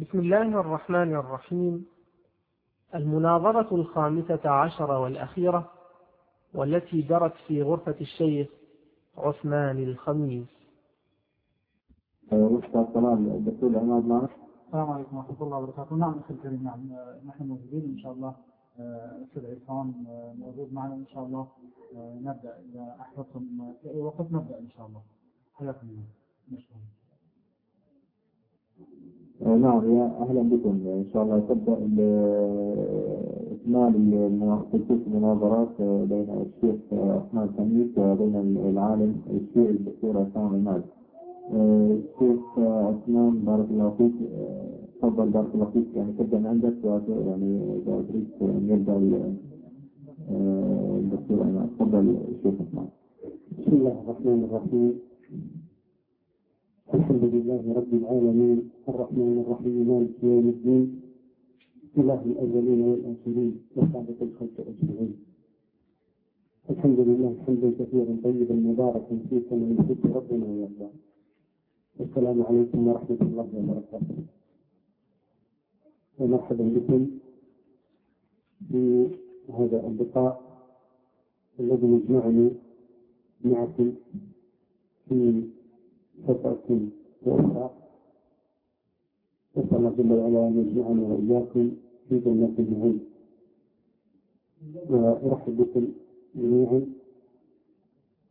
بسم الله الرحمن الرحيم. المناظرة الخامسة عشر والأخيرة والتي جرت في غرفة الشيخ عثمان الخميس. السلام. الدكتور عماد معك؟ السلام عليكم ورحمة الله وبركاته. نعم أخي الكريم نعم. نحن موجودين إن شاء الله. أستاذ عصام موجود معنا إن شاء الله. نبدأ إذا أحببتم. في أي وقت نبدأ إن شاء الله. حياكم الله. نعم يا أهلا بكم. إن شاء الله تبدأ إكمال المناظرات بين الشيخ عثمان خميس وبين العالم الشيخ الدكتور عصام عماد الشيخ عثمان بارك الله فيك. تفضل بارك الله فيك. يعني تبدأ من عندك يعني إذا تريد أن يبدأ الدكتور عماد تفضل الشيخ عثمان. بسم الله الرحمن الرحيم. الحمد لله رب العالمين الرحمن الرحيم مالك يوم الدين إله الأولين والآخرين وخالق الخلق أجمعين. الحمد لله حمدا كثيرا طيبا مباركا فيه كما يحب ربنا ويرضى السلام عليكم ورحمة الله وبركاته. ومرحبا بكم في هذا اللقاء الذي يجمعني معكم في فترة وأخرى نسأل الله جل وعلا أن يجمعنا وإياكم في جنة النعيم. وأرحب بكم جميعا.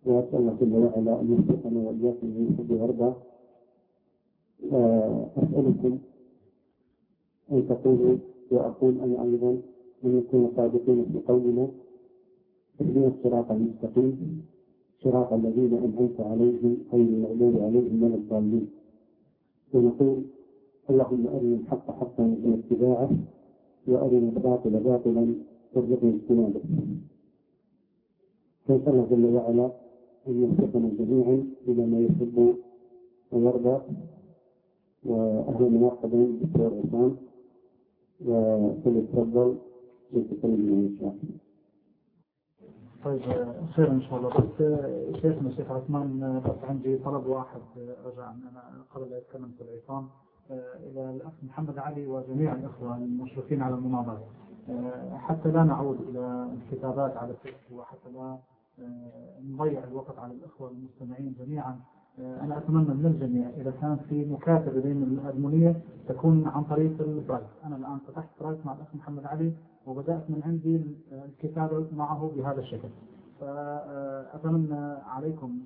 وأسأل الله جل وعلا أن يوفقنا وإياكم من حب ويرضى وأسألكم أن تقولوا وأقول أنا أيضا أن نكون صادقين في قولنا. اهدنا الصراط المستقيم. صراط الذين أنعمت عليهم غير المغضوب عليهم ولا الضالين. ونقول اللهم أرنا الحق حقا من اتباعه وأرنا الباطل باطلا وارزقنا اجتنابه. نسأل الله جل وعلا أن يوفقنا جميعا إلى ما يحب ويرضى وأهلا ومرحبا بالدكتور عصام وفليتفضل يتكلم إن شاء الله طيب خير إن شاء الله. بس شيخنا الشيخ عثمان بس عندي طلب واحد رجاء أنا قبل لا أتكلم في العصام. إلى الأخ محمد علي وجميع الإخوة المشرفين على المناظرة. حتى لا نعود إلى الكتابات على الفيس وحتى لا نضيع الوقت على الإخوة المستمعين جميعا. أنا أتمنى من الجميع إذا كان في مكاتبة بين ال admin ية تكون عن طريق ال private أنا الآن فتحت private مع الأخ محمد علي وبدأت من عندي الكتابة معه بهذا الشكل. فأتمنى عليكم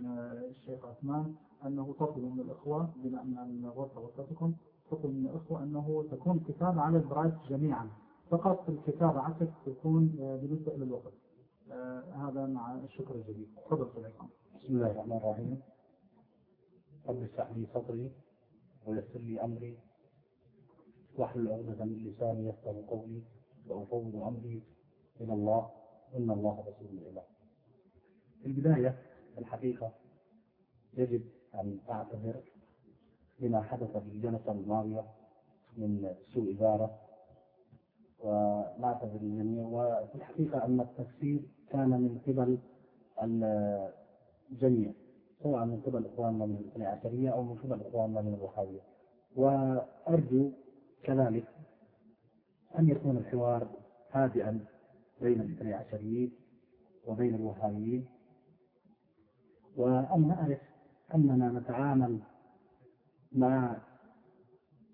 الشيخ عثمان أنه تطلبوا من الإخوة بما أن الغرفة غرفتكم تطلبوا من الإخوة أنه تكون كتابة على ال private جميعا. فقط الكتابة عكس تكون بالنسبة إلى الوقت. هذا مع الشكر الجزيل. تفضل بسم الله الرحمن الرحيم. رب اشرح لي صدري ويسر لي أمري. واحلل عقدة من لساني يفقه قولي وأفوض أمري. إلى الله. إن الله رسول الله في البداية الحقيقة يجب أن أعتذر لما حدث في الجلسة الماضية من سوء إدارة. ونعتذر للجميع. وفي الحقيقة أن التفسير كان من قبل الجميع. سواء من قبل إخواننا من عشرية أو من قبل إخواننا من الوهابية وأرجو كذلك أن يكون الحوار هادئا بين الاثني عشريين وبين الوهابيين وأن نعرف أننا نتعامل مع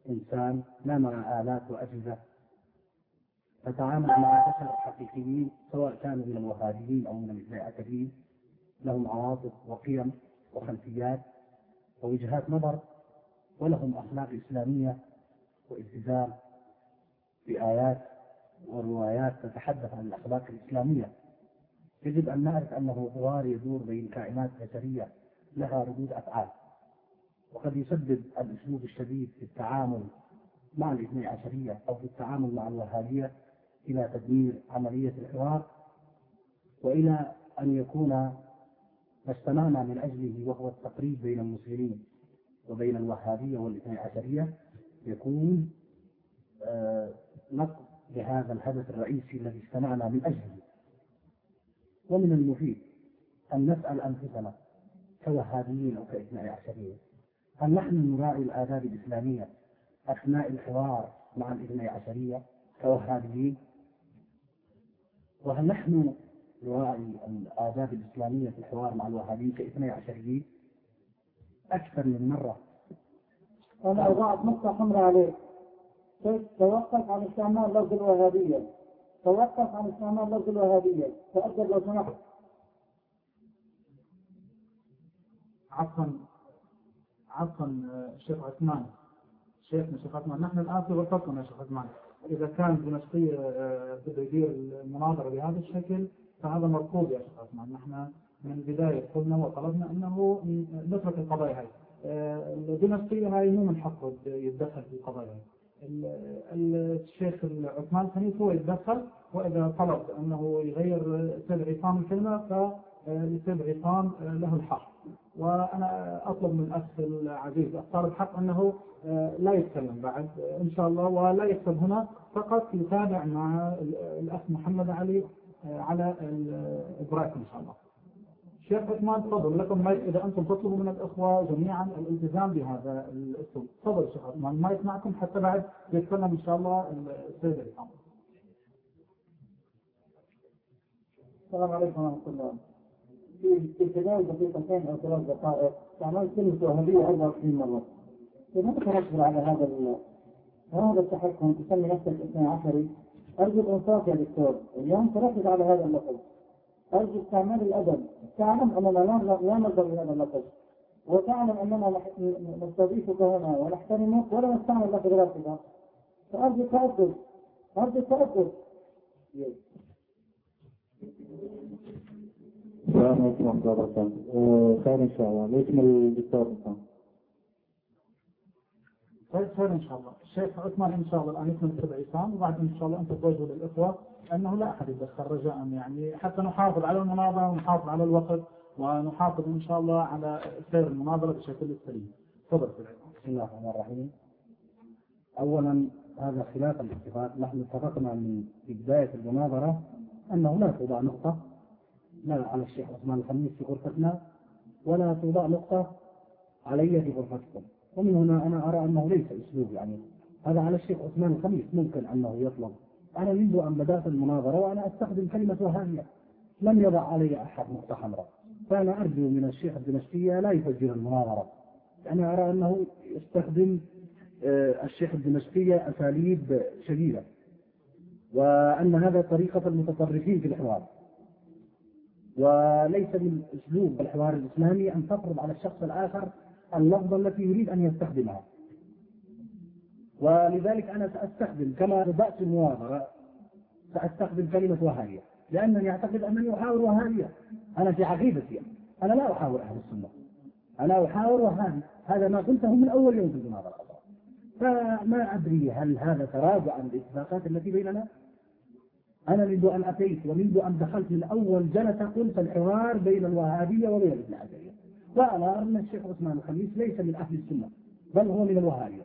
إنسان لا مع آلات وأجهزة. نتعامل مع بشر حقيقيين سواء كانوا من الوهابيين أو من الاثني عشريين لهم عواطف وقيم. وخلفيات ووجهات نظر ولهم أخلاق إسلامية والتزام بآيات وروايات تتحدث عن الأخلاق الإسلامية. يجب أن نعرف أنه حوار يدور بين كائنات بشرية لها ردود أفعال وقد يسبب الأسلوب الشديد في التعامل مع الاثني عشرية أو في التعامل مع الوهابية إلى تدمير عملية الحوار وإلى أن يكون ما استمعنا من أجله وهو التقريب بين المسلمين وبين الوهابية والاثني عشرية يكون آه نقض لهذا الهدف الرئيسي الذي استمعنا من أجله. ومن المفيد أن نسأل أنفسنا كوهابيين أو كاثني عشريين هل نحن نراعي الآداب الإسلامية أثناء الحوار مع الاثني عشرية كوهابيين؟ وهل نحن نراعي الآداب الإسلامية في الحوار مع الوهابيين كاثني عشريين؟ أكثر من مرة. أنا أضعت نقطة حمراء عليك. توقف عن استعمال لفظ الوهابية. توقف عن استعمال لفظ الوهابية. تأكد لو سمحت. عفوا. عفوا شيخ عثمان. شيخنا شيخ عثمان. نحن الآن في غرفتنا يا شيخ عثمان. إذا كان دمشقية آه، بده يدير المناظرة بهذا الشكل فهذا مرفوض يا شيخ عثمان. نحن من البداية قلنا وطلبنا أنه نترك القضايا هاي. آه، الدمشقية هاي مو من حقه يتدخل في القضايا الشيخ عثمان الخميس هو يتدخل وإذا طلب أنه يغير سيد عصام الكلمة فلسيد عصام له الحق. وأنا أطلب من الأخ العزيز أختار الحق أنه لا يتكلم بعد إن شاء الله ولا يكتب هنا فقط يتابع مع الأخ محمد علي على البرايك إن شاء الله. شيخ عثمان تفضل. لكم مايك إذا أنتم تطلبوا من الإخوة جميعا الالتزام بهذا الأسلوب تفضل شيخ عثمان. مايك معكم حتى بعد يتكلم إن شاء الله السيد الإسلام السلام عليكم ورحمة الله. في خلال دقيقتين أو ثلاث دقائق استعملت كلمة وهابية 24 مرة لماذا تركز على هذا هذا التحكم؟ تسمي نفسك اثني عشري. أرجو الإنصاف يا دكتور. اليوم تركز على هذا اللفظ أرجو استعمال الأدب. تعلم أننا لا نرضى بهذا اللفظ وتعلم أننا نستضيفك هنا ونحترمك ولا نستعمل لك غير فأرجو التأدب. أرجو التأدب. السلام عليكم ورحمة الله وبركاته. خير إن شاء الله. اسم الدكتور؟ طيب خير إن شاء الله. الشيخ عثمان إن شاء الله الآن يكون تبع عصام وبعد إن شاء الله أنت توجهوا للإخوة انه لا أحد يتدخل رجاء يعني حتى نحافظ على المناظرة ونحافظ على الوقت ونحافظ إن شاء الله على سير المناظرة بشكل سليم. تفضل بسم الله الرحمن الرحيم. اولا هذا خلاف الاتفاق. نحن اتفقنا من بداية المناظرة أنه لا توضع نقطة لا على الشيخ عثمان الخميس في غرفتنا ولا توضع نقطة علي في غرفتكم. ومن هنا أنا أرى أنه ليس أسلوب يعني. هذا على الشيخ عثمان الخميس ممكن أنه يطلب. أنا منذ أن بدأت المناظرة وأنا أستخدم كلمة وهابية لم يضع علي أحد نقطة حمراء فأنا أرجو من الشيخ الدمشقية لا يفجر المناظرة. أنا أرى أنه يستخدم آه، الشيخ الدمشقية أساليب شديدة. وأن هذا طريقة المتطرفين في الحوار. وليس من أسلوب الحوار الإسلامي أن تفرض على الشخص الآخر اللفظة التي يريد أن يستخدمها. ولذلك أنا سأستخدم كما بدأت المواضرة سأستخدم كلمة وهابية لأنني أعتقد أنني أحاور وهابية أنا في عقيدتي أنا لا أحاور أهل السنة. أنا أحاور وهابي هذا ما قلته من أول يوم في المناظرة فما أدري هل هذا تراجع عن الاتفاقات التي بيننا؟ أنا منذ أن أتيت ومنذ أن دخلت من أول جلسة قلت الحوار بين الوهابية وبين الابن عزيزية وأرى أن الشيخ عثمان الخميس ليس من أهل السنة بل هو من الوهابية.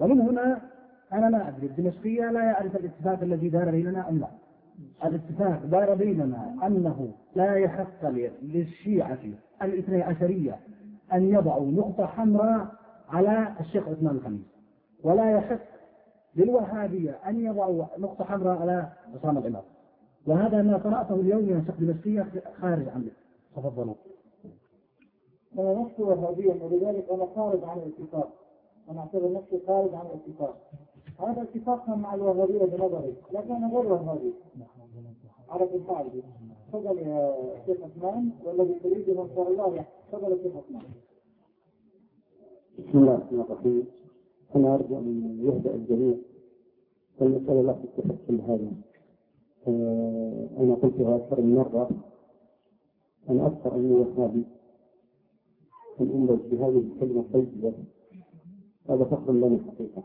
ومن هنا أنا لا أدري الدمشقية لا يعرف الاتفاق الذي دار بيننا أم لا. الاتفاق دار بيننا أنه لا يحق للشيعة الاثني عشرية أن يضعوا نقطة حمراء على الشيخ عثمان الخميس ولا يحق للوهابية أن يضعوا نقطة حمراء على عصام الإمام وهذا ما قرأته اليوم يا شيخ دمشقية خارج عنه تفضلوا أنا نفسي وهابيا ولذلك أنا خارج عن الاتفاق. أنا أعتبر نفسي خارج عن الاتفاق. هذا اتفاقنا مع الوهابية بنظري لكن أنا غير وهابي. على كل حال تفضل يا شيخ عثمان والذي تريد من شاء الله تفضل يا شيخ عثمان. بسم الله الرحمن الرحيم. أنا أرجو أن يهدأ الجميع فالمسألة لا تستحق هذا. آه، أنا قلتها أكثر من مرة. أنا أكثر أني وهابي. أنبذ بهذه الكلمة الطيبة هذا فخر لنا حقيقة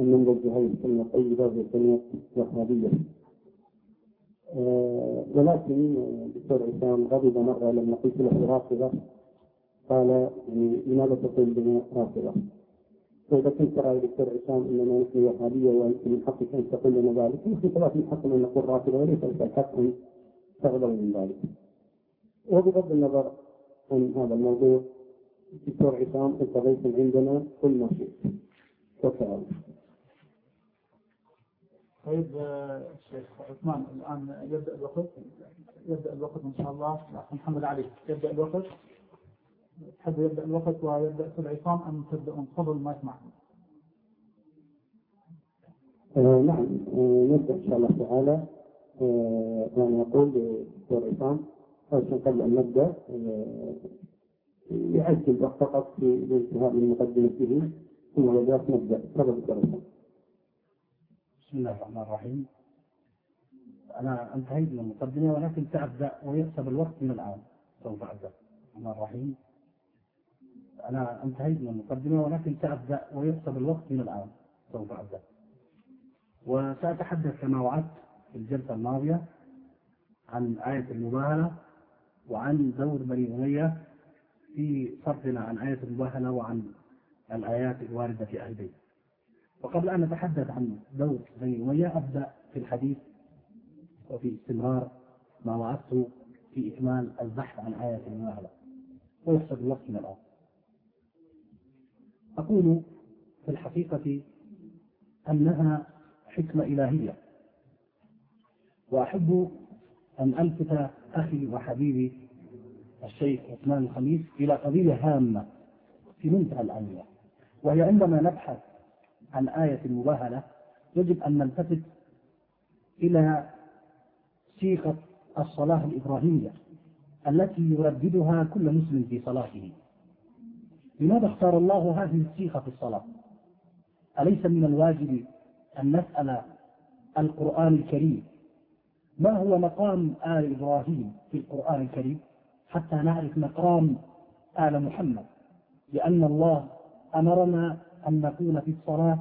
أن ننبذ بهذه الكلمة الطيبة بكلمة وهابية آه ولكن الدكتور عصام غضب مرة لما قلت له رافضة قال يعني لماذا تقول بنا رافضة؟ فإذا كنت ترى يا دكتور عصام أننا نحن وهابية وأنت من حقك أن تقول لنا ذلك نحن كذلك من حقنا أن نقول رافضة وليس لك الحق أن تغضب من ذلك. وبغض النظر عن هذا الموضوع دكتور عصام انت ضيف عندنا كل ما شئت وكذا طيب الشيخ عثمان الآن يبدأ الوقت. يبدأ الوقت إن شاء الله. محمد علي يبدأ الوقت. تحب يبدأ الوقت ويبدأ في العصام أم تبدأ تفضل ما يسمع؟ آه نعم آه نبدأ إن شاء الله تعالى. آه يعني يقول دكتور عصام قبل أن نبدأ آه يعجل فقط في الانتهاء من مقدمته ثم ذلك نبدأ. تفضل بسم الله الرحمن الرحيم. أنا انتهيت من المقدمة ولكن سأبدأ ويحسب الوقت من الآن. سوف أبدأ. الرحمن الرحيم. أنا انتهيت من المقدمة ولكن سأبدأ ويحسب الوقت من الآن. سوف أبدأ. وسأتحدث كما وعدت في الجلسة الماضية عن آية المباهلة. وعن دور بني أمية في صرفنا عن آية المباهلة وعن الآيات الواردة في أهل البيت وقبل أن نتحدث عن دور بني أمية أبدأ في الحديث وفي استمرار ما وعدت في إكمال البحث عن آية المباهلة. ويحسب الوقت من الآن. أقول في الحقيقة أنها حكمة إلهية. وأحب أن ألفت أخي وحبيبي الشيخ عثمان الخميس إلى قضية هامة في منتهى الأهمية وهي عندما نبحث عن آية المباهلة يجب أن نلتفت إلى صيغة الصلاة الإبراهيمية التي يرددها كل مسلم في صلاته لماذا اختار الله هذه الصيغة في الصلاة؟ أليس من الواجب أن نسأل القرآن الكريم ما هو مقام آل إبراهيم في القرآن الكريم حتى نعرف مقام آل محمد؟ لأن الله أمرنا أن نكون في الصلاة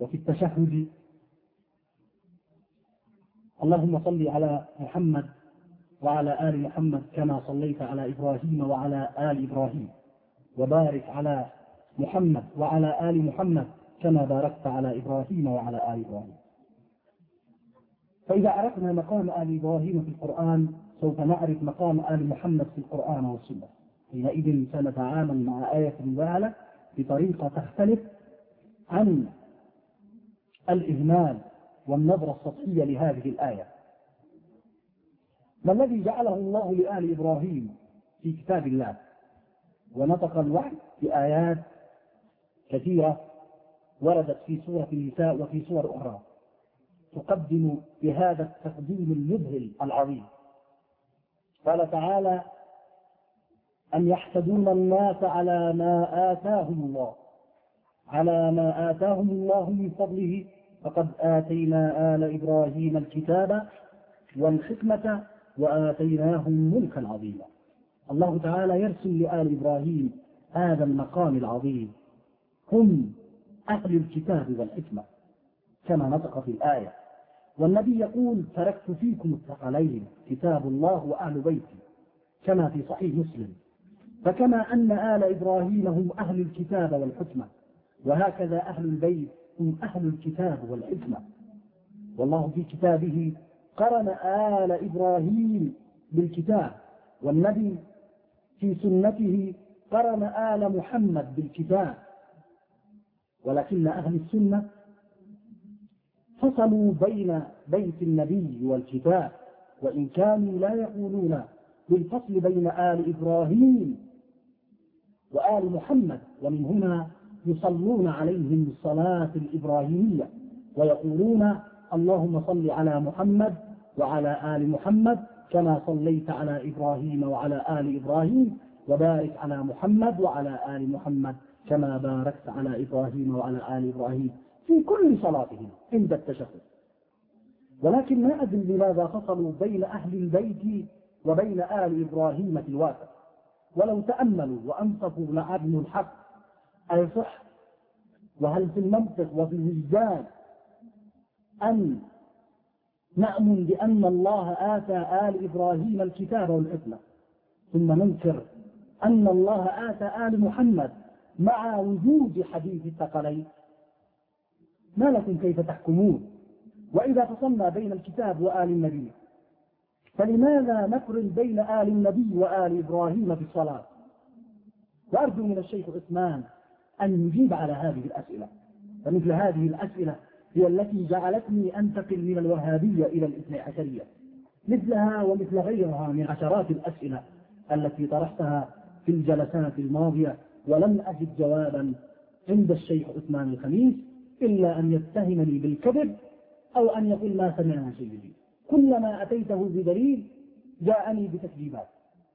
وفي التشهد. اللهم صل على محمد وعلى آل محمد كما صليت على إبراهيم وعلى آل إبراهيم. وبارك على محمد وعلى آل محمد كما باركت على إبراهيم وعلى آل إبراهيم. فإذا عرفنا مقام آل إبراهيم في القرآن سوف نعرف مقام آل محمد في القرآن والسنة. حينئذ سنتعامل مع آية المباهلة بطريقة تختلف عن الإهمال والنظرة السطحية لهذه الآية. ما الذي جعله الله لآل إبراهيم في كتاب الله؟ ونطق الوحي بآيات كثيرة وردت في سورة النساء وفي سور أخرى. تقدم بهذا التقديم المذهل العظيم. قال تعالى أم يحسدون الناس على ما آتاهم الله على ما آتاهم الله من فضله فقد آتينا آل إبراهيم الكتاب والحكمة وآتيناهم ملكا عظيما. الله تعالى يرسل لآل إبراهيم هذا المقام العظيم. هم أهل الكتاب والحكمة كما نطق في الآية. والنبي يقول تركت فيكم الثقلين كتاب الله وأهل بيتي كما في صحيح مسلم. فكما أن آل إبراهيم هم أهل الكتاب والحكمة وهكذا أهل البيت هم أهل الكتاب والحكمة. والله في كتابه قرن آل إبراهيم بالكتاب والنبي في سنته قرن آل محمد بالكتاب. ولكن أهل السنة فصلوا بين بيت النبي والكتاب وإن كانوا لا يقولون بالفصل بين آل إبراهيم وآل محمد ومن هنا يصلون عليهم بالصلاة الإبراهيمية ويقولون اللهم صل على محمد وعلى آل محمد كما صليت على إبراهيم وعلى آل إبراهيم وبارك على محمد وعلى آل محمد كما باركت على إبراهيم وعلى آل إبراهيم. في كل صلاتهم عند التشهد. ولكن ما أدري لماذا فصلوا بين أهل البيت وبين آل إبراهيم في الواقع. ولو تأملوا وأنصفوا لعلم الحق. أيصح؟ وهل في المنطق وفي الوجدان أن نأمن بأن الله آتى آل إبراهيم الكتاب والحكمة؟ ثم ننكر أن الله آتى آل محمد مع وجود حديث الثقلين. ما لكم كيف تحكمون؟ وإذا فصلنا بين الكتاب وآل النبي فلماذا نقرن بين آل النبي وآل إبراهيم في الصلاة؟ وأرجو من الشيخ عثمان أن يجيب على هذه الأسئلة. فمثل هذه الأسئلة هي التي جعلتني أنتقل من الوهابية إلى الإثنى عشرية. مثلها ومثل غيرها من عشرات الأسئلة التي طرحتها في الجلسات الماضية ولم أجد جوابا عند الشيخ عثمان الخميس إلا أن يتهمني بالكذب أو أن يقول ما سمعنا سيدي كلما أتيته بدليل جاءني بتكذيبات.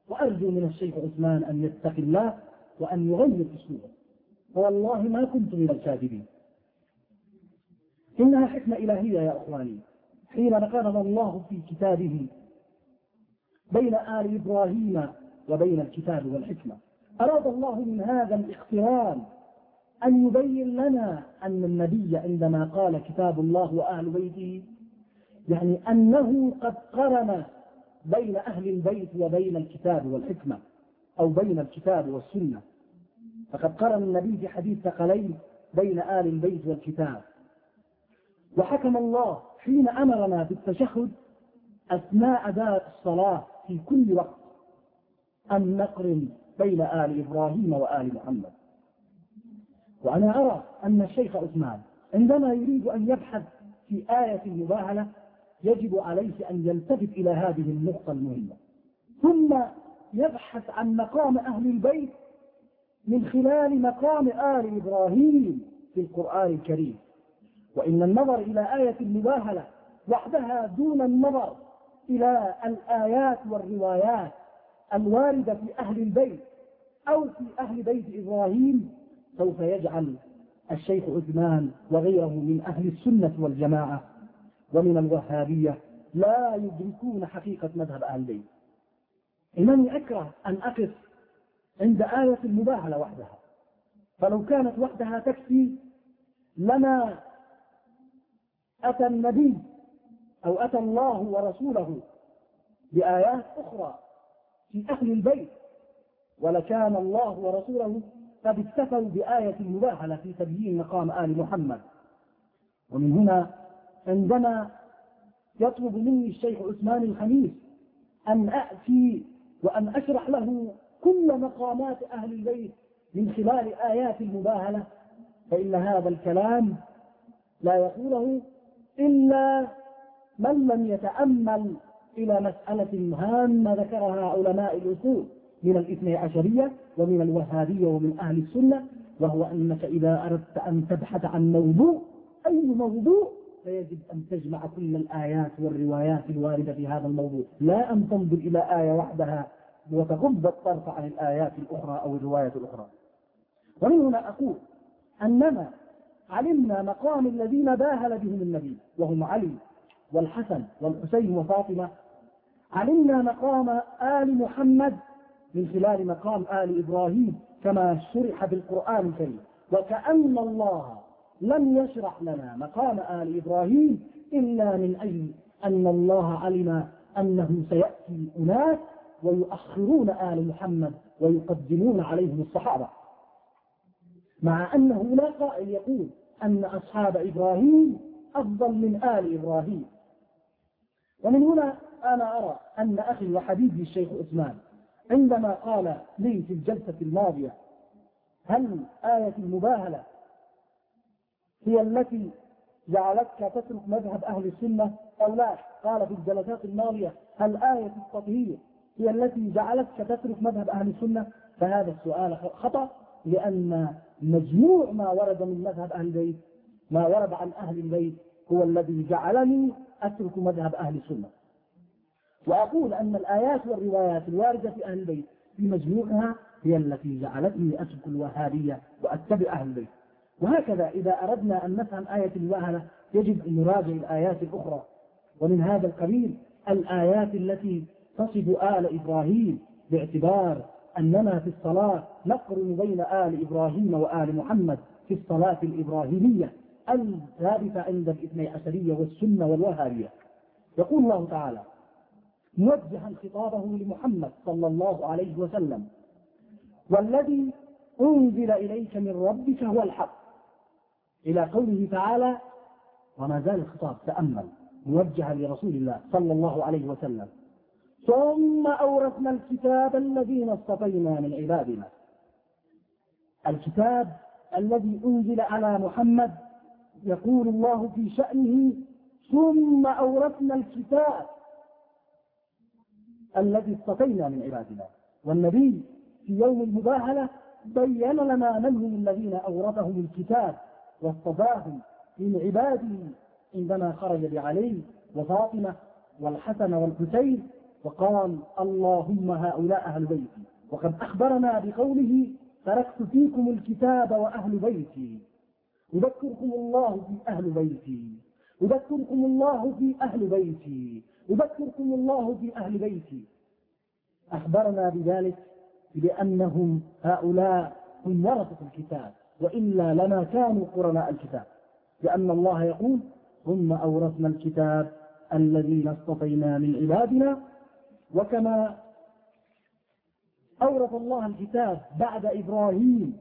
وأرجو من الشيخ عثمان أن يتقي الله وأن يغير أسلوبه. والله ما كنت من الكاذبين. إنها حكمة إلهية يا أخواني. حين نقرض الله في كتابه بين آل إبراهيم وبين الكتاب والحكمة أراد الله من هذا الاقتران أن يبين لنا أن النبي عندما قال كتاب الله وأهل بيته يعني أنه قد قرن بين أهل البيت وبين الكتاب والحكمة أو بين الكتاب والسنة. فقد قرن النبي في حديث ثقلين بين آل البيت والكتاب. وحكم الله حين أمرنا بالتشهد أثناء أداء الصلاة في كل وقت أن نقرن بين آل إبراهيم وآل محمد. وأنا أرى أن الشيخ عثمان عندما يريد أن يبحث في آية المباهلة يجب عليه أن يلتفت إلى هذه النقطة المهمة. ثم يبحث عن مقام أهل البيت من خلال مقام آل إبراهيم في القرآن الكريم. وإن النظر إلى آية المباهلة وحدها دون النظر إلى الآيات والروايات الواردة في أهل البيت أو في أهل بيت إبراهيم سوف يجعل الشيخ عثمان وغيره من أهل السنة والجماعة ومن الوهابية لا يدركون حقيقة مذهب أهل البيت. إنني أكره أن أقف عند آية المباهلة وحدها فلو كانت وحدها تكفي لما أتى النبي أو أتى الله ورسوله بآيات أخرى في أهل البيت. ولكان الله ورسوله قد اكتفوا بآية المباهلة في تبيين مقام آل محمد. ومن هنا عندما يطلب مني الشيخ عثمان الخميس أن أأتي وأن أشرح له كل مقامات أهل البيت من خلال آيات المباهلة فإن هذا الكلام لا يقوله إلا من لم يتأمل إلى مسألة هامة ذكرها علماء الأصول. من الاثني عشرية ومن الوهابية ومن أهل السنة وهو أنك إذا أردت أن تبحث عن موضوع أي موضوع فيجب أن تجمع كل الآيات والروايات الواردة في هذا الموضوع. لا أن تنظر إلى آية وحدها وتغض الطرف عن الآيات الأخرى أو الروايات الأخرى. ومن هنا أقول أننا علمنا مقام الذين باهل بهم النبي وهم علي والحسن والحسين وفاطمة. علمنا مقام آل محمد من خلال مقام آل إبراهيم كما شرح بالقرآن الكريم. وكأن الله لم يشرح لنا مقام آل إبراهيم إلا من أجل أن الله علم أنه سيأتي أناس ويؤخرون آل محمد ويقدمون عليهم الصحابة. مع أنه لا قائل يقول أن أصحاب إبراهيم أفضل من آل إبراهيم. ومن هنا أنا أرى أن أخي وحبيبي الشيخ عثمان عندما قال لي في الجلسة الماضية هل آية المباهلة هي التي جعلتك تترك مذهب أهل السنة أو لا؟ قال في الجلسات الماضية هل آية التطهير هي التي جعلتك تترك مذهب أهل السنة؟ فهذا السؤال خطأ لأن مجموع ما ورد من مذهب أهل البيت ما ورد عن أهل البيت هو الذي جعلني أترك مذهب أهل السنة. وأقول أن الآيات والروايات الواردة في أهل البيت في مجموعها هي التي جعلتني أترك الوهابية وأتبع أهل البيت. وهكذا إذا أردنا أن نفهم آية الوهلة يجب أن نراجع الآيات الأخرى. ومن هذا القبيل الآيات التي تصف آل إبراهيم باعتبار أننا في الصلاة نقرن بين آل إبراهيم وآل محمد في الصلاة الإبراهيمية الثابتة عند الاثني عشرية والسنة والوهابية. يقول الله تعالى موجها خطابه لمحمد صلى الله عليه وسلم. والذي أنزل إليك من ربك هو الحق. إلى قوله تعالى وما زال الخطاب تأمل موجها لرسول الله صلى الله عليه وسلم. ثم أورثنا الكتاب الذين اصطفينا من عبادنا. الكتاب الذي أنزل على محمد يقول الله في شأنه ثم أورثنا الكتاب الذي اصطفينا من عبادنا. والنبي في يوم المباهلة بين لنا من هم الذين أورثهم الكتاب واصطفاهم من عباده عندما خرج بعلي وفاطمة والحسن والحسين وقال اللهم هؤلاء أهل بيتي. وقد أخبرنا بقوله تركت فيكم الكتاب وأهل بيتي. يذكركم الله في أهل بيتي. يذكركم الله في أهل بيتي. يذكركم الله في أهل بيتي. أخبرنا بذلك بأنهم هؤلاء هم ورثة الكتاب وإلا لما كانوا قرناء الكتاب. لأن الله يقول ثم أورثنا الكتاب الذين اصطفينا من عبادنا وكما أورث الله الكتاب بعد إبراهيم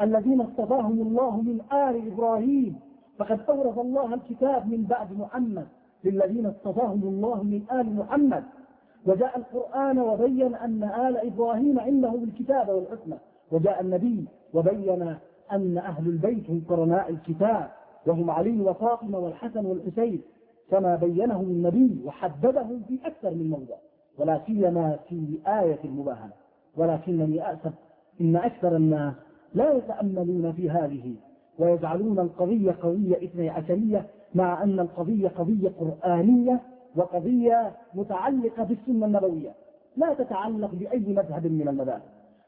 الذين اصطفاهم الله من آل إبراهيم فقد أورث الله الكتاب من بعد محمد للذين اصطفاهم الله من آل محمد. وجاء القرآن وبين أن آل إبراهيم عندهم الكتاب والحكمة. وجاء النبي وبين أن أهل البيت هم قرناء الكتاب. وهم علي وفاطمة والحسن والحسين. كما بينهم النبي وحددهم في أكثر من موضع. ولا سيما في آية المباهلة ولكنني أسف إن أكثر الناس لا يتأملون في هذه. ويجعلون القضية قضية إثني عشرية مع أن القضية قضية قرآنية وقضية متعلقة بالسنة النبوية لا تتعلق بأي مذهب من المذاهب.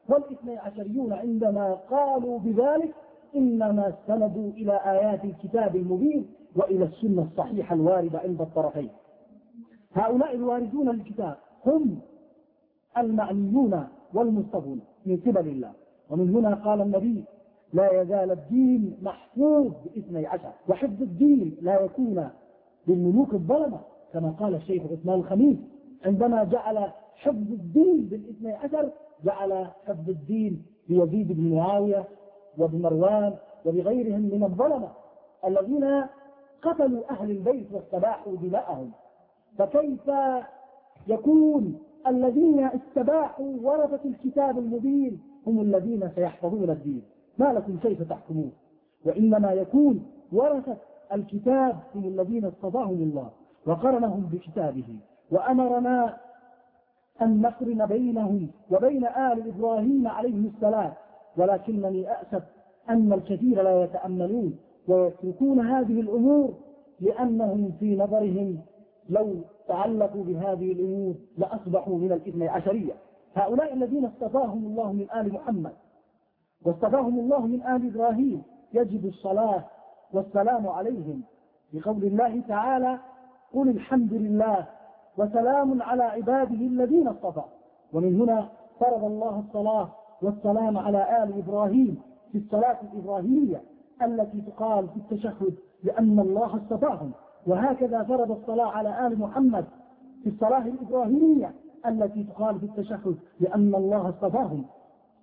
والاثني عشريون عندما قالوا بذلك إنما استندوا إلى آيات الكتاب المبين وإلى السنة الصحيحة الواردة عند الطرفين. هؤلاء الواردون للكتاب هم المعنيون والمصطفون من قبل الله. ومن هنا قال النبي لا يزال الدين محفوظ باثني عشر وحفظ الدين لا يكون للملوك الظلمة كما قال الشيخ عثمان الخميس عندما جعل حفظ الدين بالاثني عشر جعل حفظ الدين بيزيد بن معاوية وبمروان وبغيرهم من الظلمة الذين قتلوا أهل البيت واستباحوا دماءهم. فكيف يكون الذين استباحوا ورثة الكتاب المبين هم الذين سيحفظون الدين؟ ما لكم كيف تحكمون؟ وإنما يكون ورثة الكتاب هم الذين اصطفاهم الله وقرنهم بكتابه وأمرنا أن نقرن بينهم وبين آل إبراهيم عليه السلام. ولكنني أأسف أن الكثير لا يتأملون ويتركون هذه الأمور لأنهم في نظرهم لو تعلقوا بهذه الأمور لأصبحوا من الاثني عشرية. هؤلاء الذين اصطفاهم الله من آل محمد واصطفاهم الله من آل إبراهيم. يجب الصلاة والسلام عليهم. بقول الله تعالى قل الحمد لله وسلام على عباده الذين اصطفى. ومن هنا فرض الله الصلاة والسلام على آل إبراهيم في الصلاة الإبراهيمية التي تقال في التشهد لأن الله اصطفاهم. وهكذا فرض الصلاة على آل محمد في الصلاة الإبراهيمية التي تقال في التشهد لأن الله اصطفاهم.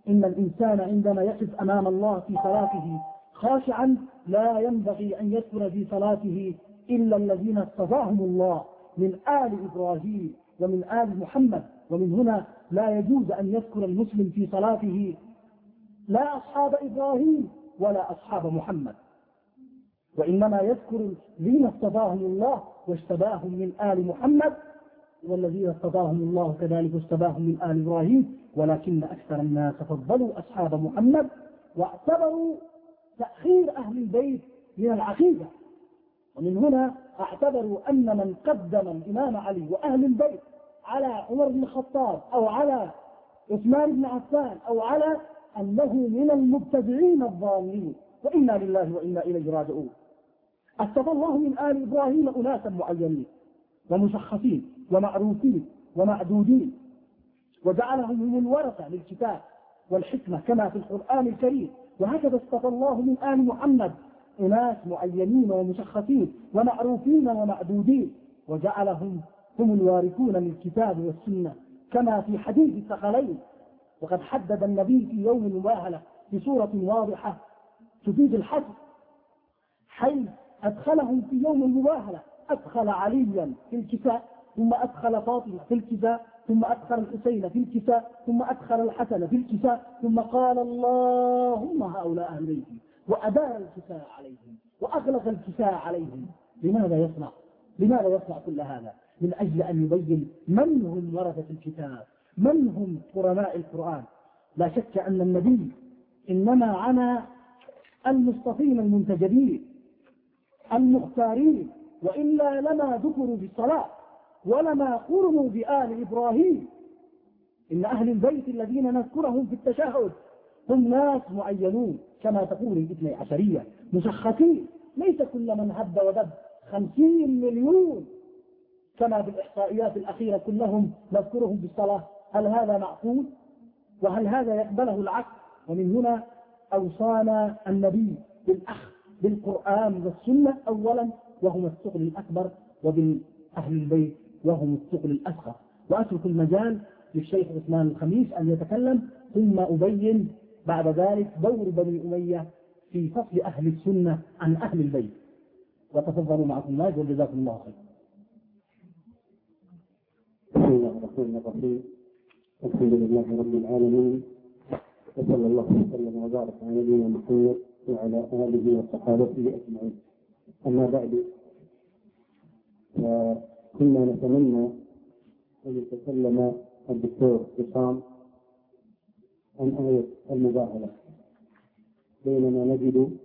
إن الإنسان عندما يقف أمام الله في صلاته خاشعا لا ينبغي أن يذكر في صلاته إلا الذين اصطفاهم الله من آل إبراهيم ومن آل محمد. ومن هنا لا يجوز أن يذكر المسلم في صلاته لا أصحاب إبراهيم ولا أصحاب محمد. وإنما يذكر الذين اصطفاهم الله واشتباهم من آل محمد. والذين اصطفاهم الله كذلك اشتباهم من آل إبراهيم. ولكن أكثر الناس فضلوا أصحاب محمد واعتبروا تأخير أهل البيت من العقيدة. ومن هنا اعتبروا أن من قدم الإمام علي وأهل البيت على عمر بن الخطاب أو على عثمان بن عفان أو على أنه من المبتدعين الضالين. وإنا لله وإنا إليه راجعون. أصطفى الله من آل إبراهيم أناسا معينين. ومشخصين ومعروفين ومعدودين. وجعلهم هم الورثة للكتاب والحكمة كما في القرآن الكريم. وهكذا اصطفى الله من آل محمد أناس معينين ومشخصين ومعروفين ومعدودين. وجعلهم هم الوارثون للكتاب والسنة كما في حديث الثقلين. وقد حدد النبي في يوم المباهلة بصورة واضحة تفيد الحد حيث أدخلهم في يوم المباهلة. أدخل عليا في الكتاب ثم أدخل فاطمة في الكتاب ثم أدخل الحسين في الكساء ثم أدخل الحسن في الكساء ثم قال اللهم هؤلاء أهل بيتي وأدار الكساء عليهم أغلق الكساء عليهم. لماذا يصنع؟ لماذا يصنع كل هذا؟ من أجل أن يبين من هم ورثة الكتاب من هم قرناء القرآن. لا شك أن النبي إنما عنى المصطفين المنتجبين المختارين وإلا لما ذكروا بالصلاة ولما قرنوا بآل إبراهيم. إن أهل البيت الذين نذكرهم في التشهد هم ناس معينون كما تقول الاثني عشرية مشخصين ليس كل من هب ودب خمسين مليون. كما في الإحصائيات الأخيرة كلهم نذكرهم بالصلاة. هل هذا معقول؟ وهل هذا يقبله العقل؟ ومن هنا أوصانا النبي بالأخذ بالقرآن والسنة أولا وهم الثقل الأكبر وبالأهل البيت وهم الثقل الأصغر. وأترك المجال للشيخ عثمان الخميس أن يتكلم ثم أبين بعد ذلك دور بني أمية في فصل أهل السنة عن أهل البيت. وتفضلوا معكم الله وجزاكم الله خير. بسم الله الرحمن الرحيم. الحمد لله رب العالمين وصلى الله وسلم وبارك على نبينا محمد وعلى آله وصحابته أجمعين. أما بعد فكنا نتمنى أن يتكلم الدكتور عصام عن آية المباهلة. بينما نجد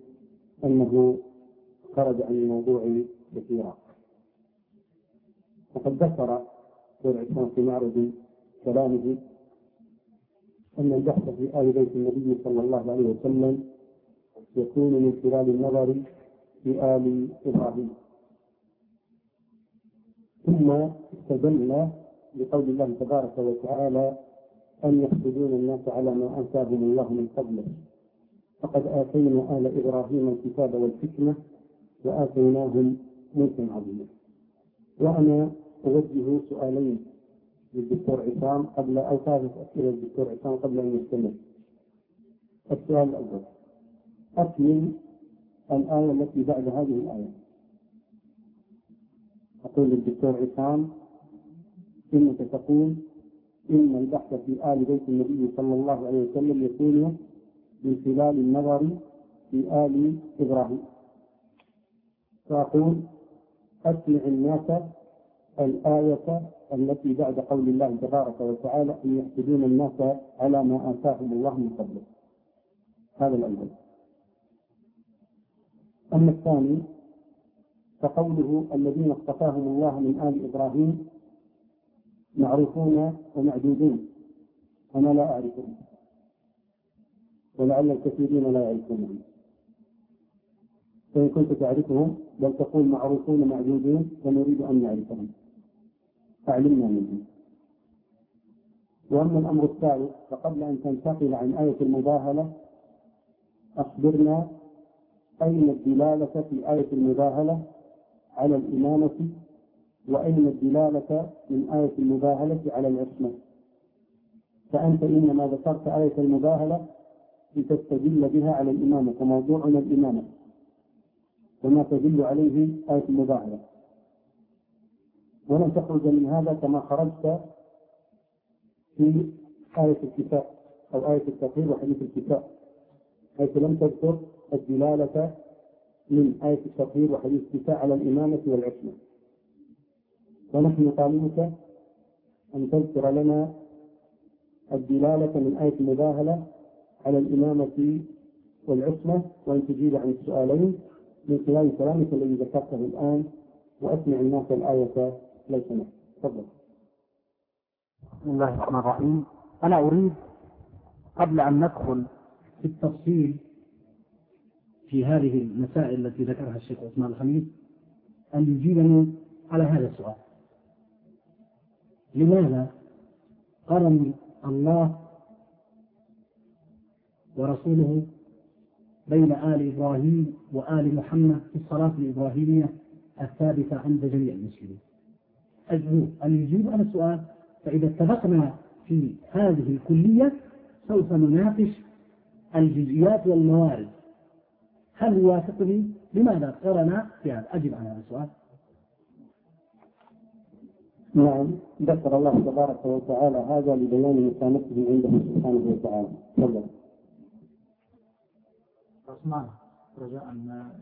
أنه خرج عن الموضوع كثيرا وقد ذكر دكتور عصام في معرض كلامه أن البحث في آل بيت النبي صلى الله عليه وسلم يكون من خلال النظر في آل إبراهيم. ثم استدل بقول الله تبارك وتعالى أن يحسدون الناس على ما آتاهم الله من فضله؟ فقد آتينا آل إبراهيم الكتاب والحكمة وآتيناهم ملكا عظيما وأنا أوجه سؤالين للدكتور عصام قبل أو ثالث أسئلة للدكتور عصام قبل أن يستمر. السؤال الأول أكمل الآية التي بعد هذه الآية؟ أقول للدكتور عصام إنك تقول إن البحث في آل بيت النبي صلى الله عليه وسلم يكون من خلال النظر في آل إبراهيم. فأقول أسمع الناس الآية التي بعد قول الله تبارك وتعالى أن يحسدون الناس على ما آتاهم الله من فضله. هذا الأول. أما الثاني فقوله الذين اصطفاهم الله من آل إبراهيم معروفون ومعدودون أنا لا أعرفهم ولعل الكثيرين لا يعرفونهم. فإن كنت تعرفهم بل تقول معروفون معدودون ونريد أن نعرفهم. أعلمنا منهم. وأما الأمر الثالث فقبل أن تنتقل عن آية المباهلة أخبرنا أين الدلالة في آية المباهلة؟ على الإمامة وأين الدلالة من آية المباهلة على العصمة. فأنت إنما ذكرت آية المباهلة لتستدل بها على الإمامة فموضوعنا الإمامة. وما تدل عليه آية المباهلة. ولن تخرج من هذا كما خرجت في آية الكتاب أو آية التطهير وحديث الكتاب حيث لم تذكر الدلالة من آية التطهير وحديث الكتاب على الإمامة والعصمة. ونحن نطالبك أن تذكر لنا الدلالة من آية المباهلة على الإمامة والعصمة وأن تجيب عن السؤالين من خلال كلامك الذي ذكرته الآن وأسمع الناس الآية لو سمحت تفضل. بسم الله الرحمن الرحيم. أنا أريد قبل أن ندخل في التفصيل في هذه المسائل التي ذكرها الشيخ عثمان الخميس أن يجيبني على هذا السؤال. لماذا قرن الله ورسوله بين آل إبراهيم وآل محمد في الصلاة الإبراهيمية الثابتة عند جميع المسلمين؟ أجل أن يجيب على السؤال فإذا اتفقنا في هذه الكلية سوف نناقش الجزئيات والموارد هل يوافقني؟ لماذا قرن في هذا أجب على هذا السؤال. نعم ذكر الله تبارك وتعالى هذا لبيان مكانته عنده سبحانه وتعالى. تفضل. عثمان رجاء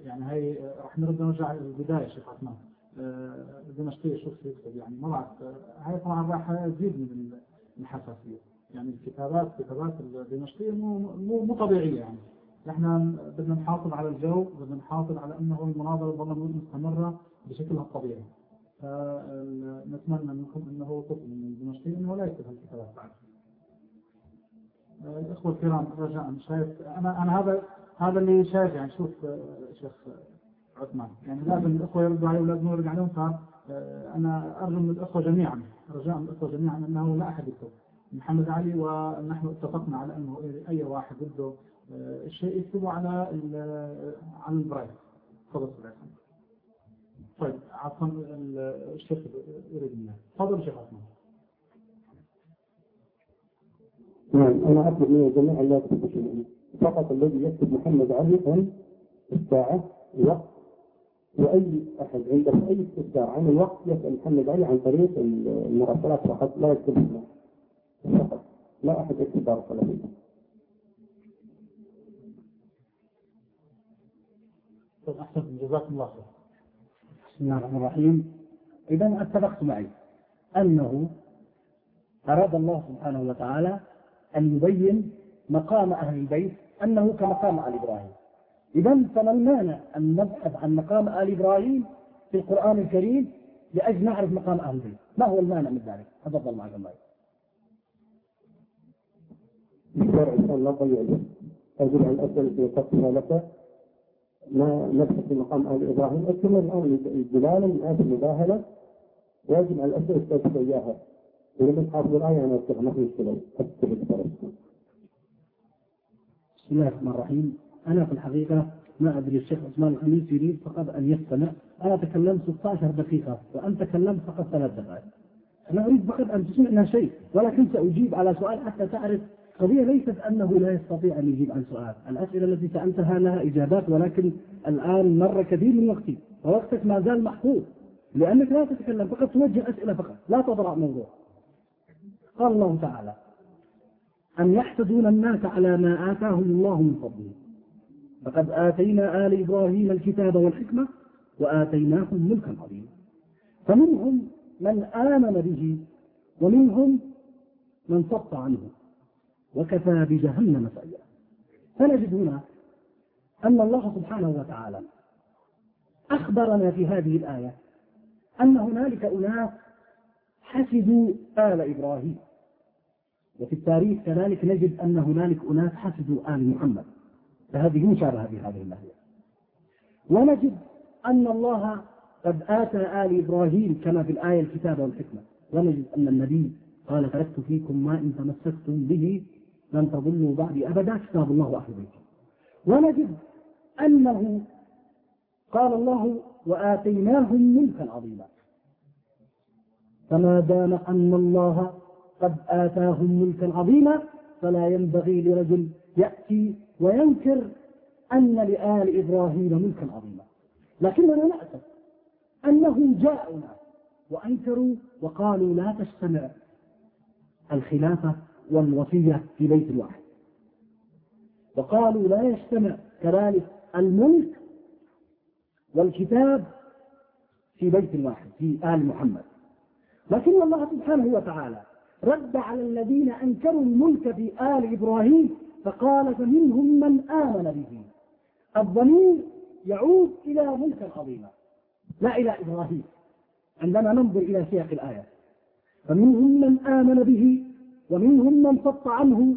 يعني هي راح نرد نرجع للبداية شيخ عثمان. دمشقية شوف يكتب يعني ما بعرف هاي طبعا راح تزيد من الحساسية. يعني الكتابات كتابات الدمشقية مو مو طبيعية يعني. نحن بدنا نحافظ على الجو بدنا نحافظ على إنه المناظرة تظل مستمرة بشكلها الطبيعي. فنتمنى منكم إنه تطلب من الدمشقي انه لا يكتب هالكتابات بعد. الإخوة الكرام رجاء شايف أنا أنا هذا هذا اللي شايف يعني شوف شيخ عثمان. يعني لازم الإخوة يردوا علي ولازم يرد عليهم فانا أرجو من الإخوة جميعا رجاء من الإخوة جميعا إنه لا أحد يكتب محمد علي ونحن اتفقنا على إنه أي واحد بده الشيء يكتبه على على البرايت. تفضل طيب عفوا الشيخ يريد منه تفضل شيخ عثمان. نعم أنا أطلب من الجميع أن لا يكتب شيئا. فقط الذي يكتب محمد علي عن الساعة الوقت وأي أحد عنده أي استفسار عن الوقت يسأل محمد علي عن طريق المراسلات فقط لا يكتب فقط لا أحد يكتب بارك الله فيكم أحسن جزاكم الله خير. بسم الله الرحمن الرحيم. إذا أتفقت معي أنه أراد الله سبحانه وتعالى أن يبين مقام أهل البيت أنه كمقام آل إبراهيم. إذا فما المانع أن نبحث عن مقام آل إبراهيم في القرآن الكريم لأجل نعرف مقام أهل البيت؟ ما هو المانع من ذلك؟ تفضل معك الله الشرع إن شاء الله. ضيع أجل أسأل في قصة لك. ما نبحث في مقام آل إبراهيم أكمل الآن الدلالة من آية المباهلة واجب على الأسئلة تكتب إياها ولما تحافظ الآية أنا أكتبها ما في مشكلة؟ بسم الله الرحمن الرحيم. أنا في الحقيقة ما أدري الشيخ عثمان الخميس يريد فقط أن يستمع. أنا تكلمت 16 دقيقة وأنت تكلمت فقط ثلاث دقائق. أنا أريد فقط أن تسمعنا شيء ولكن سأجيب على سؤال حتى تعرف القضية ليست أنه لا يستطيع أن يجيب عن سؤال. الأسئلة التي سألتها لها إجابات ولكن الآن مر كثير من وقتي ووقتك ما زال محفوظ. لأنك لا تتكلم فقط توجه أسئلة فقط لا تضرع موضوع. قال الله تعالى أن يحسدون الناس على ما آتاهم الله من فضله؟ فقد آتينا آل إبراهيم الكتاب والحكمة وآتيناهم ملكا عظيما. فمنهم من آمن به ومنهم من صف عنه. وكفى بجهنم سعيرا. فنجد هنا أن الله سبحانه وتعالى أخبرنا في هذه الآية أن هنالك أناس حسدوا آل إبراهيم. وفي التاريخ كذلك نجد أن هنالك أناس حسدوا آل محمد. فهذه مشابهة في هذه الناحية. ونجد أن الله قد آتى آل إبراهيم كما في الآية الكتاب والحكمة. ونجد أن النبي قال تركت فيكم ما إن تمسكتم به لن تضلوا بعدي أبدا. كتاب الله وأهل بيته. ونجد أنه قال الله وآتيناهم ملكا عظيما. فما دام أن الله قد آتاهم ملكا عظيما فلا ينبغي لرجل يأتي وينكر أن لآل إبراهيم ملكا عظيما. لكننا نأسف أنهم جاءوا وأنكروا وقالوا لا تجتمع الخلافة والوصية في بيت واحد وقالوا لا يجتمع كذلك الملك والكتاب في بيت واحد في آل محمد. لكن الله سبحانه وتعالى رد على الذين أنكروا الملك في آل إبراهيم فقال فمنهم من آمن به. الضمير يعود إلى ملك عظيما لا إلى إبراهيم. عندما ننظر إلى سياق الآية. فمنهم من آمن به ومنهم من صد عنه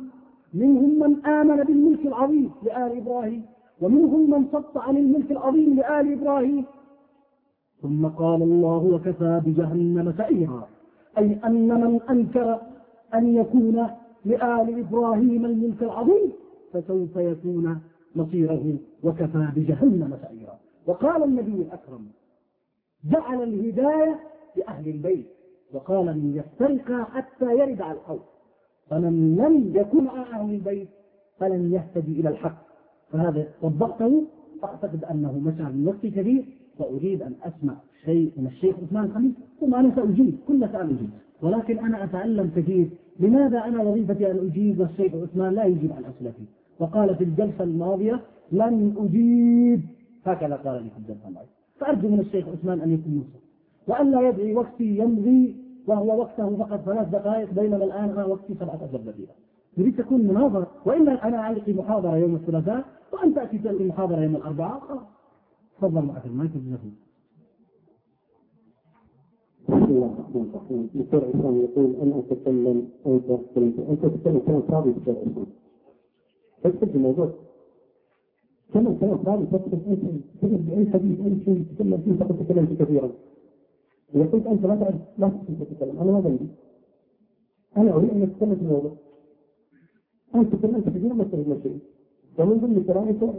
منهم من آمن بالملك العظيم لآل إبراهيم ومنهم من صد عن الملك العظيم لآل إبراهيم. ثم قال الله وكفى بجهنم سعيرا أي أن من أنكر أن يكون لآل إبراهيم الملك العظيم فسوف يكون مصيره وكفى بجهنم سعيرا. وقال النبي الأكرم جعل الهداية لأهل البيت وقال من يفترق حتى يرد على الحوض فمن لم يكن أهل البيت فلن يهتدي إلى الحق. فهذا طبقته فأعتقد أنه من وقت كبير وأريد أن أسمع شيء من الشيخ عثمان الخميس ثم أنا سأجيب كل سؤال أجيب. ولكن أنا أتعلم كثير لماذا أنا وظيفتي أن أجيب والشيخ عثمان لا يجيب عن أسئلتي وقال في الجلسة الماضية لن أجيب. هكذا قال لي عبد الرحمن فأرجو من الشيخ عثمان أن يكون موسى وأن لا يدعي وقتي يمضي وهو وقته فقط ثلاث دقائق بينما الآن أنا وقتي سبعة عشر دقيقة. يريد تكون مناظرة وإلا أنا ألقي محاضرة يوم الثلاثاء وأنت تأتي تلقي محاضرة يوم الأربعاء. تفضل معك المايك بسم الله الرحمن الرحيم يقول أنا اتكلم انت انت تتكلم كلام فاضي دكتور عصام تكتب الموضوع كلام كلام فاضي تكتب انت تكتب بأي حديث أي شيء تتكلم فيه فقد تكلمت كثيرا. اذا قلت أنت لا تعرف لا تتكلم أنا ما ذنبي أنا أريد أن أتكلم في الموضوع. انت تكلمت كثيرا ما تفهم شيء ومن ضمن كلامك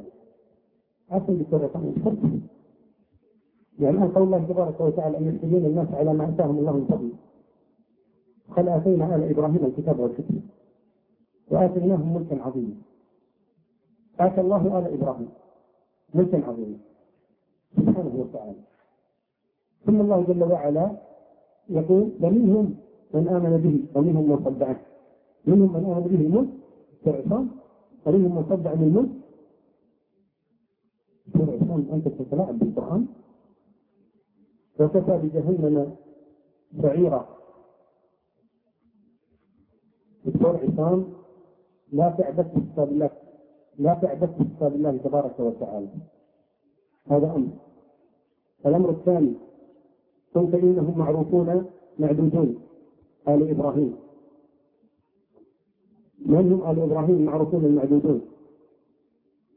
عفوا دكتور تفضل يعني قول الله تبارك وتعالى أن يحسدون الناس على ما آتاهم الله من فضله قال آتينا آل إبراهيم الكتاب والحكمة. وآتيناهم ملكا عظيما. آتى الله آل إبراهيم ملكا عظيما. سبحانه وتعالى. ثم الله جل وعلا يقول ومنهم من آمن به ومنهم من صد عنه. منهم من آمن به الملك كعصام ومنهم من صد عن الملك كعصام أنت تتلاعب بالقرآن؟ وكفى بجهنم بعيرا دكتور عصام لا تعبث بكتاب الله لا تعبث بكتاب الله تبارك وتعالى. هذا أمر. الأمر الثاني قلت انهم معروفون معدودون. آل إبراهيم. من هم آل إبراهيم معروفون المعدودون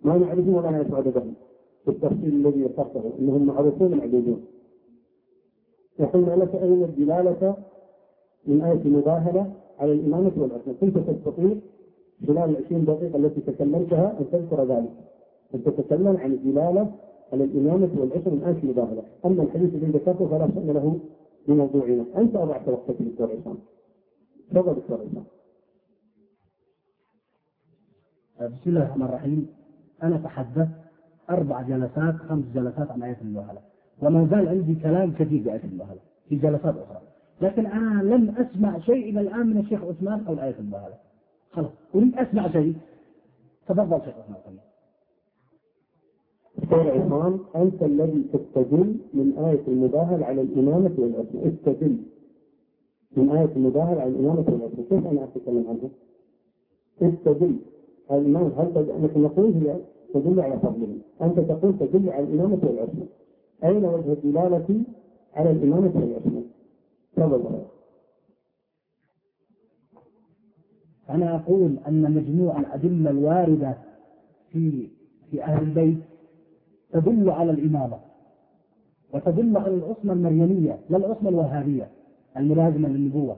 ما نعرفهم ولا نعرف عددهم. بالتفصيل الذي ذكرته إنهم معروفون معدودون. وقلنا لك أين الدلالة من آية المباهلة على الإمامة والعصمة كنت تستطيع خلال العشرين دقيقة التي تكلمتها أن تذكر ذلك. أن تتكلم عن الدلالة الإمامة والعصمة من آية المباهلة أما الحديث الذي ذكرته فلا شأن له بموضوعنا أنت أضعت وقتك دكتور عصام. تفضل دكتور عصام. بسم الله الرحمن الرحيم. أنا تحدثت أربع جلسات خمس جلسات عن آية المباهلة وما زال عندي كلام كثير بآية المباهلة في جلسات أخرى. لكن أنا لم أسمع شيء إلى الآن من الشيخ عثمان حول آية المباهلة خلاص أريد أسمع شيء. تفضل شيخ عثمان. دكتور عثمان أنت الذي تستدل من آية المباهلة على الإمامة والعصمة استدل. من آية المباهلة على الإمامة والعصمة كيف أنا أتكلم عنها؟ استدل. الإمام هل نحن نقول هي تدل على فضله أنت تقول تدل على الإمامة والعصمة أين وجه الدلالة على الإمامة والعصمة؟ تفضل. أنا أقول أن مجموع الأدلة الواردة في في أهل البيت تدل على الإمامة وتدل على العصمة المريمية لا العصمة الوهابية الملازمة للنبوة.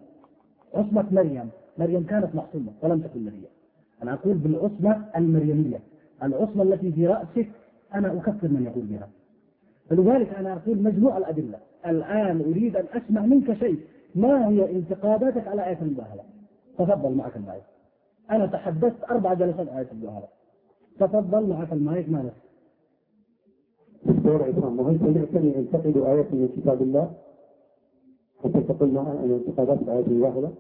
عصمة مريم مريم كانت معصومة ولم تكن نبيا أنا أقول بالعصمة المريمية العصمة التي في رأسك أنا أكفر من يقول بها. فلذلك أنا أقول مجموع الأدلة. الآن أريد أن أسمع منك شيء. ما هي انتقاداتك على آية المباهلة؟ تفضل معك المايك. أنا تحدثت أربع جلسات آية المباهلة. تفضل معك المايك. ماذا؟ دكتور عصام وهل سمعتني انتقد آيات من كتاب الله؟ حتى تقول ما أنا انتقادات آيات المباهلة؟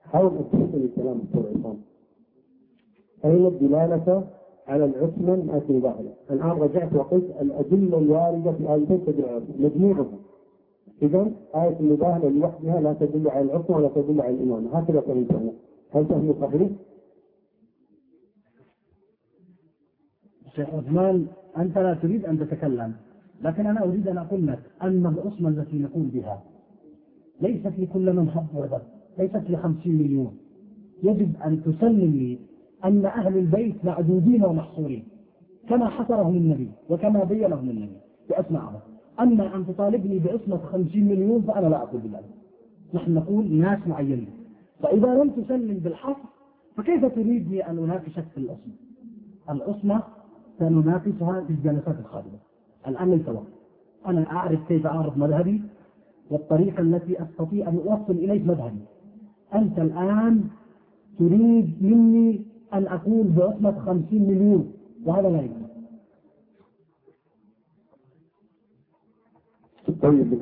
حاول أن تحسن الكلام دكتور عصام أين الدلالة على العثمة من آية المباهلة الآن رجعت وقلت الأدلة الواردة في آيتين تدل على مجموعها إذا آية المباهلة لوحدها لا تدل على العصمة ولا تدل على الإمامة هكذا فهمت هل فهمي صحيح؟ شيخ عثمان أنت لا تريد أن تتكلم لكن أنا أريد أن أقول لك أن العصمة التي نقول بها ليست لكل من حب وعبد ليست لخمسين مليون. يجب أن تسلم لي أن أهل البيت معدودين ومحصورين كما حصرهم النبي وكما بينهم النبي بأسمائهم أما أن تطالبني بعصمة خمسين مليون فأنا لا أقول بذلك. نحن نقول ناس معينين. فإذا لم تسلم بالحصر فكيف تريدني أن أناقشك في العصمة العصمة سنناقشها في الجلسات القادمة. الآن ليس وقت أنا أعرف كيف أعرف مذهبي والطريقة التي أستطيع أن أوصل إليك مذهبي. أنت الآن تريد مني أن أقول بعصمة خمسين مليون وهذا لا يمكن. طيب.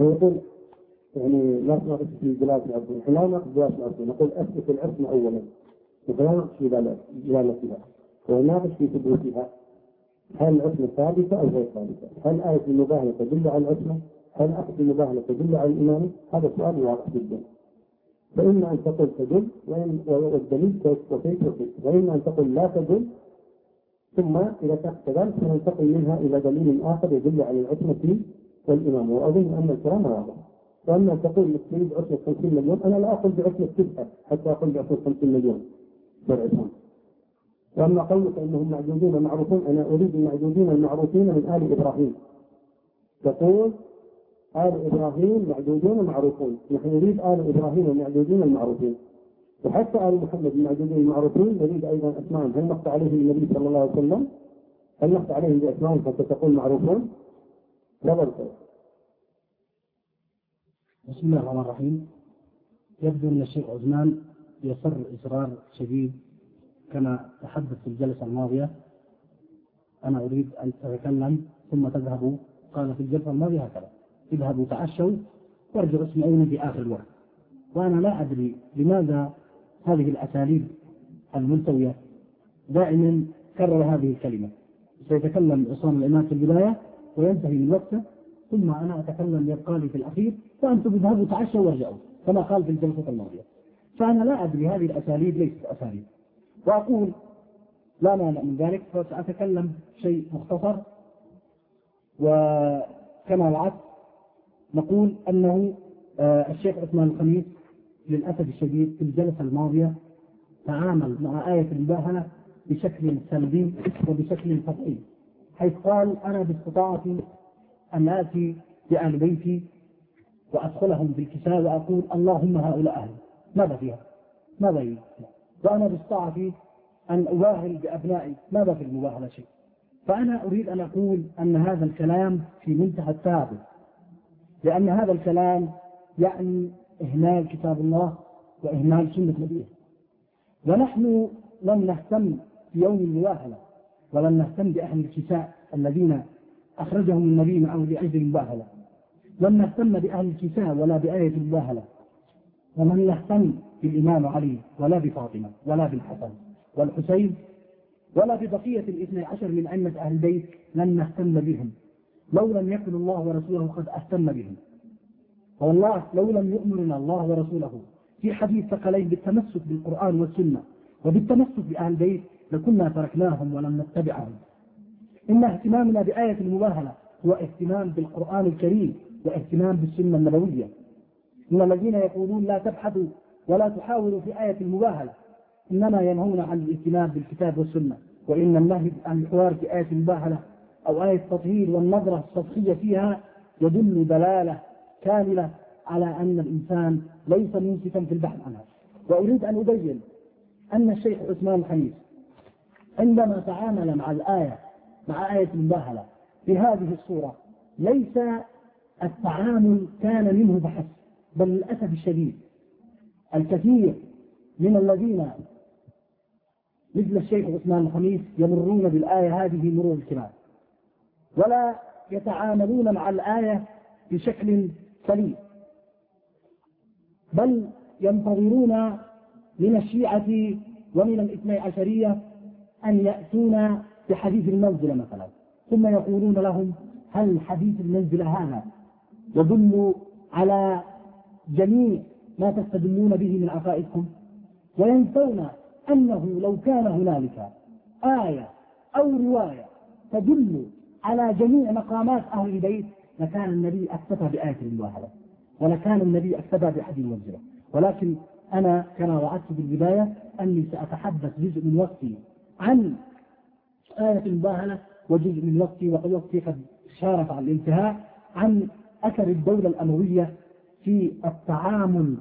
يقول يعني لا نقص في جلاس العصر. لا نقص جلاس العصر. نقول أثبت العصمة اولا. ويناقش في دلالتها ويناقش في ثبوتها هل العصمة ثابتة أو غير ثابتة؟ هل آية المباهلة تدل على العصمة؟ هل أخذ المباهلة تدل على الإمامة؟ هذا سؤال واضح جدا. فإما أن تقول تدل والدليل كيف وكيف وكيف، وإما أن تقول لا تدل ثم إذا كانت كذلك سننتقل منها إلى دليل آخر يدل على العصمة والإمامة، وأظن أن الكلام واضح. وأما تقول انك تريد عصمة 50 مليون، أنا لا أقول بعصمة تسعة حتى أقول بعصمة 50 مليون. وأما قولك إنهم معدودون معروفون أنا أريد المعدودين المعروفين من آل إبراهيم تقول آل إبراهيم معدودون معروفون، نحن نريد آل إبراهيم المعدودين المعروفين. وحتى آل محمد المعدودين المعروفين نريد أيضا أسمائهم، هل نقطع عليهم النبي صلى الله عليه وسلم؟ هل نقطع عليهم بأسمائهم حتى تقول معروفون؟ بل بسم الله الرحمن الرحيم. يبدو أن الشيخ عثمان يصر إصرار شديد كما تحدث في الجلسة الماضية أنا أريد أن أتكلم ثم تذهبوا قال في الجلسة الماضية هكذا اذهبوا تعشوا وارجعوا اسمعوني في آخر الوقت. وأنا لا أدري لماذا هذه الأساليب الملتوية دائما كرر هذه الكلمة. سيتكلم عصام الإمام في البداية وينتهي من وقته ثم أنا أتكلم يبقى لي في الأخير وأنتم اذهبوا تعشوا وارجعوا كما قال في الجلسة الماضية. فأنا لا أدري هذه الأساليب ليست أساليب. وأقول لا مانع من ذلك فسأتكلم شيء مختصر وكما وعدت نقول أنه آه، الشيخ عثمان الخميس للأسف الشديد في الجلسة الماضية تعامل مع آية المباهلة بشكل سلبي وبشكل سطحي حيث قال أنا باستطاعتي أن آتي بأهل بيتي وأدخلهم بالكساء وأقول اللهم هؤلاء أهل ماذا فيها؟ ماذا يريد؟ وأنا باستطاعتي أن أباهل بأبنائي ماذا في المباهلة شيء. فأنا أريد أن أقول أن هذا الكلام في منتهى الثابت لأن هذا الكلام يعني إهمال كتاب الله وإهمال سنة نبيه ونحن لم نهتم في يوم المباهلة ولم نهتم بأهل الكساء الذين أخرجهم النبي معه لأجل المباهلة لم نهتم بأهل الكساء ولا بآية المباهلة ولم نهتم بالإمام علي ولا بفاطمة ولا بالحسن والحسين ولا ببقية الاثني عشر من أئمة أهل البيت لن نهتم بهم. لو لم يكن الله ورسوله قد أهتم بهم. والله لو لم يؤمرنا الله ورسوله. في حديث ثقلين بالتمسك بالقرآن والسنة وبالتمسك بأهل البيت لكنا تركناهم ولم نتبعهم. إن اهتمامنا بآية المباهلة هو اهتمام بالقرآن الكريم واهتمام بالسنة النبوية. إن الذين يقولون لا تبحثوا ولا تحاولوا في آية المباهلة. إنما ينهون عن الاهتمام بالكتاب والسنة. وإن النهي عن الحوار في آية المباهلة أو آية التطهير والنظرة السطحية فيها يدل دلالة كاملة على أن الإنسان ليس منصفا في البحث عنها. وأريد أن أبين أن الشيخ عثمان الحميد عندما تعامل مع الآية مع آية المباهلة بهذه الصورة ليس التعامل كان منه فحسب بل للأسف الشديد الكثير من الذين مثل الشيخ عثمان الخميس يمرون بالآية هذه مرور الكرام ولا يتعاملون مع الآية بشكل سليم. بل ينتظرون من الشيعة ومن الاثني عشرية أن يأتون بحديث المنزلة مثلا. ثم يقولون لهم هل حديث المنزلة هذا يدل على جميع ما تستدلون به من عقائدكم؟ وينسون أنه لو كان هنالك آية أو رواية تدل على جميع مقامات أهل البيت لكان النبي أكتفى بآية المباهلة ولكان النبي أكتفى بحديث المنزلة. ولكن أنا كما وعدت في البداية أني سأتحدث جزء من وقتي عن آية المباهلة وجزء من وقتي وقتي قد شارف على الانتهاء عن أثر الدولة الأموية في التعامل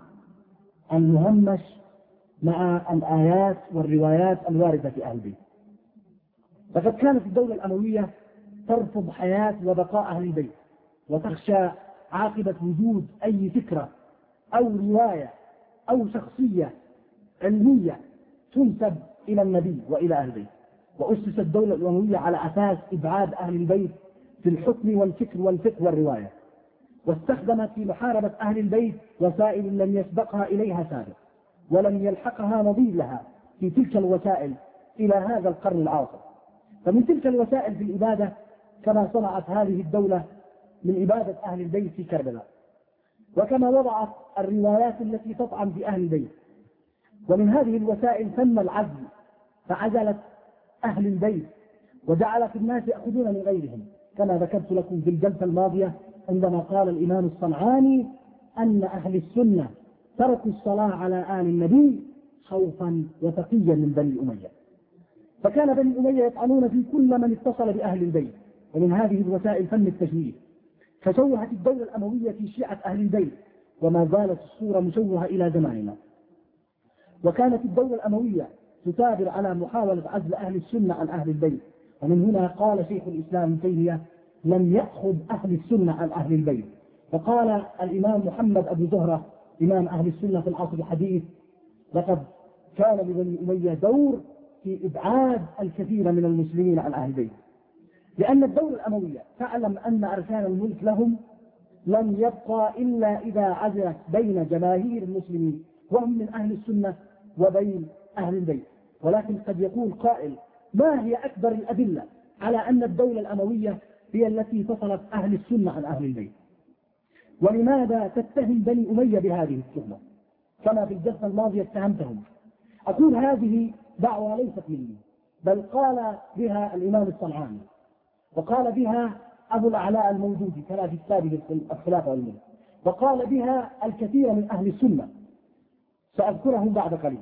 المهمش مع الآيات والروايات الواردة في أهل البيت. فقد كانت الدولة الأموية ترفض حياة وبقاء أهل البيت وتخشى عاقبة وجود أي فكرة أو رواية أو شخصية علمية تنسب إلى النبي وإلى أهل البيت. وأسست الدولة الأموية على أساس إبعاد أهل البيت في الحكم والفكر والفقه والرواية. واستخدمت في محاربة أهل البيت وسائل لم يسبقها إليها سابق ولم يلحقها نظير لها في تلك الوسائل إلى هذا القرن العاصر. فمن تلك الوسائل في الإبادة كما صنعت هذه الدولة من عبادة أهل البيت في كربلاء. وكما وضعت الروايات التي تطعن في أهل البيت. ومن هذه الوسائل تم العزل فعزلت أهل البيت وجعلت الناس يأخذون من غيرهم كما ذكرت لكم في الجلسة الماضية عندما قال الإمام الصنعاني أن أهل السنة تركوا الصلاة على آل النبي خوفا وتقيا من بني أمية. فكان بني أمية يطعنون في كل من اتصل بأهل البيت ومن هذه الوسائل فن التشويه فشوهت الدولة الأموية في شيعة أهل البيت وما زالت الصورة مشوهة إلى زماننا. وكانت الدولة الأموية تثابر على محاولة عزل أهل السنة عن أهل البيت. ومن هنا قال شيخ الإسلام تيمية لم يأخذ أهل السنة عن أهل البيت. وقال الإمام محمد أبو زهرة إمام أهل السنة في العصر الحديث لقد كان لبني أمية دور في إبعاد الكثير من المسلمين عن أهل البيت. لأن الدولة الأموية تعلم أن أركان الملك لهم لم يبقى إلا إذا عزلت بين جماهير المسلمين وهم من أهل السنة وبين أهل البيت. ولكن قد يقول قائل ما هي أكبر الأدلة على أن الدولة الأموية هي التي فصلت أهل السنة عن أهل البيت. ولماذا تتهم بني أمية بهذه التهمة كما في الجلسة الماضية اتهمتهم. أقول هذه دعوة ليست مني بل قال بها الإمام الصنعاني وقال بها أبو الأعلاء الموجودي كما في كتابه الخلافة والملك وقال بها الكثير من أهل السنة. سأذكرهم بعد قليل.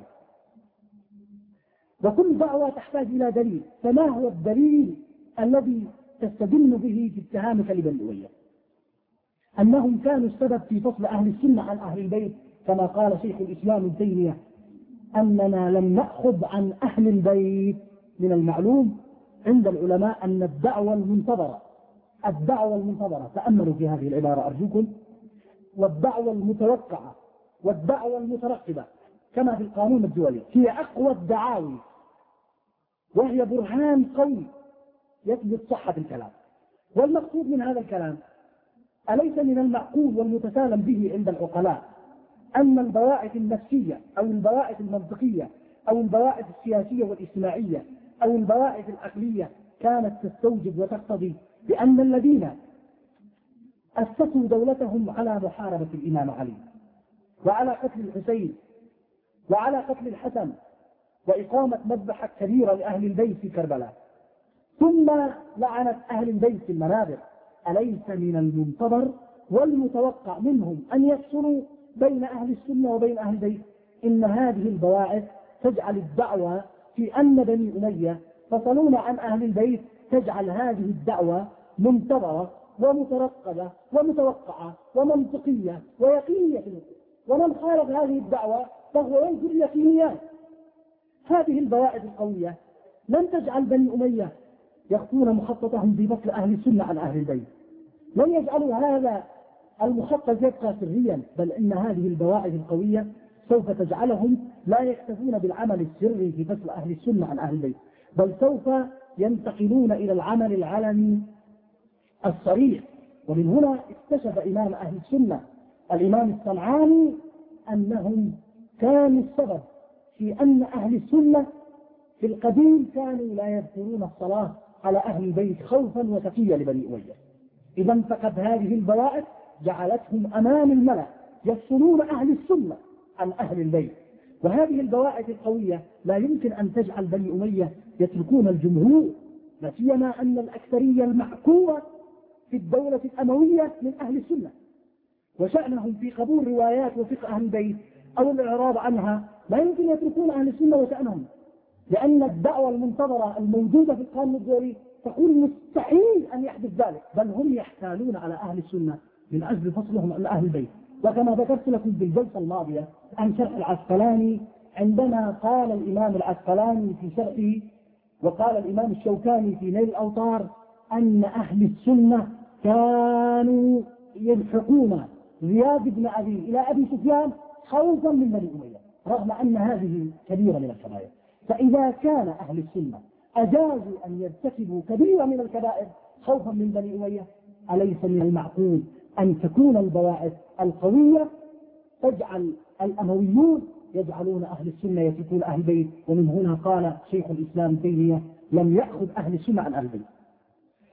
وكل دعوة تحتاج إلى دليل فما هو الدليل الذي تستدل به في اتهامك لبني أمية أنهم كانوا السبب في فصل أهل السنة عن أهل البيت كما قال شيخ الإسلام ابن تيمية أننا لم نأخذ عن أهل البيت من المعلوم عند العلماء أن الدعوة المنتظرة الدعوة المنتظرة تأملوا في هذه العبارة أرجوكم والدعوة المتوقعة والدعوة المترقبة كما في القانون الدولي هي أقوى الدعاوي وهي برهان قوي. يثبت صحة الكلام. والمقصود من هذا الكلام أليس من المعقول والمتسالم به عند العقلاء أن البواعث النفسية أو البواعث المنطقية أو البواعث السياسية والاجتماعية أو البواعث العقلية كانت تستوجب وتقتضي بأن الذين أسسوا دولتهم على محاربة الإمام علي وعلى قتل الحسين وعلى قتل الحسن وإقامة مذبحة كبيرة لأهل البيت في كربلاء. ثم لعنت أهل البيت في المنابر. أليس من المنتظر والمتوقع منهم أن يفصلوا بين أهل السنة وبين أهل البيت؟ إن هذه البواعث تجعل الدعوة في أن بني أمية فصلون عن أهل البيت تجعل هذه الدعوة منتظرة ومترقبة ومتوقعة ومنطقية ويقينية ومن خالف هذه الدعوة فهو ينكر اليقينيات. هذه البواعث القوية لن تجعل بني أمية يخطون مخططهم في فصل أهل السنة عن أهل البيت. لن يجعلوا هذا المخطط يبقى سريا بل إن هذه البواعث القوية سوف تجعلهم لا يكتفون بالعمل السري في فصل أهل السنة عن أهل البيت بل سوف ينتقلون إلى العمل العلني الصريح. ومن هنا اكتشف إمام أهل السنة الإمام الصنعاني أنهم كانوا السبب في أن أهل السنة في القديم كانوا لا يذكرون الصلاة على أهل البيت خوفا وتقيا لبني أمية. إذا فقد هذه البواعث جعلتهم أمام الملأ يفصلون أهل السنة عن أهل البيت. وهذه البواعث القوية لا يمكن أن تجعل بني أمية يتركون الجمهور لا سيما أن الأكثرية المحكومة في الدولة الأموية من أهل السنة. وشأنهم في قبول روايات وفقه أهل البيت أو الإعراض عنها لا يمكن يتركون أهل السنة وشأنهم. لأن الدعوة المنتظرة الموجودة في القانون الدولي تقول مستحيل أن يحدث ذلك بل هم يحتالون على أهل السنة من أجل فصلهم عن أهل البيت. وكما ذكرت لكم في الجلسة الماضية عن شرح العسقلاني عندما قال الإمام العسقلاني في شرحه وقال الإمام الشوكاني في نيل الأوطار أن أهل السنة كانوا يلحقون زياد بن أبي إلى أبي سفيان خوفا من بني أمية رغم أن هذه كبيرة من الكبائر. فإذا كان أهل السنة أجازوا أن يرتكبوا كبيرة من الكبائر خوفا من بني أمية أليس من المعقول أن تكون البواعث القوية؟ تجعل الأمويون يجعلون أهل السنة يتركون أهل البيت. ومن هنا قال شيخ الإسلام تيمية لم يأخذ أهل السنة عن أهل البيت.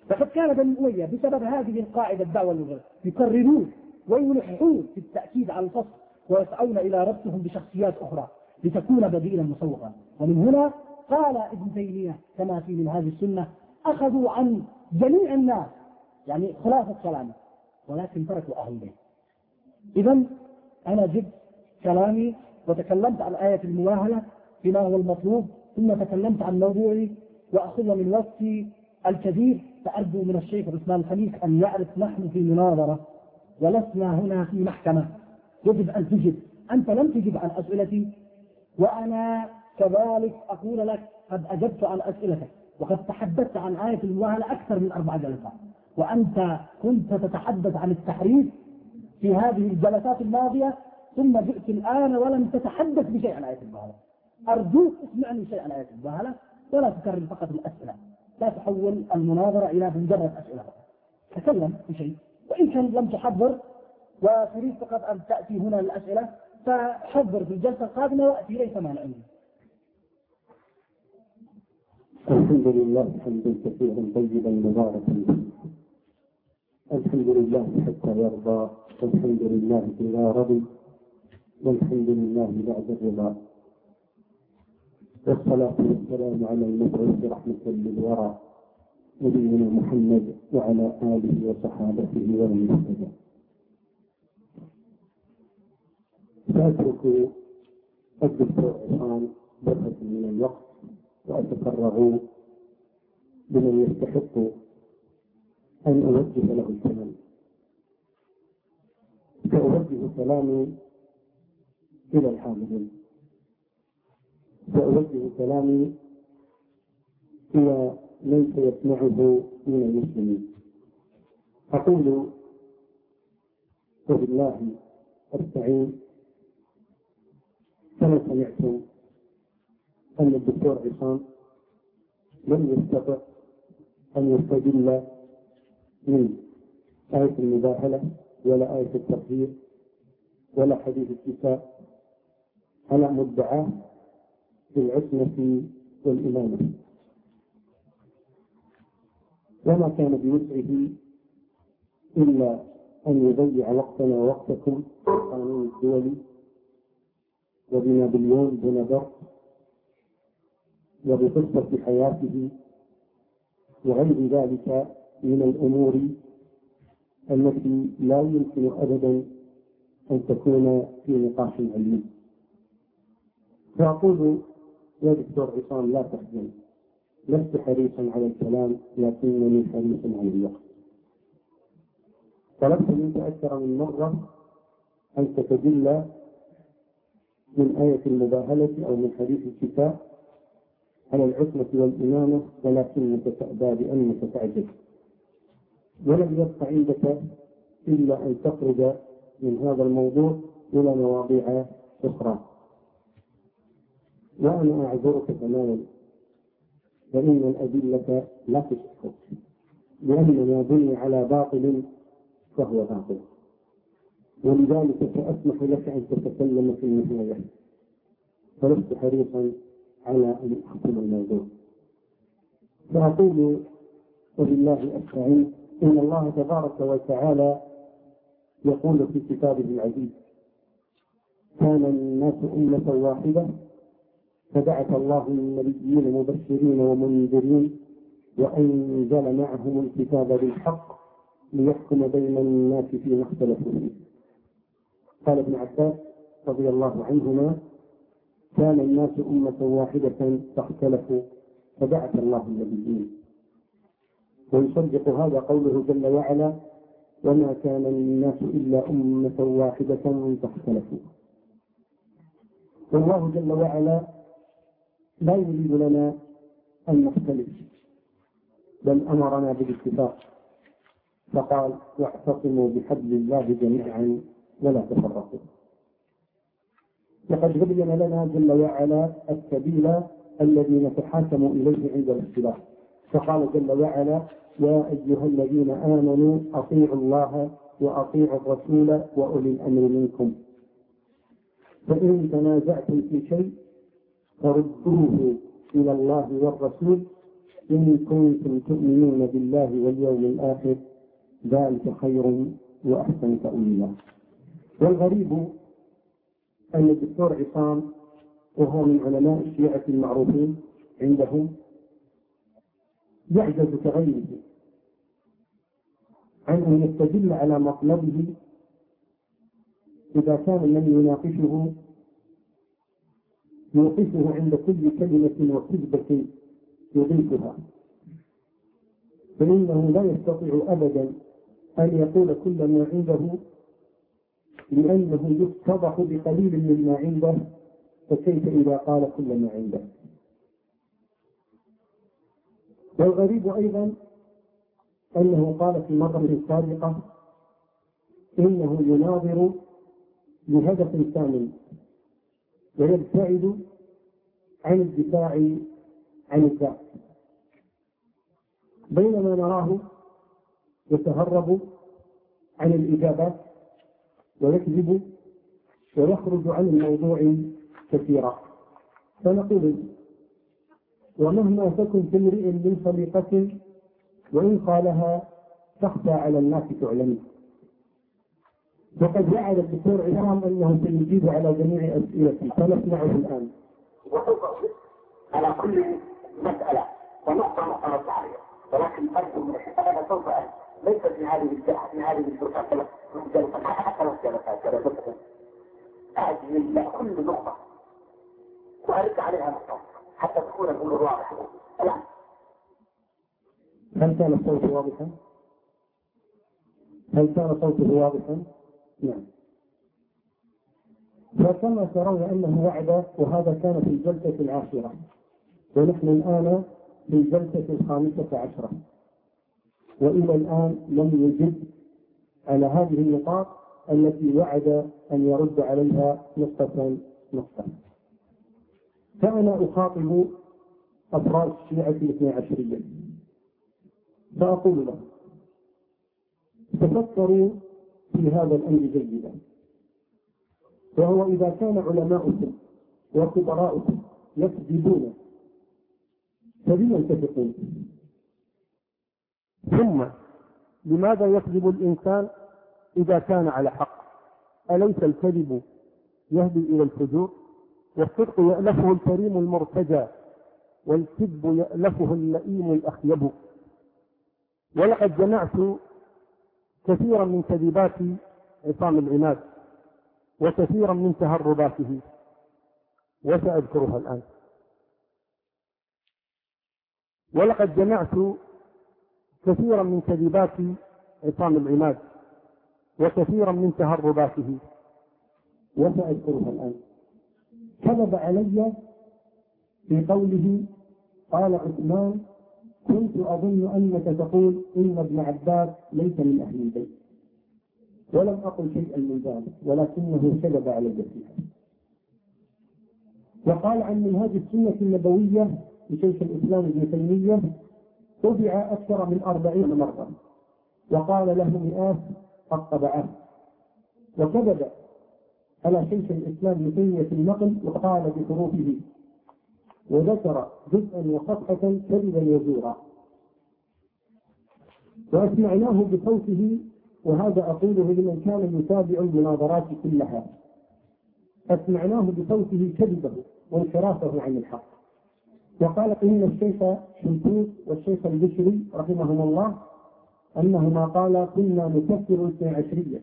فقد كان بني أمية بسبب هذه القاعدة الدعوة يكررون ويلحون في التأكيد على الفصل ويسعون إلى ربطهم بشخصيات أخرى. لتكون بديلا مسوقا ومن هنا قال ابن تيمية كما في من هذه السنة أخذوا عن جميع الناس يعني خلاصة كلامه ولكن تركوا أهل البيت. إذا أنا جبت كلامي وتكلمت عن آية المواهلة بما هو المطلوب ثم تكلمت عن موضوعي وأخذ من وقتي الكثير فأرجو من الشيخ عثمان الخليل أن يعرف نحن في مناظرة ولسنا هنا في محكمة. يجب أن تجب. أنت لم تجب عن أسئلتي وأنا كذلك أقول لك قد أجبت عن أسئلتك وقد تحدثت عن آية المواهلة أكثر من أربع جلسات. وأنت كنت تتحدث عن التحريف في هذه الجلسات الماضية ثم جئت الآن ولم تتحدث بشيء عن آية المواهلة. أرجوك اسمعني شيء عن آية المواهلة ولا تكرر فقط الأسئلة. لا تحول المناظرة إلى مجرد أسئلة فقط. تكلم بشيء وإن كان لم تحضر وتريد فقط أن تأتي هنا الأسئلة فحضر في الجلسة القادمة وأتي ليس مانع الحمد لله حمدا كثيرا طيبا مباركا. الحمد لله حتى يرضى. والحمد لله إذا رضي. والحمد لله بعد الرضا. والصلاة والسلام على المبعوث رحمة للورى نبينا محمد وعلى آله وصحابته ومن اهتدى. سأترك الدكتور عصام برهة من الوقت وأتفرغ بمن يستحق أن أوجه له الكلام. سأوجه كلامي إلى الحاضرين. سأوجه كلامي إلى من سيسمعه من المسلمين. أقول وبالله أستعين كما سمعتم أن الدكتور عصام لم يستطع أن يستدل من آية المباهلة ولا آية التطهير ولا حديث الكتاب على مدعاه في العصمة والإمامة. وما كان بوسعه إلا أن يضيع وقتنا ووقتكم القانون الدولي وبنابليون بونابرت وبقصة حياته وغير ذلك من الأمور التي لا يمكن أبدا أن تكون في نقاش علمي. فأقول يا دكتور عصام لا تحزن. لست حريصا على الكلام لكنني حريص على الوقت. طلبت منك أكثر من مرة أن تتدل من آية المباهلة أو من حديث الكتاب على العصمة والإمامة ولكنك تأبى بأنك تعجز ولم يبق عندك إلا أن تخرج من هذا الموضوع إلى مواضيع أخرى. وأنا أعذرك تماما؟ فإن الأدلة لا تشكك لأن ما بني على باطل فهو باطل. ولذلك سأسمح لك أن تتكلم في النهاية فلست حريصا على أن أختم الموضوع. فأقول وبالله أستعين إن الله تبارك وتعالى يقول في كتابه العزيز كان الناس أمة واحدة فبعث الله النبيين مبشرين ومنذرين وأنزل معهم الكتاب بالحق ليحكم بين الناس فيما اختلفوا فيه. قال ابن عباس رضي الله عنهما كان الناس أمة واحدة فاختلفوا فبعث الله النبيين. ويصدق هذا قوله جل وعلا وما كان الناس إلا أمة واحدة فاختلفوا. والله جل وعلا لا يريد لنا أن نختلف بل أمرنا بالاتفاق. فقال واعتصموا بحبل الله جميعا. ولا تفرقوا. لقد بين لنا جل وعلا السبيل الذي نتحاكم إليه عند الاختلاف فقال جل وعلا يا أيها الذين آمنوا أطيعوا الله وأطيعوا الرسول وأولي الأمر منكم. فإن تنازعتم في شيء فردوه إلى الله والرسول إن كنتم تؤمنون بالله واليوم الآخر. ذلك خير وأحسن تأويلا. والغريب أن الدكتور عصام وهو من علماء الشيعة المعروفين عندهم يعجز كغيره عن أن يستدل على مطلبه إذا كان من يناقشه يوقفه عند كل كلمة وكذبة يضيفها. فإنه لا يستطيع أبدا أن يقول كل ما عنده لأنه يفتضح بقليل مما عنده فكيف إذا قال كل ما عنده؟ والغريب أيضا أنه قال في مرة سابقة إنه يناظر لهدف ثاني ويبتعد عن الدفاع عن الذات بينما نراه يتهرب عن الإجابات ويكذب ويخرج عن الموضوع كثيرا. فنقول ومهما تكن في امرئ من خليقة وإن قالها تخفى على الناس تعلم. وقد وعد الدكتور عصام أنه سيجيب على جميع أسئلتي فنسمعه الآن. وسوف على كل مسألة ونقطة نقطة عليها ولكن أرجو أنا سوف ليس في هذه الجلسة في هذه الجلسة جلسة حتى لو جلسات جلسات أعجل كل نقطة. وأرد عليها نقطة. حتى تكون الأمور واضحة. الآن. هل كان الصوت واضحا؟ هل كان صوته واضحا؟ نعم. فكما ترون أنه وعد وهذا كان في الجلسه العاشرة. ونحن الآن في الجلسه الخامسة عشرة. وإلى الآن لم يجب على هذه النقاط التي وعد أن يرد عليها نقطة نقطة. فأنا أخاطب أفراد الشيعة الاثني عشرية. فأقول لهم تفكروا في هذا الأمر جيدا. وهو إذا كان علماؤكم وكبراؤكم يكذبون فبما يتفقون؟ ثم لماذا يكذب الإنسان إذا كان على حق؟ أليس الكذب يهدي إلى الفجور؟ والصدق يألفه الكريم المرتجى والكذب يألفه اللئيم الأخيب. ولقد جمعت كثيرا من كذبات عصام العناد وكثيرا من تهرباته وسأذكرها الآن. ولقد جمعت كثيرا من كذبات عصام العماد وكثيرا من تهرباته وسأذكرها الآن. كذب علي في قوله قال عثمان كنت أظن أنك تقول إن ابن عباس ليس من أهل البيت ولم أقل شيئا من ذلك ولكنه كذب علي فيها. وقال عن منهاج السنة النبوية لشيخ الإسلام ابن تيمية طبع أكثر من أربعين مرة وقال له مئات قد طبعه. وكذب على شيخ الإسلام ابن تيمية في النقل وقال بحروفه وذكر جزءا وصفحة كذبا يزورا وأسمعناه بصوته وهذا أقوله لمن كان يتابع المناظرات كلها. أسمعناه بصوته كذبه وانحرافه عن الحق. وقال إن الشيخ شنتوت والشيخ البشري رحمهما الله أنهما قالا كنا نكفر الاثني عشرية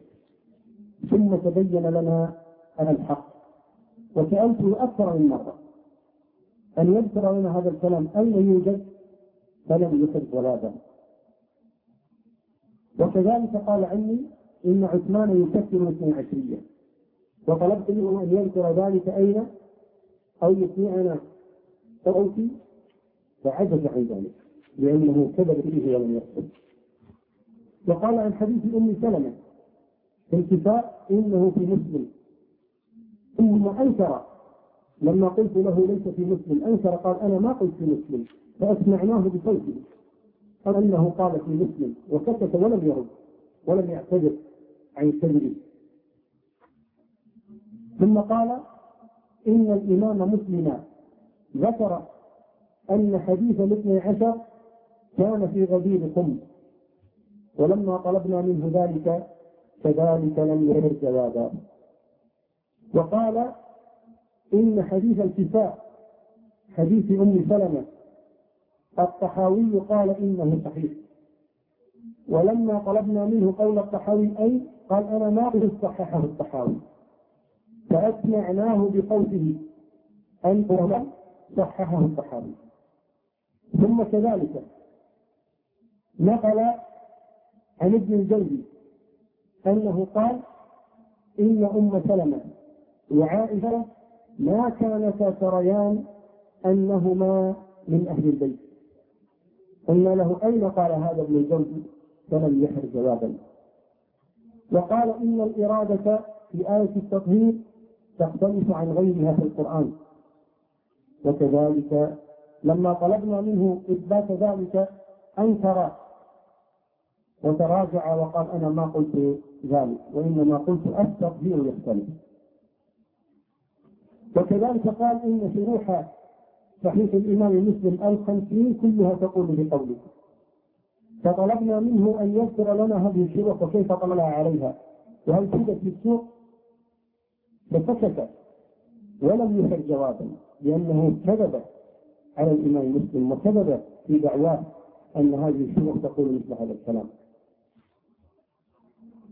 ثم تبين لنا أنا الحق. وسألته أكثر من مرة أن يذكر لنا هذا الكلام أين يوجد؟ فلم يخرج ولا وكذلك قال عني إن عثمان يكفر الاثني عشرية وطلبت منه أن يذكر ذلك أين؟ أو يسمعنا. صوتي فعجز عن ذلك لأنه كذب فيه ولم يقصد وقال عن حديث أم سلمة في الكفاء إنه في مسلم. ثم أنكر لما قلت له ليس في مسلم أنكر قال أنا ما قلت في مسلم فأسمعناه بصوته. أنه قال في مسلم وسكت ولم يرد ولم يعتذر عن كذبه. ثم قال إن الإمام مسلم ذكر أن حديث الاثني عشر كان في غدير قم ولما طلبنا منه ذلك كذلك لم يرد جوابا. وقال إن حديث الكفاء حديث أم سلمة الطحاوي قال إنه صحيح. ولما طلبنا منه قول الطحاوي أي قال أنا ما أقول صححه الطحاوي. فأسمعناه بقوله أن صححه الطحاوي ثم كذلك نقل عن ابن الجوزي أنه قال إن أم سلمة وعائشة ما كانتا تريان أنهما من أهل البيت. قلنا له أين قال هذا ابن الجوزي؟ فلم يحر جوابا. وقال إن الإرادة في آية التطهير تختلف عن غيرها في القرآن. وكذلك لما طلبنا منه إثبات ذلك أنكر وتراجع وقال أنا ما قلت ذلك وإنما قلت التطهير يختلف. وكذلك قال إن شروح صحيح الإمام مسلم الخمسين كلها تقول بقوله. فطلبنا منه أن يذكر لنا هذه الشروح وكيف طلع عليها. وهل توجد في السوق؟ فسكت ولم يحر جوابا. لأنه كذب على الإمام مسلم وكذب في دعواه أن هذه الشروح تقول مثل هذا الكلام.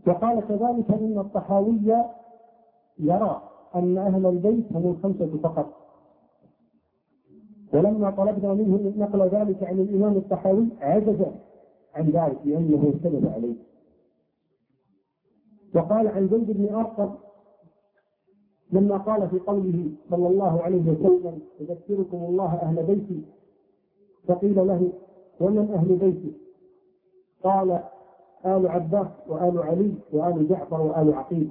وقال كذلك إن الطحاوي يرى أن أهل البيت هم الخمسة فقط. ولما طلبنا منه نقل ذلك عن الإمام الطحاوي عجز عن ذلك لأنه كذب عليه. وقال عن زيد بن أرقم لما قال في قوله صلى الله عليه وسلم يذكركم الله أهل بيتي. فقيل له ومن أهل بيتي قال آل عباس وآل علي وآل جعفر وآل عقيل.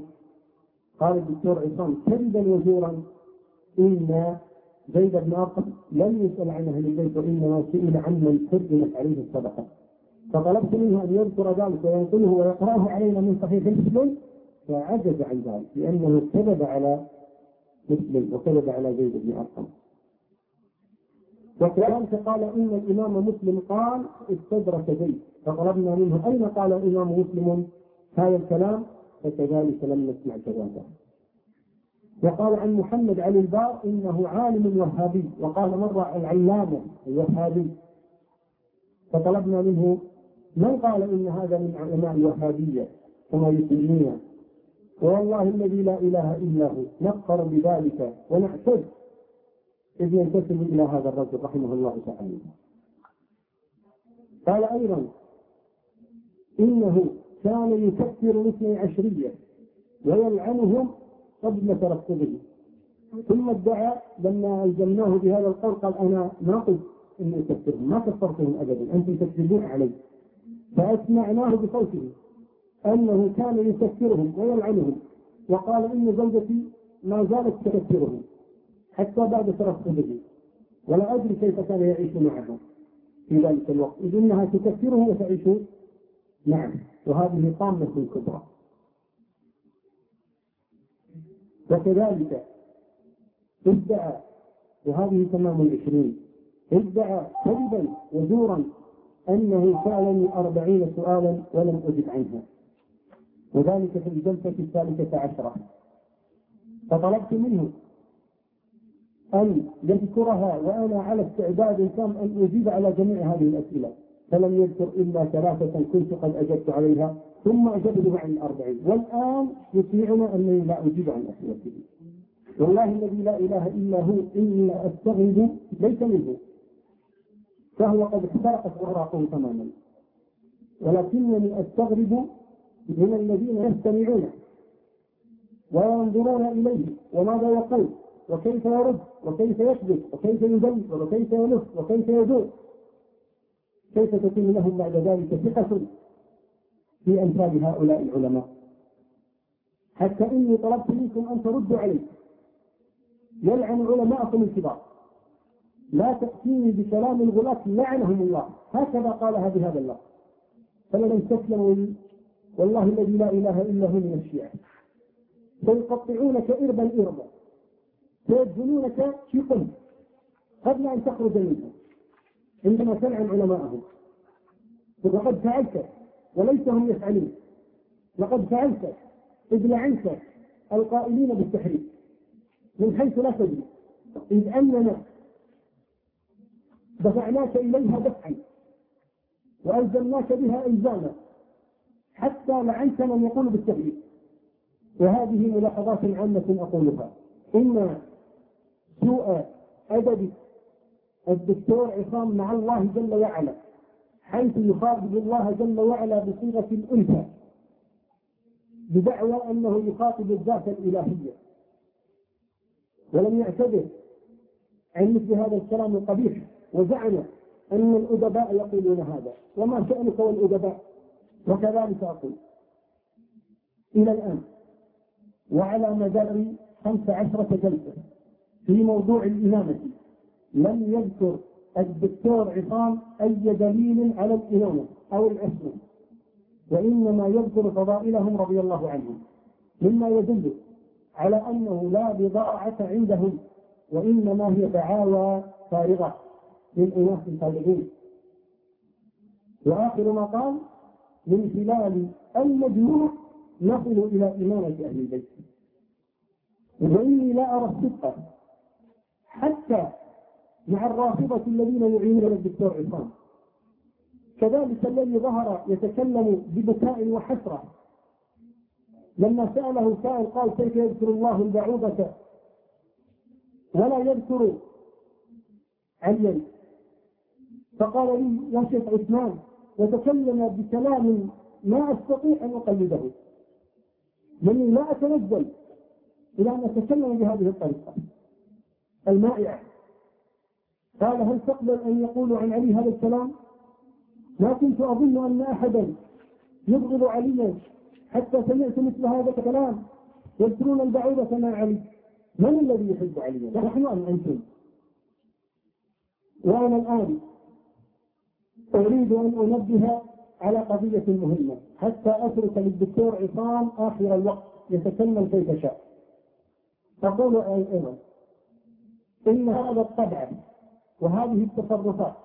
قال الدكتور عصام كذبا وزورا إن زيد بن أرقم لم يسأل عن أهل البيت وإنما سئل عن من حرمت عليه الصدقة. فطلبت منه أن يذكر ذلك وينقله ويقرأه علينا من صحيح مسلم فعجز عن ذلك لأنه كذب على مسلم وكذب على زيد بن أرقم. وكذلك قال إن الإمام مسلم قال استدرك زيد فطلبنا منه أين قال الإمام مسلم هذا الكلام؟ فكذلك لم نسمع جوابه وقال عن محمد علي البار إنه عالم وهابي وقال مرة العلامة الوهابي. فطلبنا منه من قال إن هذا من علماء الوهابية كما يسمينا والله الذي لا إله إلا هو. نفخر بذلك ونعتز إذ ينتسب إلى هذا الرجل رحمه الله تعالى. قال أيضا إنه كان يكفر الاثني عشرية ويلعنهم قبل ترقبه ثم ادعى لما ألزمناه بهذا القول قال أنا ما قلت اني اكفرهم ما كفرتهم ابدا أنتم تكذبون علي. فأسمعناه بصوته. أنه كان يكفرهم ويلعنهم. وقال إن زوجتي ما زالت تكفرهم حتى بعد ترقبه ولا أدري كيف كان يعيش معهم في ذلك الوقت. إذ إنها تكفره وتعيش معه. وهذه طامة كبرى. وكذلك ادعى وهذه تمام العشرين ادعى كذبا وزورا أنه سألني أربعين سؤالا ولم أجب عنها. وذلك في الجلسة الثالثة عشرة. فطلبت منه أن يذكرها وأنا على استعداد تام أن أجيب على جميع هذه الأسئلة. فلم يذكر إلا ثلاثة كنت قد أجبت عليها ثم أجبت عن الأربعين والآن يطيعنا أنني لا أجيب عن أسئلته. والله الذي لا إله إلا هو إني أستغرب ليس منه. فهو قد احترقت أوراقه تماما. ولكنني أستغرب من الذين يستمعون وينظرون إليه وماذا يقول وكيف يرد وكيف يكذب وكيف يبين وكيف يلف وكيف يدور. كيف تكون لهم بعد ذلك ثقة في أمثال هؤلاء العلماء؟ حتى إني طلبت منكم أن تردوا علي. يلعن علماءكم الكبار. لا تأتيني بكلام الغلاة لعنهم الله. هكذا قالها بهذا الله. فلن استسلموا والله الذي لا إله إلا هو من الشيعة. سيقطعونك إربا إربا. فيدفنونك في قم قبل أن تخرج منها عندما تلعن علماءهم وقد فعلت. وليس هم يفعلون. لقد فعلت. إذ لعنت القائلين بالتحريف. من حيث لا تدري. إذ أننا دفعناك إليها دفعا. وألزمناك بها إلزاما. حتى لعنت من يقول بالتحريف وهذه ملاحظات عامة أقولها. إن سوء أدب الدكتور عصام مع الله جل وعلا حيث يخاطب الله جل وعلا بصيغة الأنثى بدعوى أنه يخاطب الذات الإلهية. ولم يعتذر عن مثل هذا الكلام القبيح وزعم أن الأدباء يقولون هذا. وما شأنك والأدباء؟ وكذلك أقول إلى الآن وعلى مدار خمس عشرة جلسة في موضوع الإمامة لم يذكر الدكتور عصام أي دليل على الإمامة أو العصمة وإنما يذكر فضائلهم رضي الله عنهم مما يدل على أنه لا بضاعة عندهم وإنما هي دعاوى فارغة أناس صالحين وآخر ما قال من خلال المجموع نصل إلى إمامة أهل البيت. وإني لا أرى الصدق. حتى مع الرافضة الذين يعينون الدكتور عصام. كذلك الذي ظهر يتكلم ببكاء وحسرة. لما سأله سائل قال كيف يذكر الله البعوضة ولا يذكر عليا. فقال لي يا شيخ عثمان وتكلم بكلام ما أستطيع أن أقلده لاني لا أتنزل إلى أن أتكلم بهذه الطريقة المائعة قال هل تقبل أن يقولوا عن علي هذا الكلام؟ ما كنت أظن أن أحدا يبغض عليا حتى سمعت مثل هذا الكلام يذكرون البعوضة مع علي من الذي يحب عليا؟ نحن أم أنتم؟ وأنا الآن أريد أن أنبه على قضية مهمة. حتى أترك للدكتور عصام آخر الوقت يتكلم كيف شاء. تقول أيضا إن هذا الطبع وهذه التصرفات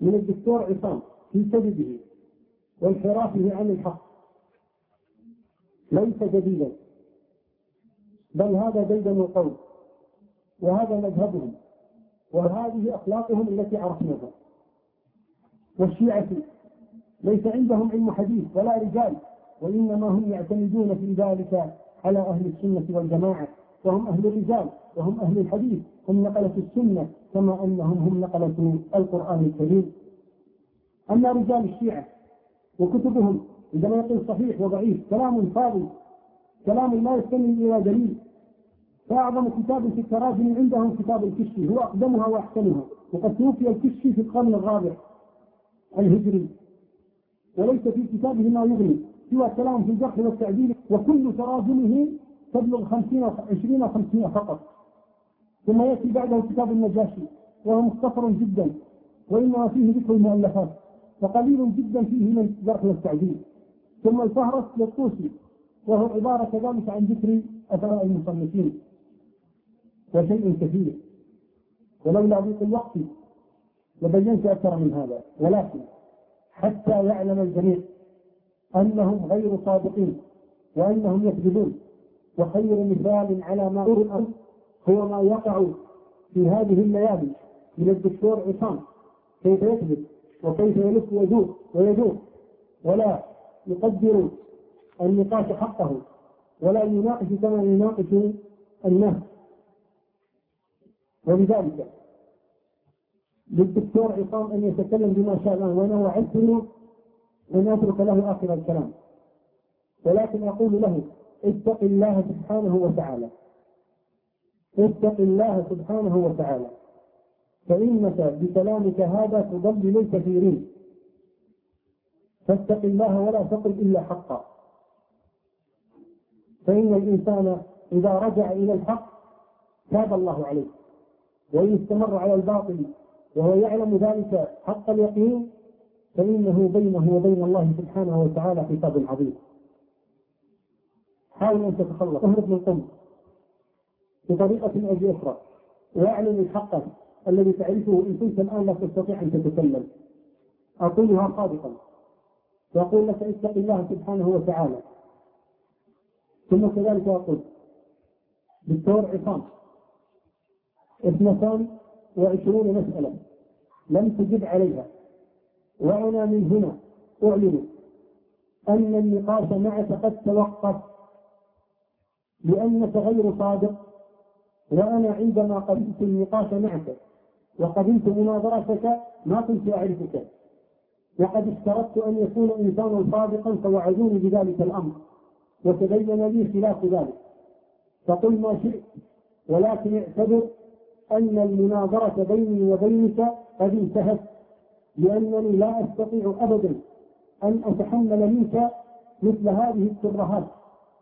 من الدكتور عصام في كذبه وانحرافه عن الحق ليس جديدا. بل هذا ديدن القوم وهذا مذهبهم وهذه أخلاقهم التي عرفناها. والشيعة ليس عندهم علم حديث ولا رجال وإنما هم يعتمدون في ذلك على أهل السنة والجماعة وهم أهل الرجال وهم أهل الحديث هم نقلة السنة كما أنهم هم نقلة القرآن الكريم. أما رجال الشيعة وكتبهم عندما يقول صحيح وضعيف كلام فاضي كلام لا يستند إلى دليل فأعظم كتاب في التراجم عندهم كتاب الكشي هو أقدمها وأحسنها وقد توفي الكشي في القرن الرابع. الهجري. وليس في كتابه ما يغني سوى كلام في الجرح والتعديل وكل تراجمه تبلغ خمسين عشرين أو خمسين فقط. ثم يأتي بعده كتاب النجاشي وهو مختصر جدا وإنما فيه ذكر المؤلفات وقليل جدا فيه من الجرح والتعديل. ثم الفهرس للطوسي وهو عبارة كذلك عن ذكر أثراء المصنفين وشيء كثير. ولولا ضيق الوقت لبينت أكثر من هذا. ولكن حتى يعلم الجميع أنهم غير صادقين وأنهم يكذبون. وخير مثال على ما أرى هو ما يقع في هذه الليالي من الدكتور عصام. كيف يكذب وكيف يلف ويدور ويدور. ولا يقدر النقاش حقه. ولا يناقش كما يناقش الناس ولذلك للدكتور عصام أن يتكلم بما شاء الله وأنا وعدته أن أترك له آخر الكلام. ولكن أقول له اتق الله سبحانه وتعالى. اتق الله سبحانه وتعالى. فإنك بكلامك هذا تضلل الكثيرين فاتق الله ولا تقل إلا حقا. فإن الإنسان إذا رجع إلى الحق تاب الله عليه. وإن استمر على الباطل وهو يعلم ذلك حق اليقين فإنه بينه وبين الله سبحانه وتعالى حساب عظيم. حاول أن تتخلص. اهرب من قم بطريقة أو بأخرى ويعلن حقا الذي تعرفه إن كنت الآن لا تستطيع أن تتكلم. أقولها صادقا. وأقول لك اتق الله سبحانه وتعالى. ثم كذلك أقول دكتور عصام اثنتان وعشرون مسألة لم تجب عليها. وأنا من هنا أعلن أن النقاش معك قد توقف لأنك غير صادق وأنا عندما قبلت النقاش معك وقبلت مناظرتك ما كنت أعرفك. وقد اشترطت أن يكون إنسانا صادقا فوعدوني بذلك الأمر وتبين لي خلاف ذلك. فقل ما شئت ولكن اعتبر أن المناظرة بيني وبينك قد انتهت لأنني لا أستطيع أبدا أن أتحمل منك مثل هذه الترهات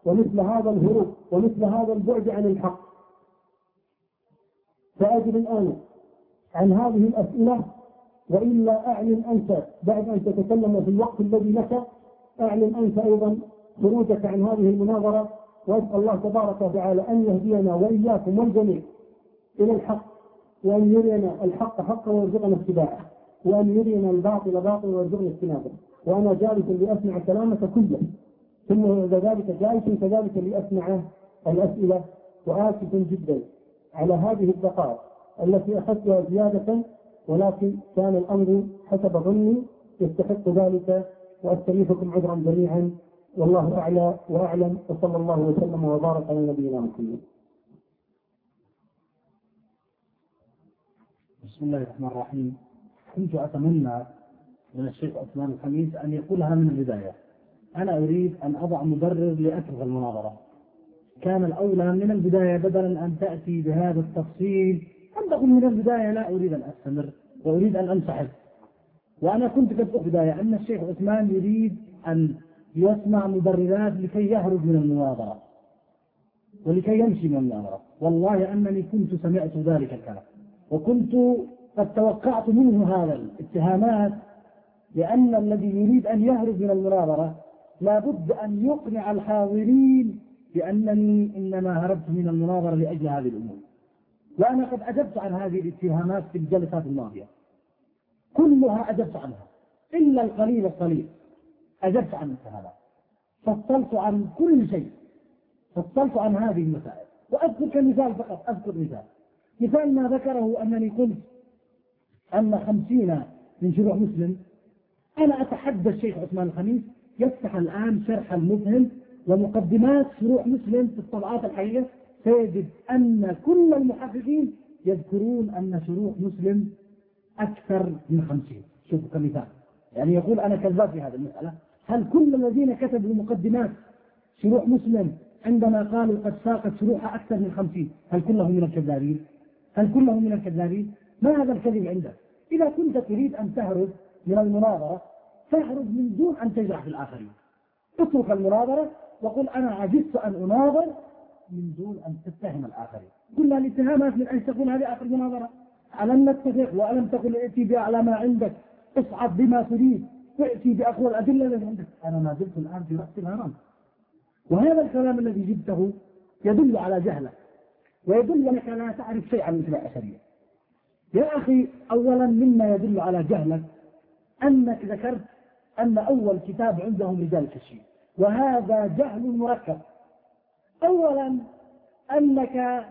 ومثل هذا الهروب ومثل هذا البعد عن الحق. فأجل الآن عن هذه الأسئلة وإلا أعلن أنت بعد أن تتكلم في الوقت الذي لك أعلن أنت أيضا خروجك عن هذه المناظرة وأسأل الله تبارك وتعالى أن يهدينا وإياكم والجميع إلى الحق وأن يرينا الحق حقا ويرزقنا اتباعه وأن يرينا الباطل باطلا ويرزقنا اجتنابه وأنا جالس لأسمع كلامك كله ثم بعد ذلك جالس كذلك لأسمع الأسئلة وآسف جدا على هذه الدقائق التي أخذتها زيادة ولكن كان الأمر حسب ظني يستحق ذلك وأستغيثكم عذرا جميعا والله أعلى وأعلم وصلى الله وسلم وبارك على نبينا محمد. بسم الله الرحمن الرحيم. كنت أتمنى من الشيخ عثمان الخميس أن يقولها من البداية. أنا أريد أن أضع مبرر لأترك المناظرة. كان الأولى من البداية بدلا أن تأتي بهذا التفصيل. أن تقول من البداية لا أريد أن أستمر وأريد أن أنسحب وأنا كنت قد في البداية أن الشيخ عثمان يريد أن يسمع مبررات لكي يهرب من المناظرة. ولكي يمشي من المناظرة. والله أنني كنت سمعت ذلك الكلام. وكنت قد توقعت منه هذا الاتهامات لأن الذي يريد أن يهرب من المناظرة لابد أن يقنع الحاضرين بأنني إنما هربت من المناظرة لأجل هذه الأمور. وأنا قد أجبت عن هذه الاتهامات في الجلسات الماضية. كلها أجبت عنها. إلا القليل القليل أجبت عن الاتهامات. فصلت عن كل شيء. فصلت عن هذه المسائل. وأذكر كمثال فقط. أذكر مثال. مثال ما ذكره أنني قلت أن خمسين من شروع مسلم. أنا أتحدى الشيخ عثمان الخميس يفتح الآن شرح المفهم ومقدمات شروع مسلم في الطبعات الحقيقية. سيجد أن كل المحققين يذكرون أن شروح مسلم أكثر من خمسين. شوفوا كمثال. يعني يقول أنا كذاب في هذه المسألة. هل كل الذين كتبوا مقدمات شروح مسلم عندما قالوا قد ساقت شروحها أكثر من خمسين هل كلهم من الكذابين؟ هل كلهم من الكذابين؟ ما هذا الكذب عندك؟ إذا كنت تريد أن تهرب من المناظرة فاهرب من دون أن تجرح في الآخرين. اترك المناظرة وقل أنا عجزت أن أناظر من دون أن تتهم الآخرين. كلها الاتهامات من أن تكون هذه آخر مناظرة ألم نتفق وألم تقل ائتي بأعلى ما عندك؟ اصعد بما تريد ائتي بأقوى الأدلة التي عندك. أنا ما زلت الآن في رأس الهرم. وهذا الكلام الذي جبته يدل على جهلك. ويدل أنك لا تعرف شيئا من الأثرية يا أخي أولا مما يدل على جهلك أنك ذكرت أن أول كتاب عندهم رجال التشييع وهذا جهل مركب. أولا أنك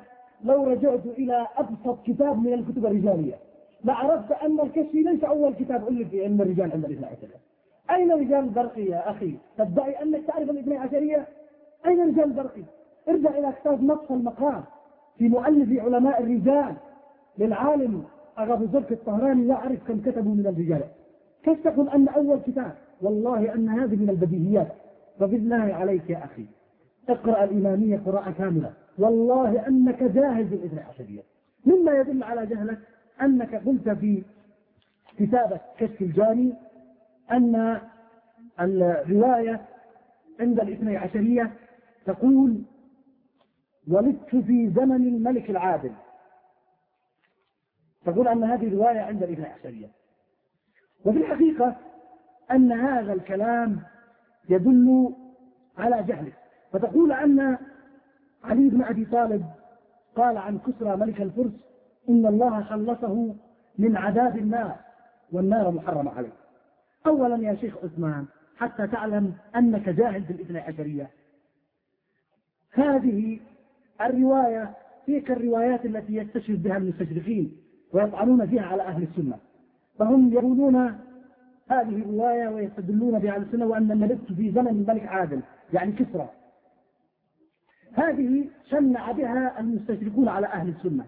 لو رجعت إلى أبسط كتاب من الكتب الرجالية لعرفت أن الكشف ليس أول كتاب ألف في علم الرجال عند الاثنى عشرية أين رجال البرقي يا أخي؟ تدعي أنك تعرف الاثنى عشرية؟ أين رجال البرقي ارجع إلى كتاب نصف المقام في مؤلف علماء الرجال للعالم أغا زرك الطهراني يعرف كم كتبوا من الرجال. كيف تقول أن أول كتاب؟ والله أن هذه من البديهيات. فبالله عليك يا أخي. اقرأ الإمامية قراءة كاملة. والله أنك جاهز بالاثنى عشرية مما يدل على جهلك أنك قلت في كتابة كشف الجاني أن الرواية عند الإثني عشرية تقول ولدت في زمن الملك العادل. تقول أن هذه رواية عند الاثني عشرية وفي الحقيقة أن هذا الكلام يدل على جهلك فتقول أن علي بن أبي طالب قال عن كسرى ملك الفرس إن الله خلصه من عذاب النار والنار محرمة عليه. أولا يا شيخ عثمان حتى تعلم أنك جاهل بالاثنى عشرية هذه الرواية تلك الروايات التي يستشهد بها المستشرقين ويطعنون فيها على أهل السنة. فهم يقولون هذه الرواية ويستدلون بها على السنة وأن لبثت في زمن الملك عادل يعني كسرى. هذه شنع بها المستشركون على أهل السنة.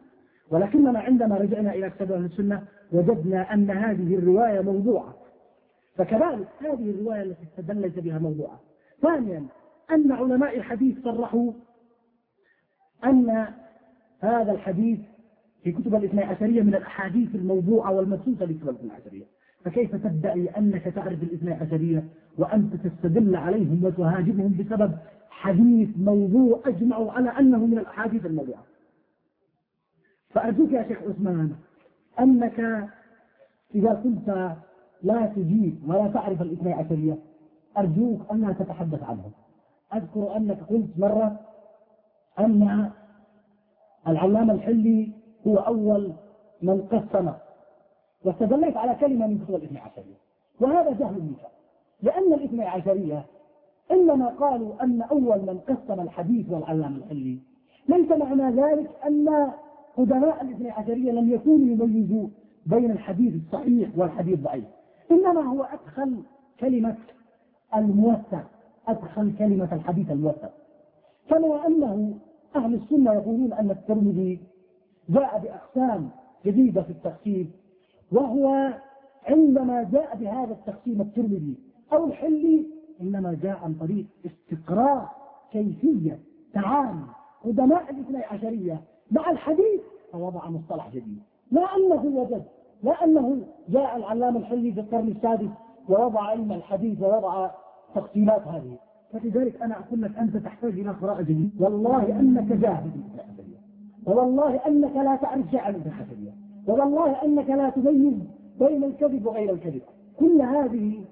ولكننا عندما رجعنا إلى كتاب أهل السنة وجدنا أن هذه الرواية موضوعة. فكذلك هذه الرواية التي استدلت بها موضوعة. ثانيا أن علماء الحديث صرحوا أن هذا الحديث في كتب الاثنى عشرية من الأحاديث الموضوعة والمبثوثة لكتب الاثنى عشرية. فكيف تدعي أنك تعرف الاثنى عشرية وأنت تستدل عليهم وتهاجمهم بسبب حديث موضوع أجمعوا على أنه من الأحاديث الموضوعة؟ فأرجوك يا شيخ عثمان أنك إذا كنت لا تجيب ولا تعرف الاثنى عشرية أرجوك أنها تتحدث عنهم. أذكر أنك قلت مرة أن العلامة الحلي هو أول من قسم. واستدليت على كلمة من كتب الاثنى عشرية. وهذا جهل منك لأن الإثنى عشرية إنما قالوا أن أول من قسم الحديث والعلامة الحلي. ليس معنى ذلك أن قدماء الإثنى عشرية لم يكونوا يميزوا بين الحديث الصحيح والحديث الضعيف إنما هو أدخل كلمة الموثق. أدخل كلمة الحديث الموثق. كما أنه أهل السنة يقولون أن الترمذي جاء بأقسام جديدة في التقسيم وهو عندما جاء بهذا التقسيم الترمذي أو الحلي إنما جاء عن طريق استقراء كيفية تعامل قدماء الاثني عشرية مع الحديث فوضع مصطلح جديد. لا أنه وجد لا أنه جاء العلامة الحلي في القرن السادس ووضع علم الحديث ووضع تقسيمات هذه. فلذلك أنا أقول لك أنت تحتاج إلى قراءة جديدة والله أنك جاهل. والله أنك لا تعرف الحسنية والله أنك لا تميز بين الكذب وغير الكذب. كل هذه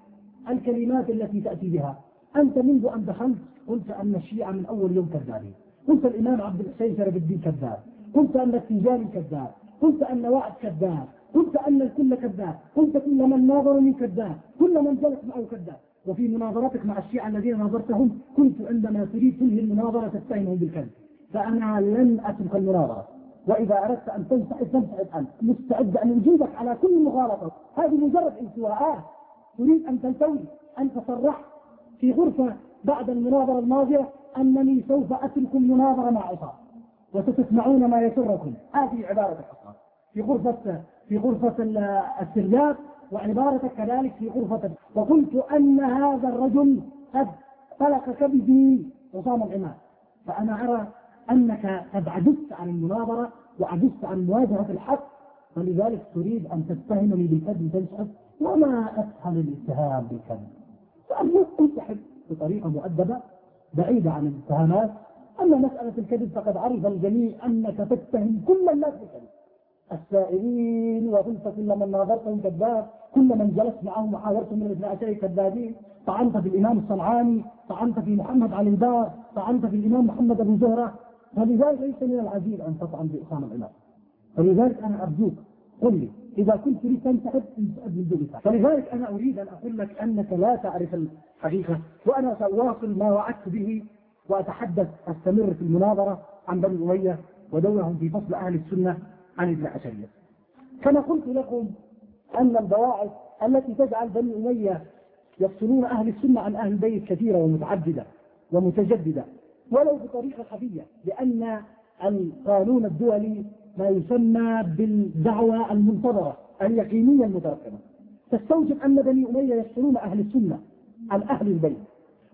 الكلمات التي تأتي بها أنت منذ أن دخلت قلت أن الشيعة من أول يوم كذابين. قلت الإمام عبد الحسين شرف الدين كذاب. قلت أن التيجاني كذاب. قلت أن وعد كذاب. قلت أن الكل كذاب. قلت كل من ناظرني كذاب. كل من جلس معه كذاب. وفي مناظرتك مع الشيعة الذين ناظرتهم كنت عندما تريد تنهي المناظرة تتهمهم بالكذب فأنا لن أترك المناظرة. وإذا أردت أن تنسحب تنسحب أنت. مستعد أن أجيبك على كل مغالطة. هذه مجرد انتواءات تريد أن تلتوي. أنت صرحت في غرفة بعد المناظرة الماضية أنني سوف أترك المناظرة مع عصام وستسمعون ما يسركم. هذه عبارة الحصان. في غرفة في غرفة السرداب وعبارتك كذلك في غرفة. وقلت أن هذا الرجل قد طلق كبدي عصام العماد. فأنا أرى أنك قد عجزت عن المناظرة وعجزت عن مواجهة الحق ولذلك تريد أن تتهمني بالكذب تنسحب وما أسهل الاتهام بالكذب فأرجوك انسحب بطريقة مؤدبة بعيدة عن الاتهامات. أما مسألة الكذب فقد عرف الجميع أنك تتهم كل الناس بالكذب السائلين وقلت كل من ناظرتهم كذاب كل من جلست معهم وحاورتهم من الاثنى عشر كذابين طعنت في الإمام الصنعاني طعنت في محمد علي الدار طعنت في الإمام محمد بن زهرة. فلذلك ليس من العزيز أن تطعن بإقامة العماد فلذلك أنا أرجوك قل لي إذا كنت تريد تنسحب انسحب من دون فلذلك أنا أريد أن أقول لك أنك لا تعرف الحقيقة وأنا سأواصل ما وعدت به وأتحدث أستمر في المناظرة عن بني أمية ودورهم في فصل أهل السنة. عن ابن عشرية كما قلت لكم أن البواعث التي تجعل بني أمية يفصلون أهل السنة عن أهل البيت كثيرة ومتعددة ومتجددة ولو بطريقة خفية لأن القانون الدولي ما يسمى بالدعوة المنتظرة اليقينية المترقبة تستوجب أن بني أمية يفصلون أهل السنة عن أهل البيت.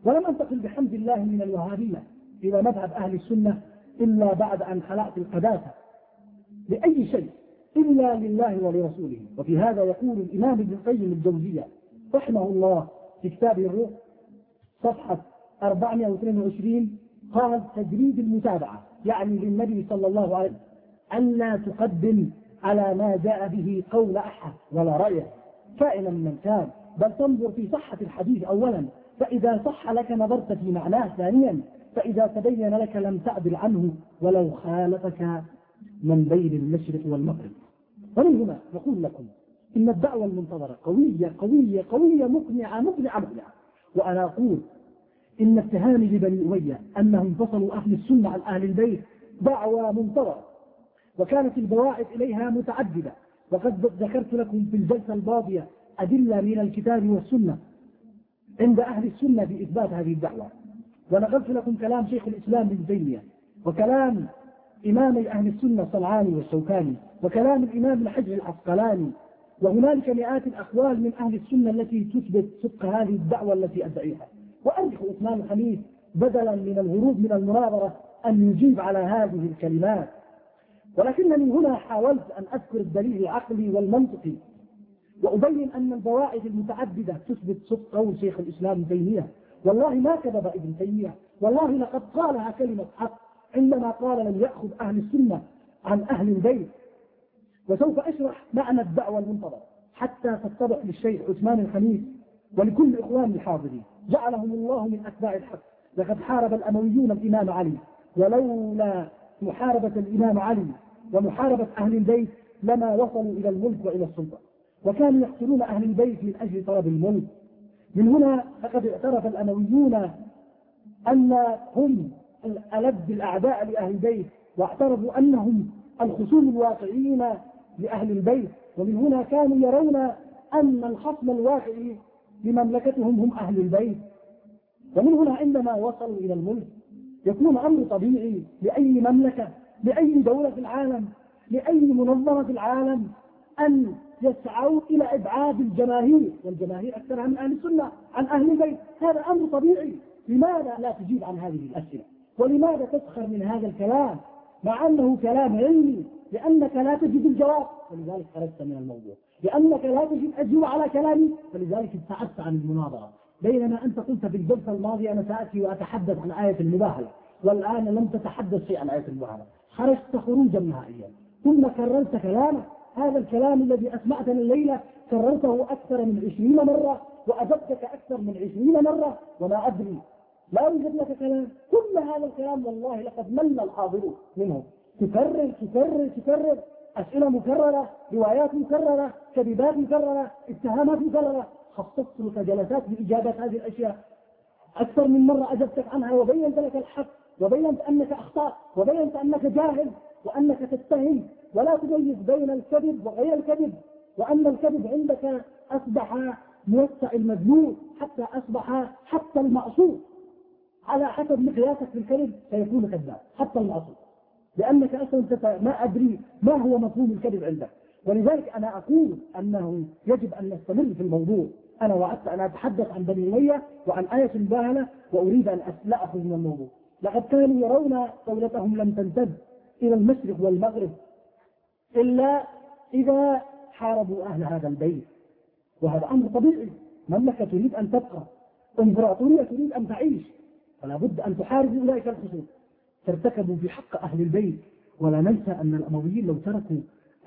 ولم أنتقل بحمد الله من الوهابية إلى مذهب أهل السنة إلا بعد أن خلعت القداسة لأي شيء إلا لله ولرسوله. وفي هذا يقول الإمام ابن القيم الجوزية رحمه الله في كتابه الروح صفحة 422 قال تجريد المتابعة يعني للنبي صلى الله عليه وسلم ألا تقدم على ما جاء به قول أحد ولا رأيه كائنا من كان بل تنظر في صحة الحديث أولا فإذا صح لك نظرت في معناه ثانيا فإذا تبين لك لم تعدل عنه ولو خالفك من بين المشرق والمغرب. ومن هنا نقول لكم إن الدعوة المنتظرة قوية قوية قوية مقنعة مقنعة مقنعة. وأنا أقول إن اتهامي لبني أمية أنهم فصلوا أهل السنة عن أهل البيت دعوة منتظرة. وكانت البواعث إليها متعددة. وقد ذكرت لكم في الجلسة الماضية أدلة من الكتاب والسنة عند أهل السنة في إثبات هذه الدعوة. ونقلت لكم كلام شيخ الإسلام ابن تيمية. وكلام إمامي أهل السنة الصنعاني والشوكاني وكلام الإمام الحجر العسقلاني وهنالك مئات الأقوال من أهل السنة التي تثبت صدق هذه الدعوة التي أدعيها. وأرجح عثمان الحميد بدلا من الهروب من المناظرة أن يجيب على هذه الكلمات. ولكنني هنا حاولت أن أذكر الدليل العقلي والمنطقي وأبين أن البواعث المتعددة تثبت صدق قول شيخ الإسلام ابن تيمية. والله ما كذب ابن تيمية والله لقد قالها كلمة حق عندما قال لم يأخذ أهل السنة عن أهل البيت وسوف أشرح معنى الدعوة المنتظرة. حتى تتضح للشيخ عثمان الخميس ولكل إخوان الحاضرين. جعلهم الله من أتباع الحق. لقد حارب الأمويون الإمام علي. ولولا محاربة الإمام علي ومحاربة أهل البيت لما وصلوا إلى الملك وإلى السلطة. وكانوا يقتلون أهل البيت من أجل طلب الملك. من هنا فقد اعترف الأمويون أن هم ألد الأعداء لأهل البيت واعترفوا أنهم الخصوم الواقعيين لأهل البيت ومن هنا كانوا يرون أن الخصم الواقعي لمملكتهم هم أهل البيت. ومن هنا عندما وصلوا إلى الملك يكون أمر طبيعي لأي مملكة لأي دولة في العالم لأي منظمة في العالم أن يسعوا إلى إبعاد الجماهير والجماهير أكثرها من أهل السنة عن أهل البيت. هذا أمر طبيعي. لماذا لا تجيب عن هذه الأسئلة؟ ولماذا تسخر من هذا الكلام؟ مع أنه كلام علمي لأنك لا تجد الجواب. فلذلك خرجت من الموضوع. لأنك لا تجد أجوبة على كلامي. فلذلك ابتعدت عن المناظرة. بينما أنت قلت في الجلسة الماضية أنا سأتي وأتحدث عن آية المباهلة. والآن لم تتحدث شيء عن آية المباهلة. خرجت خروجا نهائيا. ثم كررت كلامك. هذا الكلام الذي أسمعتني الليلة كررته أكثر من عشرين مرة وأجبتك أكثر من عشرين مرة وما أدري لا يوجد لك كلام. كل هذا الكلام والله لقد مل الحاضرون منه تكرر تكرر تكرر. أسئلة مكررة روايات مكررة كذبات مكررة اتهامات مكررة. خصصت لك جلسات لإجابة هذه الأشياء. أكثر من مرة أجبتك عنها وبينت لك الحق وبينت أنك أخطأت وبينت أنك جاهل وأنك تتهم. ولا تميز بين الكذب وغير الكذب. وأن الكذب عندك أصبح موسع المذموم حتى أصبح حتى المعصوم. على حسب مقياسك في الكذب سيكون كذاب حتى المعصوم لأنك أصلا ما أدري ما هو مفهوم الكذب عندك. ولذلك أنا أقول أنه يجب أن نستمر في الموضوع. أنا وعدت أن أتحدث عن بني أمية وعن آية الباهلة وأريد أن لا أخذ من الموضوع. لقد كانوا يرون دولتهم لم تمتد إلى المشرق والمغرب إلا إذا حاربوا أهل هذا البيت. وهذا أمر طبيعي. مملكة تريد أن تبقى. إمبراطورية تريد أن تعيش. فلا بد أن تحارب أولئك الخصوم. في حق أهل البيت. ولا ننسى أن الأمويين لو تركوا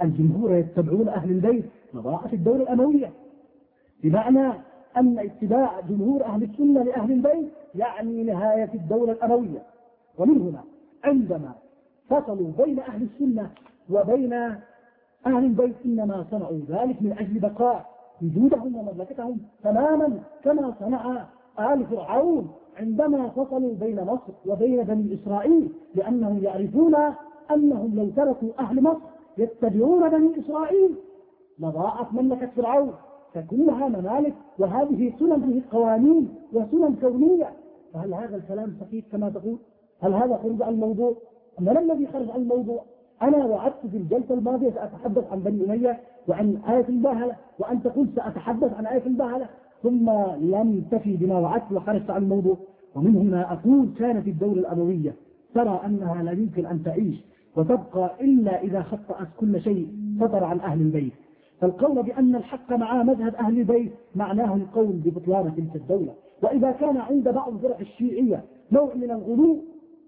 الجمهور يتبعون أهل البيت لضاعت الدولة الأموية. بمعنى أن اتباع جمهور أهل السنة لأهل البيت يعني نهاية الدولة الأموية. ومن هنا عندما فصلوا بين أهل السنة وبين أهل البيت إنما صنعوا ذلك من أجل بقاء وجودهم ومملكتهم تماما كما صنع آل فرعون. عندما فصلوا بين مصر وبين بني إسرائيل لأنهم يعرفون أنهم لو تركوا أهل مصر يتبعون بني إسرائيل لضاعت مملكة فرعون فكلها ممالك وهذه سنن قوانين وسنن كونية فهل هذا الكلام صحيح كما تقول؟ هل هذا خرج عن الموضوع؟ من الذي خرج عن الموضوع؟ أنا وعدت في الجلسة الماضية سأتحدث عن بني أمية وعن آية الباهلة وأنت قلت سأتحدث عن آية الباهلة ثم لم تفي بما وعدت وخرجت عن الموضوع. ومن هنا أقول كانت الدولة الأموية ترى أنها لا يمكن أن تعيش وتبقى إلا إذا خطأت كل شيء صدر عن أهل البيت. فالقول بأن الحق مع مذهب أهل البيت معناه القول ببطلان تلك الدولة. وإذا كان عند بعض الفرق الشيعية نوع من الغلو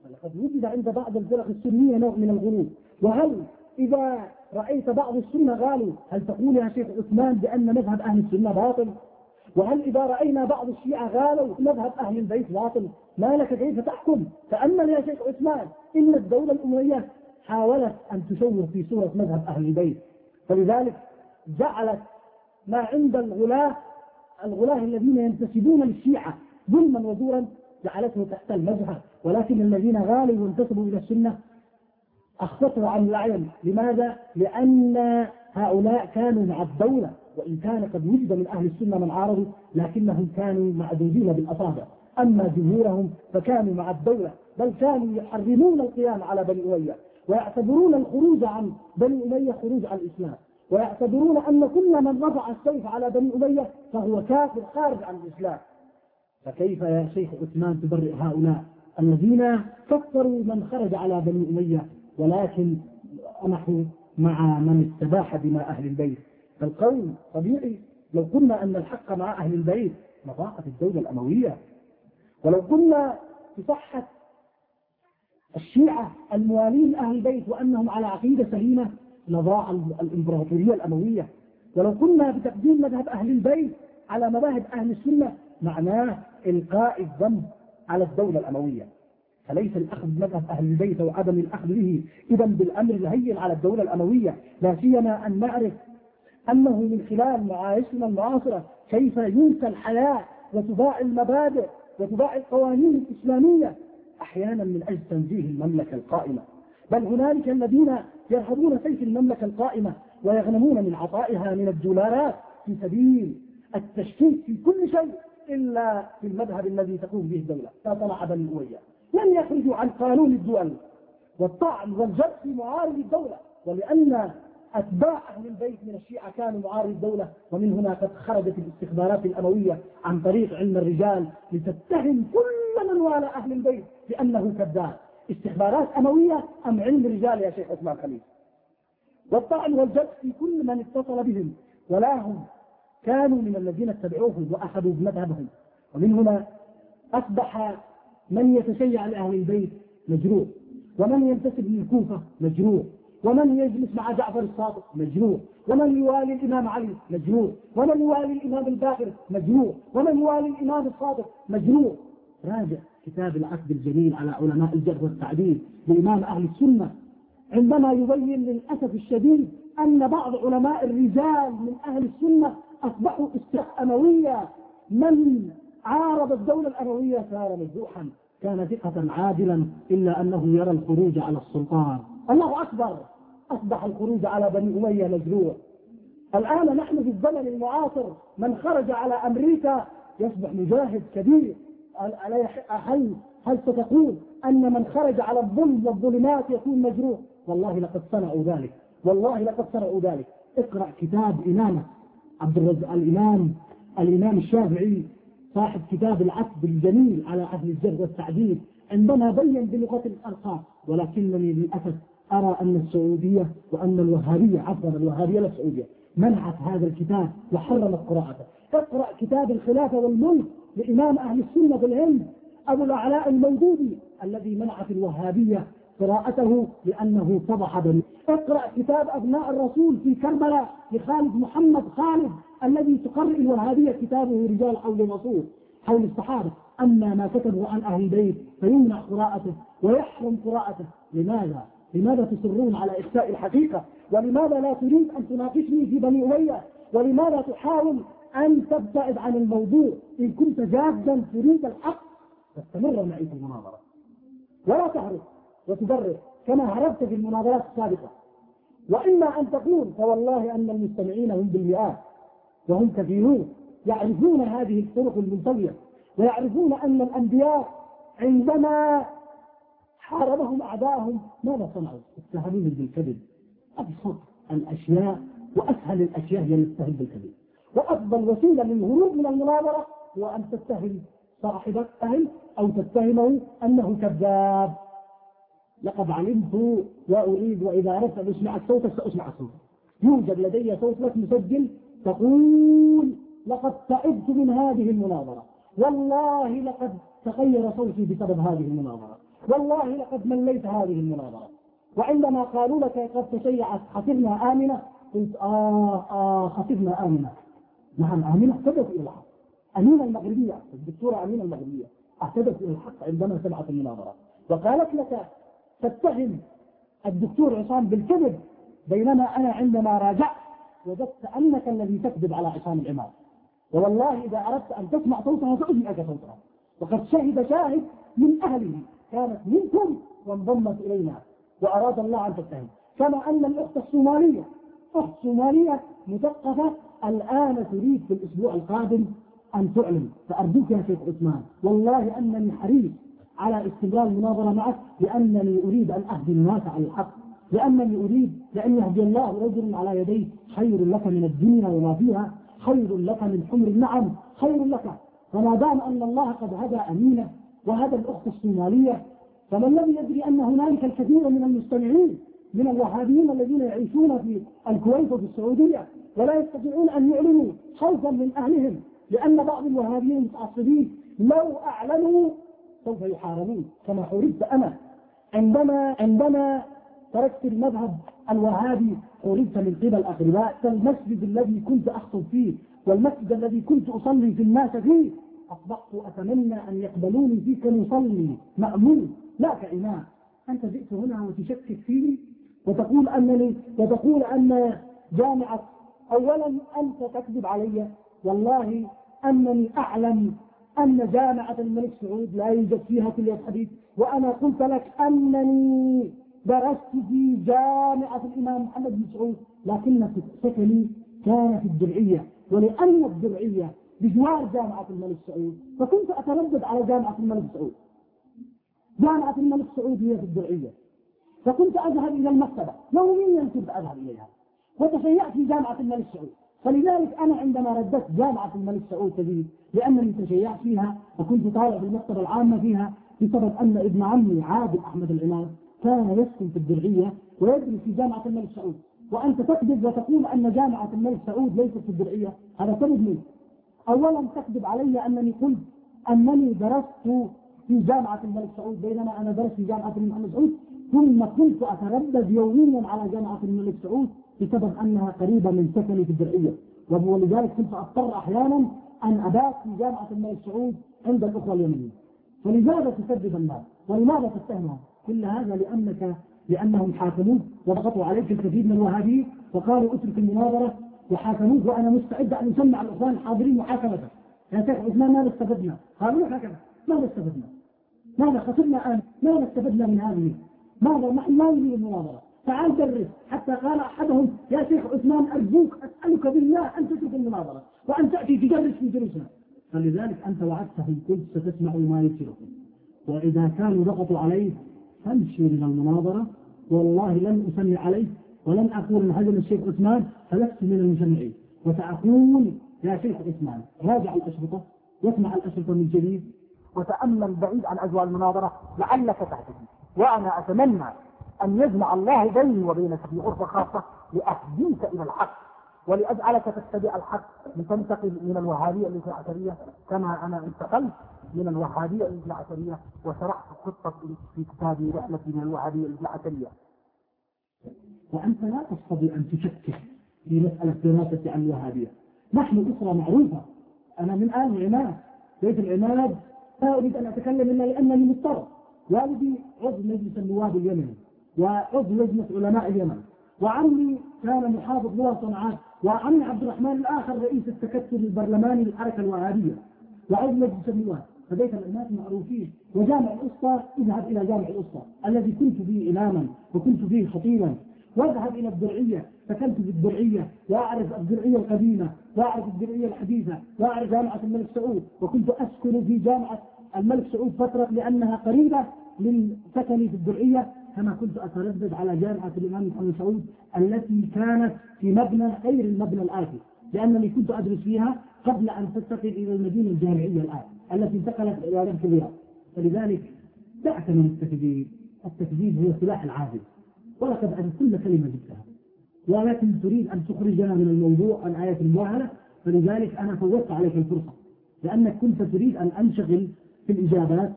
فلقد وجد عند بعض الفرق السنية نوع من الغلو. وهل إذا رأيت بعض السنة قالوا هل تقول يا شيخ عثمان بأن مذهب أهل السنة باطل؟ وهل إذا رأينا بعض الشيعة غالوا مذهب أهل البيت باطل؟ ما لك كيف تحكم؟ تأمل يا شيخ عثمان إن الدولة الأموية حاولت أن تشوه في صورة مذهب أهل البيت. فلذلك جعلت ما عند الغلاة الغلاة الذين ينتسبون للشيعة ظلما وزورا جعلته تحت المذهب. ولكن الذين غالوا وانتسبوا إلى السنة أخفته عن العين. لماذا؟ لأن هؤلاء كانوا مع الدولة. وإن كان قد وجد من أهل السنة من عارضوا لكنهم كانوا معدودين بالأصابع. أما جمهورهم فكانوا مع الدولة بل كانوا يحرمون القيام على بني أمية ويعتبرون الخروج عن بني أمية خروج عن الإسلام ويعتبرون أن كل من رفع السيف على بني أمية فهو كافر خارج عن الإسلام. فكيف يا شيخ عثمان تبرئ هؤلاء الذين كفروا من خرج على بني أمية ولكن نحن مع من استباح دماء أهل البيت؟ فالقول طبيعي. لو قلنا أن الحق مع أهل البيت لضاقت الدولة الأموية. ولو قلنا بصحة الشيعة الموالين أهل البيت وأنهم على عقيدة سليمة لضاع الإمبراطورية الأموية. ولو قلنا بتقديم مذهب أهل البيت على مذاهب أهل السنة معناه إلقاء الذنب على الدولة الأموية. فليس الأخذ بمذهب أهل البيت وعدم الأخذ به إذا بالأمر الهين على الدولة الأموية. لا سيما أن نعرف أنه من خلال معايشنا المعاصرة كيف ينسى الحياة وتباع المبادئ وتباع القوانين الإسلامية؟ أحيانا من أجل تنزيه المملكة القائمة. بل هنالك الذين يرهبون سيف المملكة القائمة ويغنمون من عطائها من الدولارات في سبيل التشكيك في كل شيء إلا في المذهب الذي تقوم به الدولة. لا طلع بني أمية. لم يخرجوا عن قانون الدول والطعن والجد في معارض الدولة. ولأن أتباع أهل البيت من الشيعة كانوا معارض الدولة ومن هنا قد خرجت الاستخبارات الأموية عن طريق علم الرجال لتتهم كل من والى أهل البيت بأنه كذاب. استخبارات أموية أم علم رجال يا شيخ عثمان خليل؟ والطعن والجد في كل من اتصل بهم ولا هم كانوا من الذين اتبعوهم وأخذوا بمذهبهم ومن هنا أصبح من يتشيع لأهل البيت مجروح ومن ينتسب للكوفة مجروح. ومن يجلس مع جعفر الصادق؟ مجروح ومن يوالي الإمام علي؟ مجروح ومن يوالي الإمام الباقر؟ مجروح ومن يوالي الإمام الصادق؟ مجروح راجع كتاب العقد الجميل على علماء الجرح والتعديل لإمام أهل السنة. عندما يبين للأسف الشديد أن بعض علماء الرجال من أهل السنة أصبحوا أموية من عارض الدولة الأموية صار مجروحا. كان ثقة عادلا إلا أنه يرى الخروج على السلطان. الله أكبر. أصبح الخروج على بني أمية مجروح. الآن نحن في الزمن المعاصر من خرج على أمريكا يصبح مجاهد كبير. هل هل ستقول أن من خرج على الظلم والظلمات يكون مجروح. والله لقد صنعوا ذلك. والله لقد صنعوا ذلك. اقرأ كتاب إمامة عبد الرزاق الإمام الإمام الشافعي صاحب كتاب العقد الجميل على أهل الجر والتعديل عندما بين بلغة الأرقام ولكنني للأسف أرى أن السعودية وأن الوهابية عفوا الوهابية لا السعودية منعت هذا الكتاب وحرمت قراءته. اقرأ كتاب الخلافة والملك لإمام أهل السنة بالعلم أبو الأعلاء المودودي الذي منعت الوهابية قراءته لأنه فضح بني. اقرأ كتاب أبناء الرسول في كربلاء لخالد محمد خالد الذي تقرئ الوهابية كتابه رجال حول الرسول حول الصحابة. أما ما كتبوا عن أهل البيت فيمنع قراءته ويحرم قراءته. لماذا؟ لماذا تصرون على إخفاء الحقيقة؟ ولماذا لا تريد أن تناقشني في بني أمية؟ ولماذا تحاول أن تبتعد عن الموضوع؟ إن كنت جادا تريد الحق فاستمر معي في المناظرة. ولا تهرب وتبرر كما هربت في المناظرات السابقة. وإما أن تقول فوالله أن المستمعين هم بالمئات وهم كثيرون يعرفون هذه الطرق المنطوية ويعرفون أن الأنبياء عندما حاربهم أعداءهم. ماذا صنعوا؟ اتهموهم بالكذب. أبسط الأشياء وأسهل الأشياء هي الاتهام بالكذب. وأفضل وسيلة للهروب من المناظرة هو أن تتهم صاحبك أهل أو تتهمه أنه كذاب. لقد علمت وأريد وإذا أردت أن أسمع الصوت سأسمع الصوت يوجد لدي صوت لك مسجل تقول لقد تعبت من هذه المناظرة. والله لقد تغير صوتي بسبب هذه المناظرة. والله لقد مليت هذه المناظرة. وعندما قالوا لك قد تشيعت خطبنا آمنة قلت آه آه خطبنا آمنة. نعم آمنة تدعو إلى الحق. أمينة المغربية الدكتورة أمينة المغربية اهتدت إلى الحق عندما سمعت المناظرة. وقالت لك تتهم الدكتور عصام بالكذب بينما أنا عندما راجعت وجدت أنك الذي تكذب على عصام العماد والله إذا أردت أن تسمع صوتها سأجمعك صوتها وقد شهد شاهد من أهله. كانت منكم وانضمت إلينا وأراد الله أن تتهم. كما أن الأخت الصومالية أخت صومالية مثقفة الآن تريد في الأسبوع القادم أن تعلن. فأرجوك يا شيخ عثمان والله أنني حريص على استمرار المناظرة معك لأنني أريد أن أهدي الناس على الحق. لأنني أريد لأن يهدي الله رجل على يديه خير لك من الدنيا وما فيها خير لك من حمر النعم خير لك. فما دام أن الله قد هدى أمينة وهدى الأخت الصومالية فما الذي يدري أن هنالك الكثير من المستمعين من الوهابيين الذين يعيشون في الكويت وفي السعودية ولا يستطيعون أن يعلنوا خوفا من أهلهم لأن بعض الوهابيين المتعصبين لو أعلنوا سوف يحاربون. كما حوربت أنا. عندما عندما تركت المذهب الوهابي حوربت من قبل أقرباء المسجد الذي كنت أخطب فيه والمسجد الذي كنت أصلي في الناس فيه أصبحت أتمنى أن يقبلوني فيه كمصلي مأمون. لا كإمام. أنت جئت هنا وتشكك فيني؟ وتقول أنني وتقول أن جامعة أولا أنت تكذب علي. والله أنني أعلم أن جامعة الملك سعود لا يوجد فيها كلية حديث. وأنا قلت لك أنني درست في جامعة الإمام محمد بن سعود لكن سكني كان في الدرعية. ولأن الدرعية بجوار جامعة الملك سعود. فكنت أتردد على جامعة الملك سعود. جامعة الملك سعود هي في الدرعية. فكنت أذهب إلى المكتبة. يوميا كنت أذهب إليها. وتشيعت في جامعة الملك سعود. فلذلك أنا عندما رددت جامعة الملك سعود تجيب لأنني تشيعت فيها وكنت طالع في المكتبة العامة فيها بسبب أن ابن عمي عادل أحمد العماد كان يسكن في الدرعية ويدرس في جامعة الملك سعود. وأنت تكذب وتقول أن جامعة الملك سعود ليست في الدرعية. هذا كذب منك أولا تكذب علي أنني قلت أنني درست في جامعة الملك سعود بينما أنا درست في جامعة محمد سعود. ثم كنت أتردد يوميا على جامعة الملك سعود بسبب أنها قريبة من سكني في الدرعية. ولذلك كنت أضطر أحيانا أن أبات في جامعة الملك سعود عند الأخوة اليمنيين فلماذا تكذب الناس؟ ولماذا تتهمهم كل هذا لأنك لأنهم حاكمون وضغطوا عليك الكثير من الوهابيين وقالوا اترك المناظرة وحاكموك وأنا مستعد أن أسمع الإخوان الحاضرين محاكمتك يا شيخ عثمان ماذا استفدنا؟ قالوا هكذا ماذا استفدنا؟ ماذا خسرنا الآن؟ ماذا استفدنا من هذه؟ ماذا نحن ما نريد المناظرة تعال درس حتى قال أحدهم يا شيخ عثمان أرجوك أسألك بالله أن تترك المناظرة وأن تأتي تدرس في دروسنا فلذلك أنت وعدتهم قلت ستسمع ما يسركم وإذا كانوا ضغطوا عليك فامشي من المناظرة والله لن أسمع عليك ولن أقول هزم الشيخ عثمان فلست من المجمعين. وسأقول يا شيخ عثمان راجع الأشرطة واسمع الأشرطة من جديد وتأمل بعيد عن أجواء المناظرة لعلك تهتدي وأنا أتمنى أن يجمع الله بيني وبينك في غرفة خاصة لأهديك إلى الحق ولأجعلك تتبع الحق لتنتقل من الوهابية العشرية كما أنا انتقلت من الوهابية العشرية وشرحت خطة في كتابي رحلتي من الوهابية العشرية وأنت لا تستطيع أن تشكك في مسألة دراسة عن الوهابية نحن أسرة معروفة. أنا من آل عماد بيت العماد. لا أريد أن أتكلم إلا لأنني مضطر. والدي عضو مجلس النواب اليمني وعضو لجنة علماء اليمن. وعمي كان محافظ لغة صنعاء وعمي عبد الرحمن الآخر رئيس التكتل البرلماني للحركة الوهابية. وعضو مجلس النواب. فبيت الناس معروفين. وجامع الأسطى اذهب إلى جامع الأسطى الذي كنت فيه إماما وكنت فيه خطيبا. واذهب إلى الدرعية سكنت في الدرعية وأعرف الدرعية القديمة وأعرف الدرعية الحديثة وأعرف جامعة الملك سعود وكنت أسكن في جامعة الملك سعود فترة لأنها قريبة من سكني في الدرعية كما كنت أتردد على جامعة الإمام محمد سعود التي كانت في مبنى غير المبنى الآتي لأنني كنت أدرس فيها قبل أن تنتقل إلى المدينة الجامعية الآن التي انتقلت إلى رمح الرياض فلذلك دعك من التكذيب. التكذيب هو سلاح العاجز ولقد أن كل كلمة جبتها. ولكن تريد أن تخرجنا من الموضوع عن آية المواهلة فلذلك أنا فوتت عليك الفرصة. لأنك كنت تريد أن أنشغل في الإجابات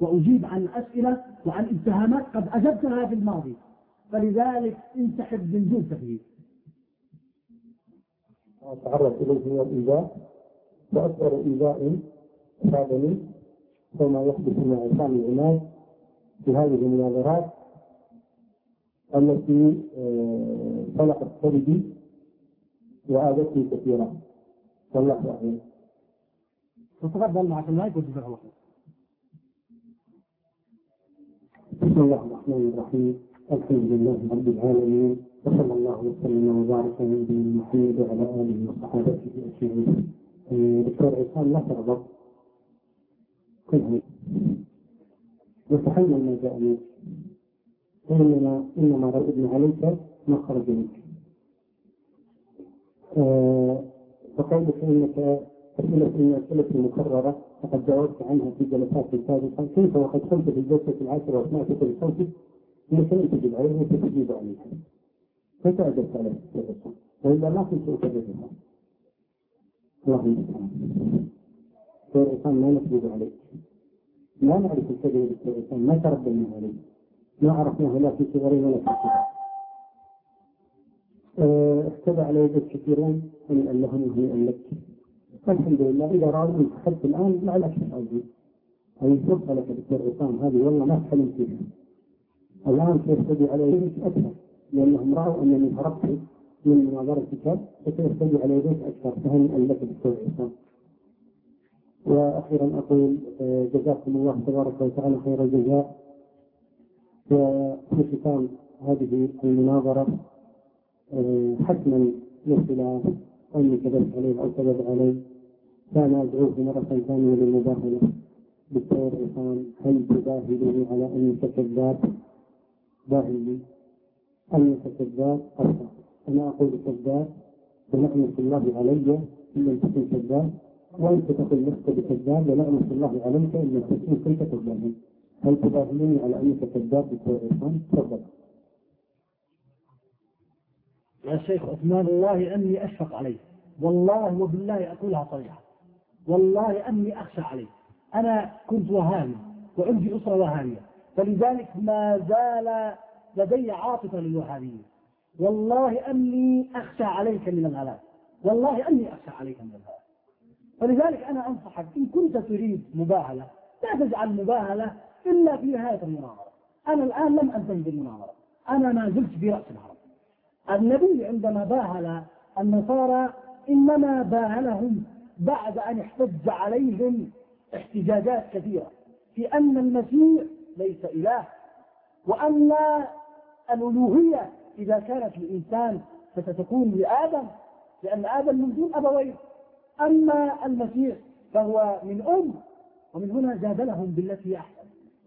وأجيب عن الأسئلة وعن اتهامات قد أجبتها في الماضي. فلذلك انسحب من دون تغيير. تعرض إليه من الإيجاب وأكبر إيذاء صادني هو ما يحدث مع عصام العماد في هذه المناظرات. التي طلقت آه، قلبي وآذتني كثيرا والله أعلم تتفضل معك المايك وتدعو بسم الله الرحمن الرحيم. الحمد لله رب العالمين وصلى الله وسلم وبارك على نبينا محمد وعلى آله وصحابته أجمعين. دكتور عصام لا تغضب. كن وتحمل ما جاء منك فإننا إنما رددنا عليك ما خرج منك. آه فقولك إنك أسئلة إن أسئلة مكررة فقد جاوبت عنها في جلسات سابقة. كيف وقد قلت في الجلسة العاشرة وسمعتك بصوتك إنك لم تجب عليها وستجيب عليها. فتأدبت على السؤال وإلا ما كنت أكررها اللهم المستعان سورة ما نكذب عليك؟ لا نعرف الكذب بالسورة ما تربينا عليه؟ ما عرفناه لا في صغرنا ولا في كبر اختبى على يدك كثيرا أن لهم هنيئا لك الحمد لله إذا رأوا أنت حتى الآن ما لك شيء هذه فرصة لك دكتور عصام هذه والله ما تحلم فيها. الآن سيرتدي على يدك أكثر لأنهم رأوا أنني هربت من مناظرة الكتاب فسيرتدي على يديك أكثر. فهنيئا لك دكتور عصام؟ وأخيرا أقول آه، جزاكم الله تبارك وتعالى خير الجزاء. وفي ختام هذه المناظرة آه، حتما للخلاف أني كذبت عليه أو كذب علي. كان أدعوه مرة ثانية للمباهلة. دكتور عصام هل تباهلني على أنك كذاب؟ باهلني أنك كذاب؟ أرفع. أنا أقول كذاب. ونعمة الله علي إن لم تكن كذاب. وأنت تقول لست بكذاب ونعمة الله عليك إن لم تكن كنت كذابا. هل تباهلني على أنك كذاب عصام؟ تفضل. يا شيخ عثمان والله أني أشفق عليك. والله وبالله أقولها صريحة. والله أني أخشى عليك. أنا كنت وهامي وعندي أسرة وهامية فلذلك ما زال لدي عاطفة للوهابية والله أني أخشى عليك من الهلاك. والله أني أخشى عليك من الهلاك. فلذلك أنا أنصحك إن كنت تريد مباهلة لا تجعل مباهلة إلا في نهاية المناظرة. أنا الآن لم أنتهي بالمناظرة. أنا ما زلت في رأس الهرم. النبي عندما باهل النصارى إنما باهلهم بعد أن احتج عليهم احتجاجات كثيرة في أن المسيح ليس إله وأن الألوهية إذا كانت للإنسان فستكون لآدم لأن آدم من دون أبوين أما المسيح فهو من أم ومن هنا جادلهم بالتي أحسن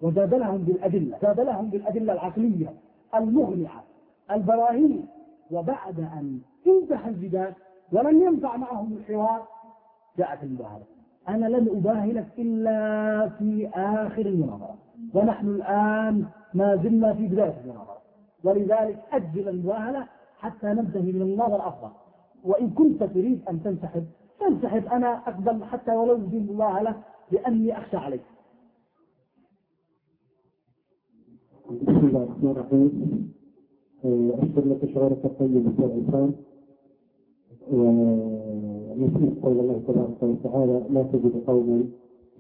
وجادلهم بالأدلة جادلهم بالأدلة العقلية المغنعة البراهين. وبعد أن انتهى الجدال ولم ينفع معهم الحوار جاءت المباهلة أنا لن أباهلك إلا في آخر المناظرة. ونحن الآن ما زلنا في بداية المناظرة. ولذلك أجل المباهلة حتى ننتهي من المناظرة أفضل وإن كنت تريد أن تنسحب تنسحب. أنا أقبل حتى ولو بدون مباهلة لأني أخشى عليك. بسم الله الرحمن الرحيم أشكر لك شعورك الطيب دكتور عصام ونسيت قول الله تبارك وتعالى لا تجد قوما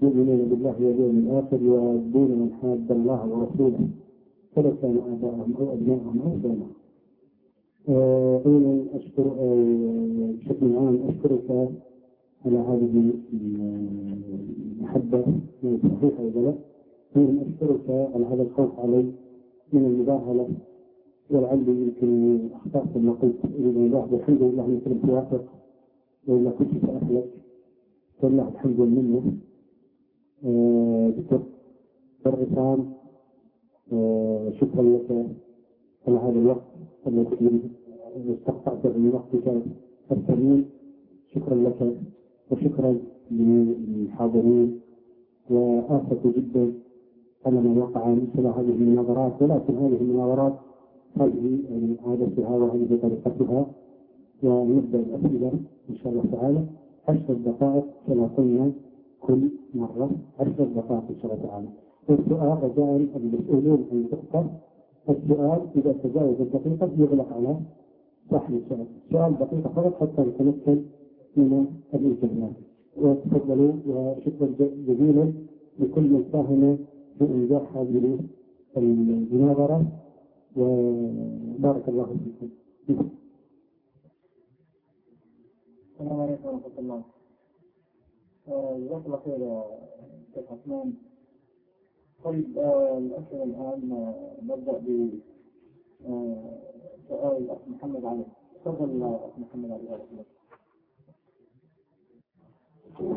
يؤمنون بالله واليوم الآخر يوادون من حاد الله ورسوله فلو كانوا آباءهم أو أبناءهم أو إخوانهم. أولا أشكر بشكل عام أشكرك على هذه المحبة صحيحة ولا لا؟ أشكرك على هذا الخوف علي من المباهلة ولعلي يمكن اخطات لما قلت الله الحمد لله يمكن توافق والا كنت ساهلك فلله الحمد والمنة. دكتور الرسام آه شكرا لك. على هذا الوقت الذي استقطعته من وقتك الثمين شكرا لك وشكرا للحاضرين. وآسف جدا ما وقع مثل هذه المناظرات ولكن هذه المناظرات هذه عادتها وهذه طريقتها ونبدأ الأسئلة إن شاء الله تعالى. عشر دقائق كما قلنا كل مرة عشر دقائق إن شاء الله تعالى. والسؤال رجاء المسؤولون ان تختار السؤال إذا تجاوز الدقيقة يغلق على صاحب السؤال. سؤال دقيقة فقط حتى نتمكن من الاجابات وتفضلوا وشكرا جزيلا لكل من ساهم انجاح هذه المناظرة وبارك الله فيكم. السلام عليكم ورحمة الله. جزاك الله خير يا شيخ عثمان. طيب الأسئلة الآن نبدأ ب سؤال الأخ محمد علي. تفضل الأخ محمد علي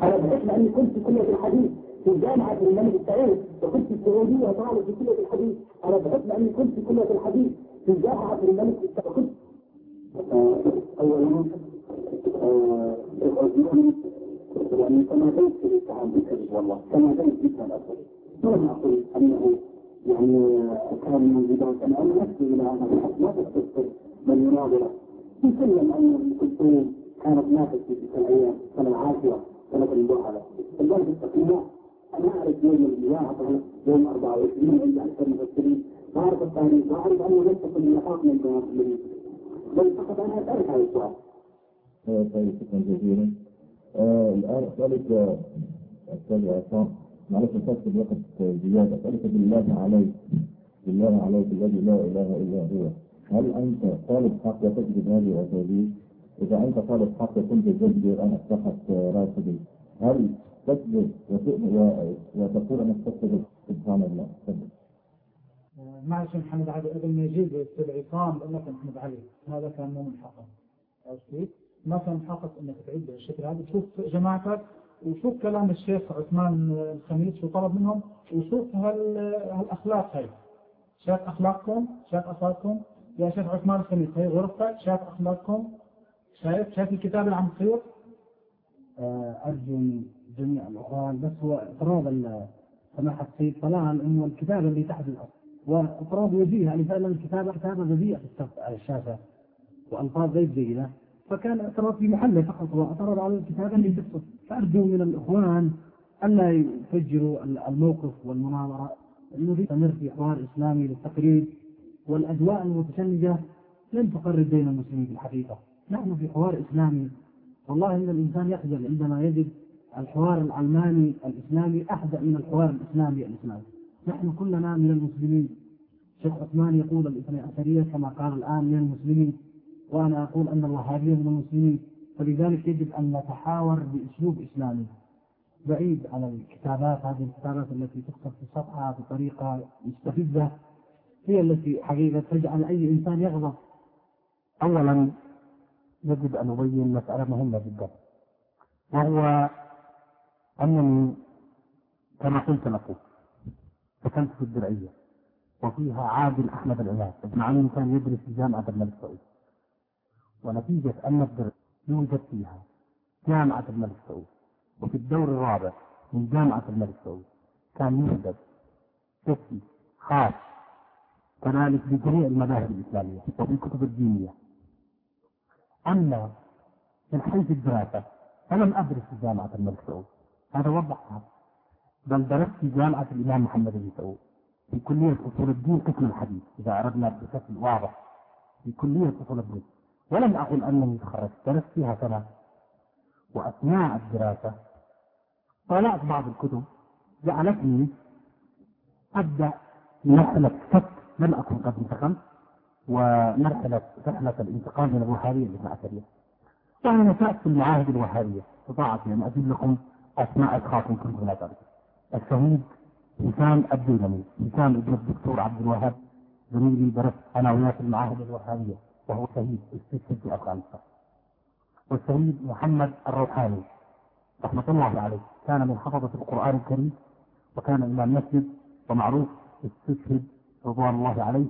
أنا بحكم أني كنت في كلية الحديث في جامعة الملك سعود وكنت في السعودية طالب في كلية الحديث. أنا بحكم أني كنت في كلية الحديث في جامعة الملك سعود أولا يعني تماديت في التعامل والله تماديت جدا أصلا ولم أقل أنه يعني كان من بداية أنا نفسي إلى هذا الحد ما تستفسر بالمناظرة. في سلم أن أم كلثوم كانت نافذة في تلك سنة العاشرة سنة المباركة البلد التقييمات أنا أعرف يوم الملاحظة يوم 24 عند أكثر المفسرين وأعرف التاريخ وأعرف أنه ليس كل نقاط من المسلمين بل فقط أنا أسألك هذا السؤال. طيب شكرا جزيلا. الآن أسألك أستاذ عصام معلش أستاذ الوقت زيادة أسألك بالله عليك بالله عليك الذي لا إله إلا هو هل أنت طالب حق وتجد هذه الأساليب؟ إذا أنت طالب حق وكنت تجبر أن أفتحت راتبي هل تكذب وتقول أنك تكذب سبحان الله. تفضل. معلش محمد علي الاستاذ عصام بقول لك محمد علي. هذا كان مو من حقك. عرفت ما كان حقك إنك تعيد بالشكل هذا. شوف جماعتك وشوف كلام الشيخ عثمان الخميس شو طلب منهم وشوف هال هالأخلاق هاي. شايف أخلاقكم؟ شايف اخلاقكم يا شيخ عثمان الخميس هي غرفتك شايف أخلاقكم؟ شايف شايف الكتاب اللي عم تصير أرجو من جميع الاخوان بس هو اعتراض سماحة السيد طلال إنه الكتاب اللي تحت الأرض. واعتراض وجيه يعني فعلا الكتابه كتابه بذيئه في الشاشة وألفاظ غير جيدة. فكان اعتراض في محله فقط واعترض على الكتابه اللي تقصد فأرجو من الإخوان الا يفجروا الموقف والمناظرة. إنه يستمر في حوار إسلامي للتقريب والأجواء المتشنجة لن تقرب بين المسلمين في الحقيقة. نحن في حوار إسلامي. والله إن الإنسان يخجل عندما يجد الحوار العلماني الإسلامي احدى من الحوار الإسلامي الإسلامي. نحن كلنا من المسلمين. شيخ عثمان يقول الاثني عشرية كما قال الآن من المسلمين وأنا أقول أن الوهابيه من المسلمين. فلذلك يجب أن نتحاور بأسلوب إسلامي. بعيد عن الكتابات هذه الكتابات التي تكتب في الصفحه بطريقه مستفزة هي التي حقيقة تجعل أي إنسان يغضب. اولا يجب أن أبين مسألة مهمة جدا وهو أنني كما قلت لكم سكنت في الدرعية وفيها عادل أحمد العماد مع أنه كان يدرس في جامعة الملك سعود ونتيجة أن الدرعيه يوجد فيها جامعة الملك سعود وفي الدور الرابع من جامعة الملك سعود كان يوجد قسم خاص كذلك بجميع المذاهب الإسلامية وفي الكتب الدينية. اما من حيث الدراسة فلم أدرس في جامعة الملك سعود. هذا وضحها بل درست في جامعة الإمام محمد بن سعود. في كلية أصول الدين قسم الحديث إذا أردنا بشكل واضح. في كلية أصول الدين. ولم أقل أنني تخرجت درست فيها سنة. وأثناء الدراسة طالعت بعض الكتب جعلتني أبدأ مرحلة فك لم أكن قد انتقمت ومرحلة رحلة الانتقام من الوهابية عشرية وأنا نشأت في المعاهد الوهابية. استطاعت أن أجيب لكم أسماء أشخاص كنتم لا تعرفون الشهيد هشام الديلمي هشام ابن الدكتور عبد الوهاب. زميلي درس ثانويات المعاهد الوهابية. وهو شهيد استشهد في أفغانستان. والشهيد محمد الروحاني. رحمة الله عليه. كان من حفظة القرآن الكريم. وكان إمام مسجد. ومعروف استشهد رضوان الله عليه.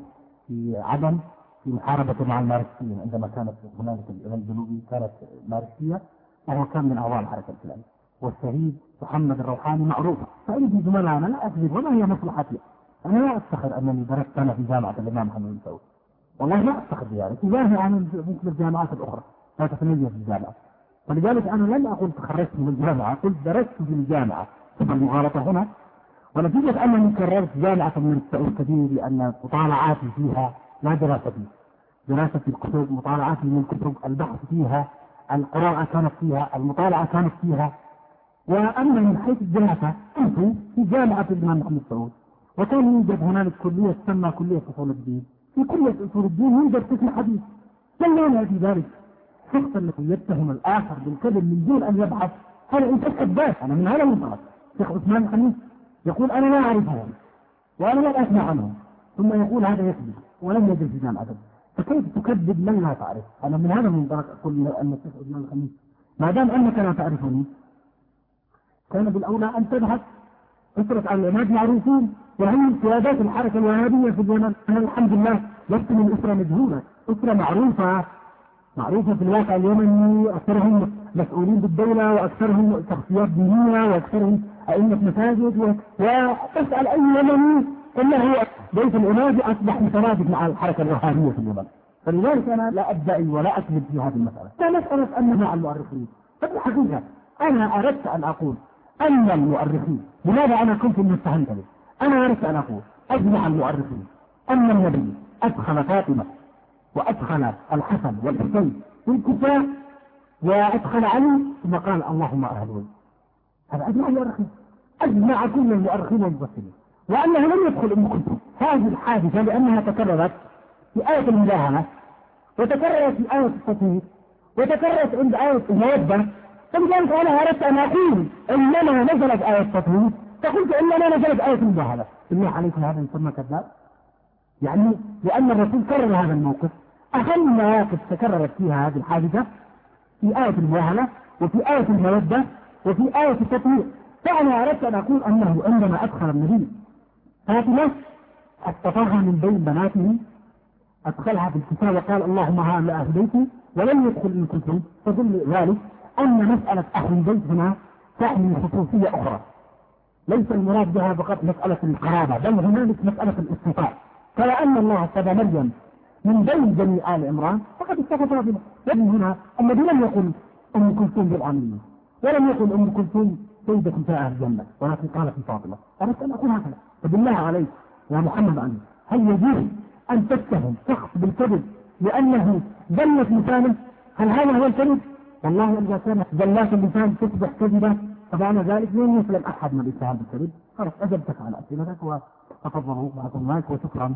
في عدن في محاربة مع الماركسيين عندما كانت هنالك اليمن الجنوبي كانت ماركسية وهو كان من أعضاء الحركة الإسلامية والشهيد محمد الروحاني معروف. فإن زملائنا لا أكذب وما هي مصلحتي. أنا لا أفتخر أنني درست أنا في جامعة الإمام محمد بن سعود والله لا أفتخر بذلك. تجاهي عن مثل الجامعات الأخرى. لا تتميز في الجامعة. ولذلك أنا لم أقل تخرجت من الجامعة قلت درست في الجامعة. ثم المغالطة هنا ونتيجة أنني كررت جامعة من كثير لأن مطالعاتي فيها لا دراستي دراسة الكتب مطالعاتي من الكتب البحث فيها القراءة كانت فيها المطالعة كانت فيها. وأما من حيث الدراسة كنت في جامعة الإمام محمد سعود وكان يوجد هنالك كلية تسمى كلية أصول الدين. في كلية أصول الدين يوجد قسم حديث. لا في ذلك. الشخص الذي يتهم الآخر بالكذب من دون أن يبحث. هذا أنت كذاب أنا من هذا المنطلق شيخ عثمان الخميس يقول أنا لا أعرفهم وأنا لا أسمع عنهم ثم يقول هذا يكذب ولم يدرس في جامعة. فكيف تكذب من لا تعرف؟ أنا من هذا المنطلق أقول أن الشيخ عثمان الخميس. ما دام أنك لا تعرفني كان بالأولى أن تبحث أسرة عن العماد معروفون وهم قيادات الحركة الوهابية في اليمن. أنا الحمد لله لست من أسرة مجهولة أسرة معروفة معروفة في الواقع اليمني أكثرهم مسؤولين بالدولة وأكثرهم شخصيات دينية وأكثرهم أئمة مساجد وتسأل أي يمني إنه بيت العماد أصبح مترادف مع الحركة الوهابية في اليمن. فلذلك أنا لا أدعي ولا أكذب في هذه المسألة. لا مسألة أن مع المؤرخين. ففي الحقيقة أنا أردت أن أقول أن المؤرخين لماذا أنا كنت متهمت به أنا أردت أن أقول أجمع المؤرخين. أن النبي أدخل فاطمة وأدخل الحسن والحسين في الكفاء وأدخل علي ثم قال اللهم أهل هذا أجمع المؤرخين. أجمع كل المؤرخين والمفسرين. وأنه لم يدخل أم كلثوم. هذه الحادثة لأنها تكررت في آية المداهنة وتكررت في آية التطهير وتكررت عند آية المودة. فلذلك أنا أردت أن أقول إنما نزلت آية التطهير فقلت إنما نزلت آية المداهنة بالله عليكم هذا يسمى كذاب يعني لأن الرسول كرر هذا الموقف. أهم مواقف تكررت فيها هذه الحادثة في آية المواهلة وفي آية المودة. وفي آية التطهير فأنا أردت أن أقول أنه عندما أدخل النبي فاطمة اصطفاها من بين بناته أدخلها في الكتاب وقال اللهم هؤلاء أهل بيتي ولم يدخل من كلثوم فدل ذلك أن مسألة أهل البيت هنا تحمل خصوصية أخرى. ليس المراد بها فقط مسألة القرابة بل هنالك مسألة الاصطفاء فلأن الله اصطفى مريم من بين بني آل عمران فقد اصطفى فاطمة ومن هنا النبي لم يقل أم كلثوم بالآمنين ولم يقل أم كلثوم سيدة أهل الجنة ولكن قال في فاطمة أردت أن أقول هكذا. فبالله عليك يا محمد علي هل يجوز أن تتهم شخص بالكذب لأنه ذلت لسانه؟ هل هذا هو الكذب؟ والله إذا كانت ذلات اللسان تصبح كذبة فمعنى ذلك لن يسلم أحد من الاتهام بالكذب خلاص أجبتك على أسئلتك وتفضلوا معكم المايك وشكرا.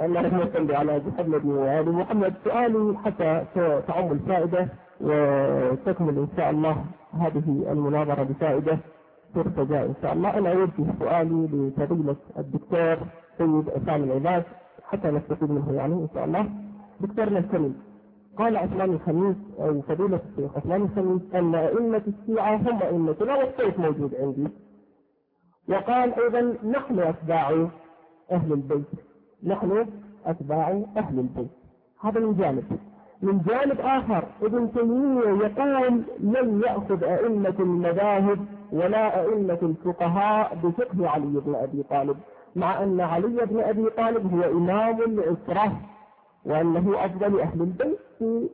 الله يهتم على محمد وآل محمد. سؤالي حتى تعم الفائدة. وتكمل إن شاء الله هذه المناظرة بفائدة ترتجى إن شاء الله. أنا أوجه سؤالي لفضيلة الدكتور سيد أسامة العباد حتى نستفيد منه يعني إن شاء الله. دكتورنا الكريم قال عثمان الخميس أو فضيلة الشيخ عثمان الخميس أن أئمة الشيعة هم أئمتنا والسيف موجود عندي. وقال أيضا نحن أتباع أهل البيت. نحن أتباع أهل البيت. هذا من جانب. من جانب آخر ابن تيمية يقول لن يأخذ أئمة المذاهب ولا أئمة الفقهاء بفقه علي بن أبي طالب مع أن علي بن أبي طالب هو إمام العسرة وأنه أفضل أهل البيت في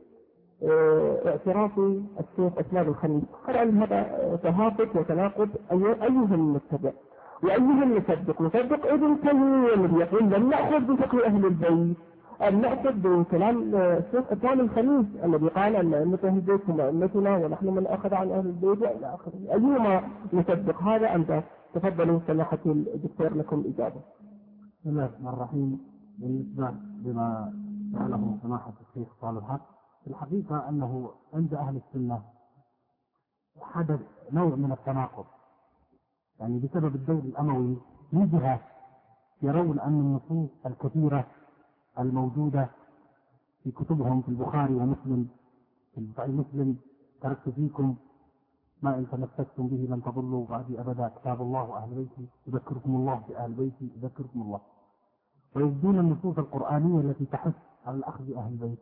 آه، اعتراف الشيخ أسلام الخميس قال هذا تهافت وتناقض أيهم نتبع وأيهم نصدق نصدق ابن تيمية يقول لم نأخذ بفقه أهل البيت. نأخذ بكلام الشيخ أسلام الخميس الذي قال أهل البيت هم أئمتنا ونحن من أخذ عن أهل البيت وإلى آخره. أيهما نصدق هذا أنت تفضلوا سماحة الدكتور لكم إجابة. بسم الله الرحمن الرحيم. بالنسبة لما سأله سماحة الشيخ صالح في الحقيقة أنه عند أهل السنة حدث نوع من التناقض. يعني بسبب الدور الأموي من جهة يرون أن النصوص الكثيرة الموجودة في كتبهم في البخاري ومسلم. في صحيح مسلم. تركت فيكم ما إن تمسكتم به لن تضلوا بعدي أبدا. كتاب الله وأهل بيتي. يذكركم الله بأهل بيتي. يذكركم الله. ويجدون النصوص القرآنية التي تحث على أخذ أهل البيت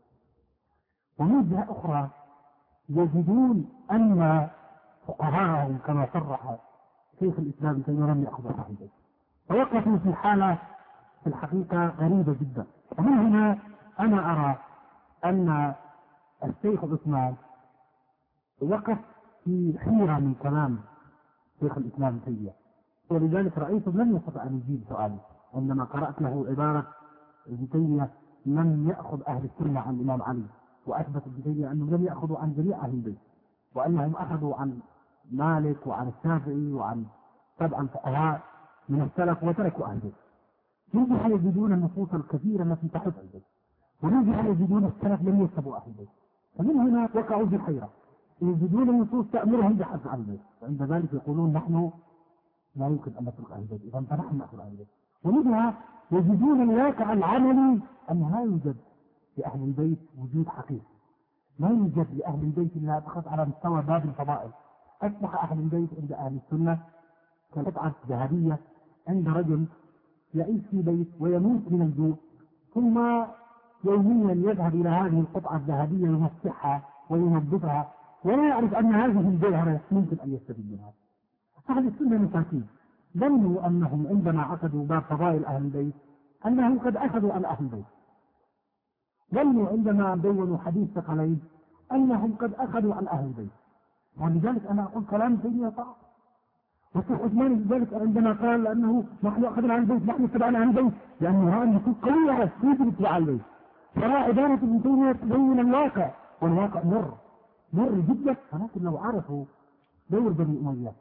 ومن جهة أخرى يجدون أن فقهاءهم كما صرح شيخ الإسلام ابن تيمية لم يأخذ أهل البيت فوقفوا في حالة في الحقيقة غريبة جدا. ومن هنا أنا أرى أن الشيخ عثمان وقف في حيرة من كلام شيخ الإسلام تيمية. ولذلك رأيته لم يستطع أن يجيب سؤالي. عندما قرأت له عبارة ابن تيمية لم يأخذ أهل السنة عن الإمام علي؟ وأثبت ابن تيمية أنهم لم يأخذوا عن جميع أهل البيت وأنهم أخذوا عن مالك وعن الشافعي وعن طبعا فقهاء من السلف وتركوا أهل البيت. يرجع يجدون النصوص الكثيرة التي أهل البيت ويرجع يجدون السلف لم يتبعوا أهل البيت فمن هنا وقعوا في الحيرة. يجدون النصوص تأمرهم بحث أهل البيت وعند ذلك يقولون نحن لا يمكن أن نترك أهل البيت إذا فنحن نأخذ أهل البيت ومنها يجدون الواقع العملي أن لا يوجد لأهل البيت وجود حقيقي. لا يوجد لأهل البيت إلا فقط على مستوى باب الفضائل. أصبح أهل البيت عند أهل السنة كقطعة ذهبية عند رجل يعيش في بيت ويموت من الجوع. ثم يوميا يذهب إلى هذه القطعة الذهبية يمسحها وينظفها. ولا يعرف أن هذه الجوهرة يمكن أن يستفيد منها. أهل السنة مساكين. ظنوا أنهم عندما عقدوا باب فضائل أهل البيت أنهم قد أخذوا عن أهل البيت. ظنوا عندما دونوا حديث ثقلين أنهم قد أخذوا عن أهل البيت. ولذلك أنا أقول كلام سيدي صعب والشيخ عثمان لذلك عندما قال أنه نحن أخذنا عن البيت نحن اتبعنا عن البيت. لأنه رأى النصوص قوية على كيف اتباع البيت. فرأى عبارة ابن تيمية تبين الواقع. والواقع مر. مر جدا. ولكن لو عرفوا دور بني أمية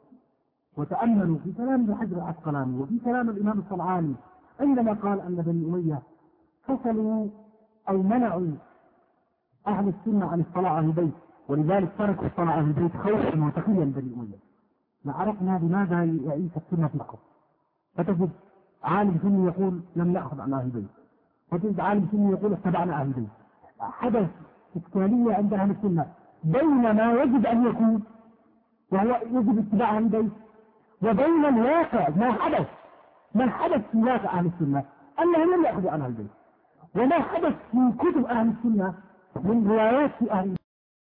وتأملوا في كلام ابن حجر العسقلاني وفي كلام الإمام الصنعاني عندما قال أن بني أمية فصلوا أو منعوا أهل السنة عن الصلاة على البيت ولذلك تركوا الصلاة على البيت خوفا وتقيا بني أمية لعرفنا لماذا يعيش السنة في القبر. فتجد عالم سني يقول لم نأخذ عن أهل البيت وتجد عالم سني يقول اتبعنا أهل البيت حدث إشكالية عند أهل السنة بين ما يجب أن يكون وهو يجب اتباع أهل البيت وبين الواقع ما حدث. ما حدث في واقع أهل السنة؟ أنهم لم يأخذوا عن أهل البيت وما حدث في كتب أهل السنة من روايات أهل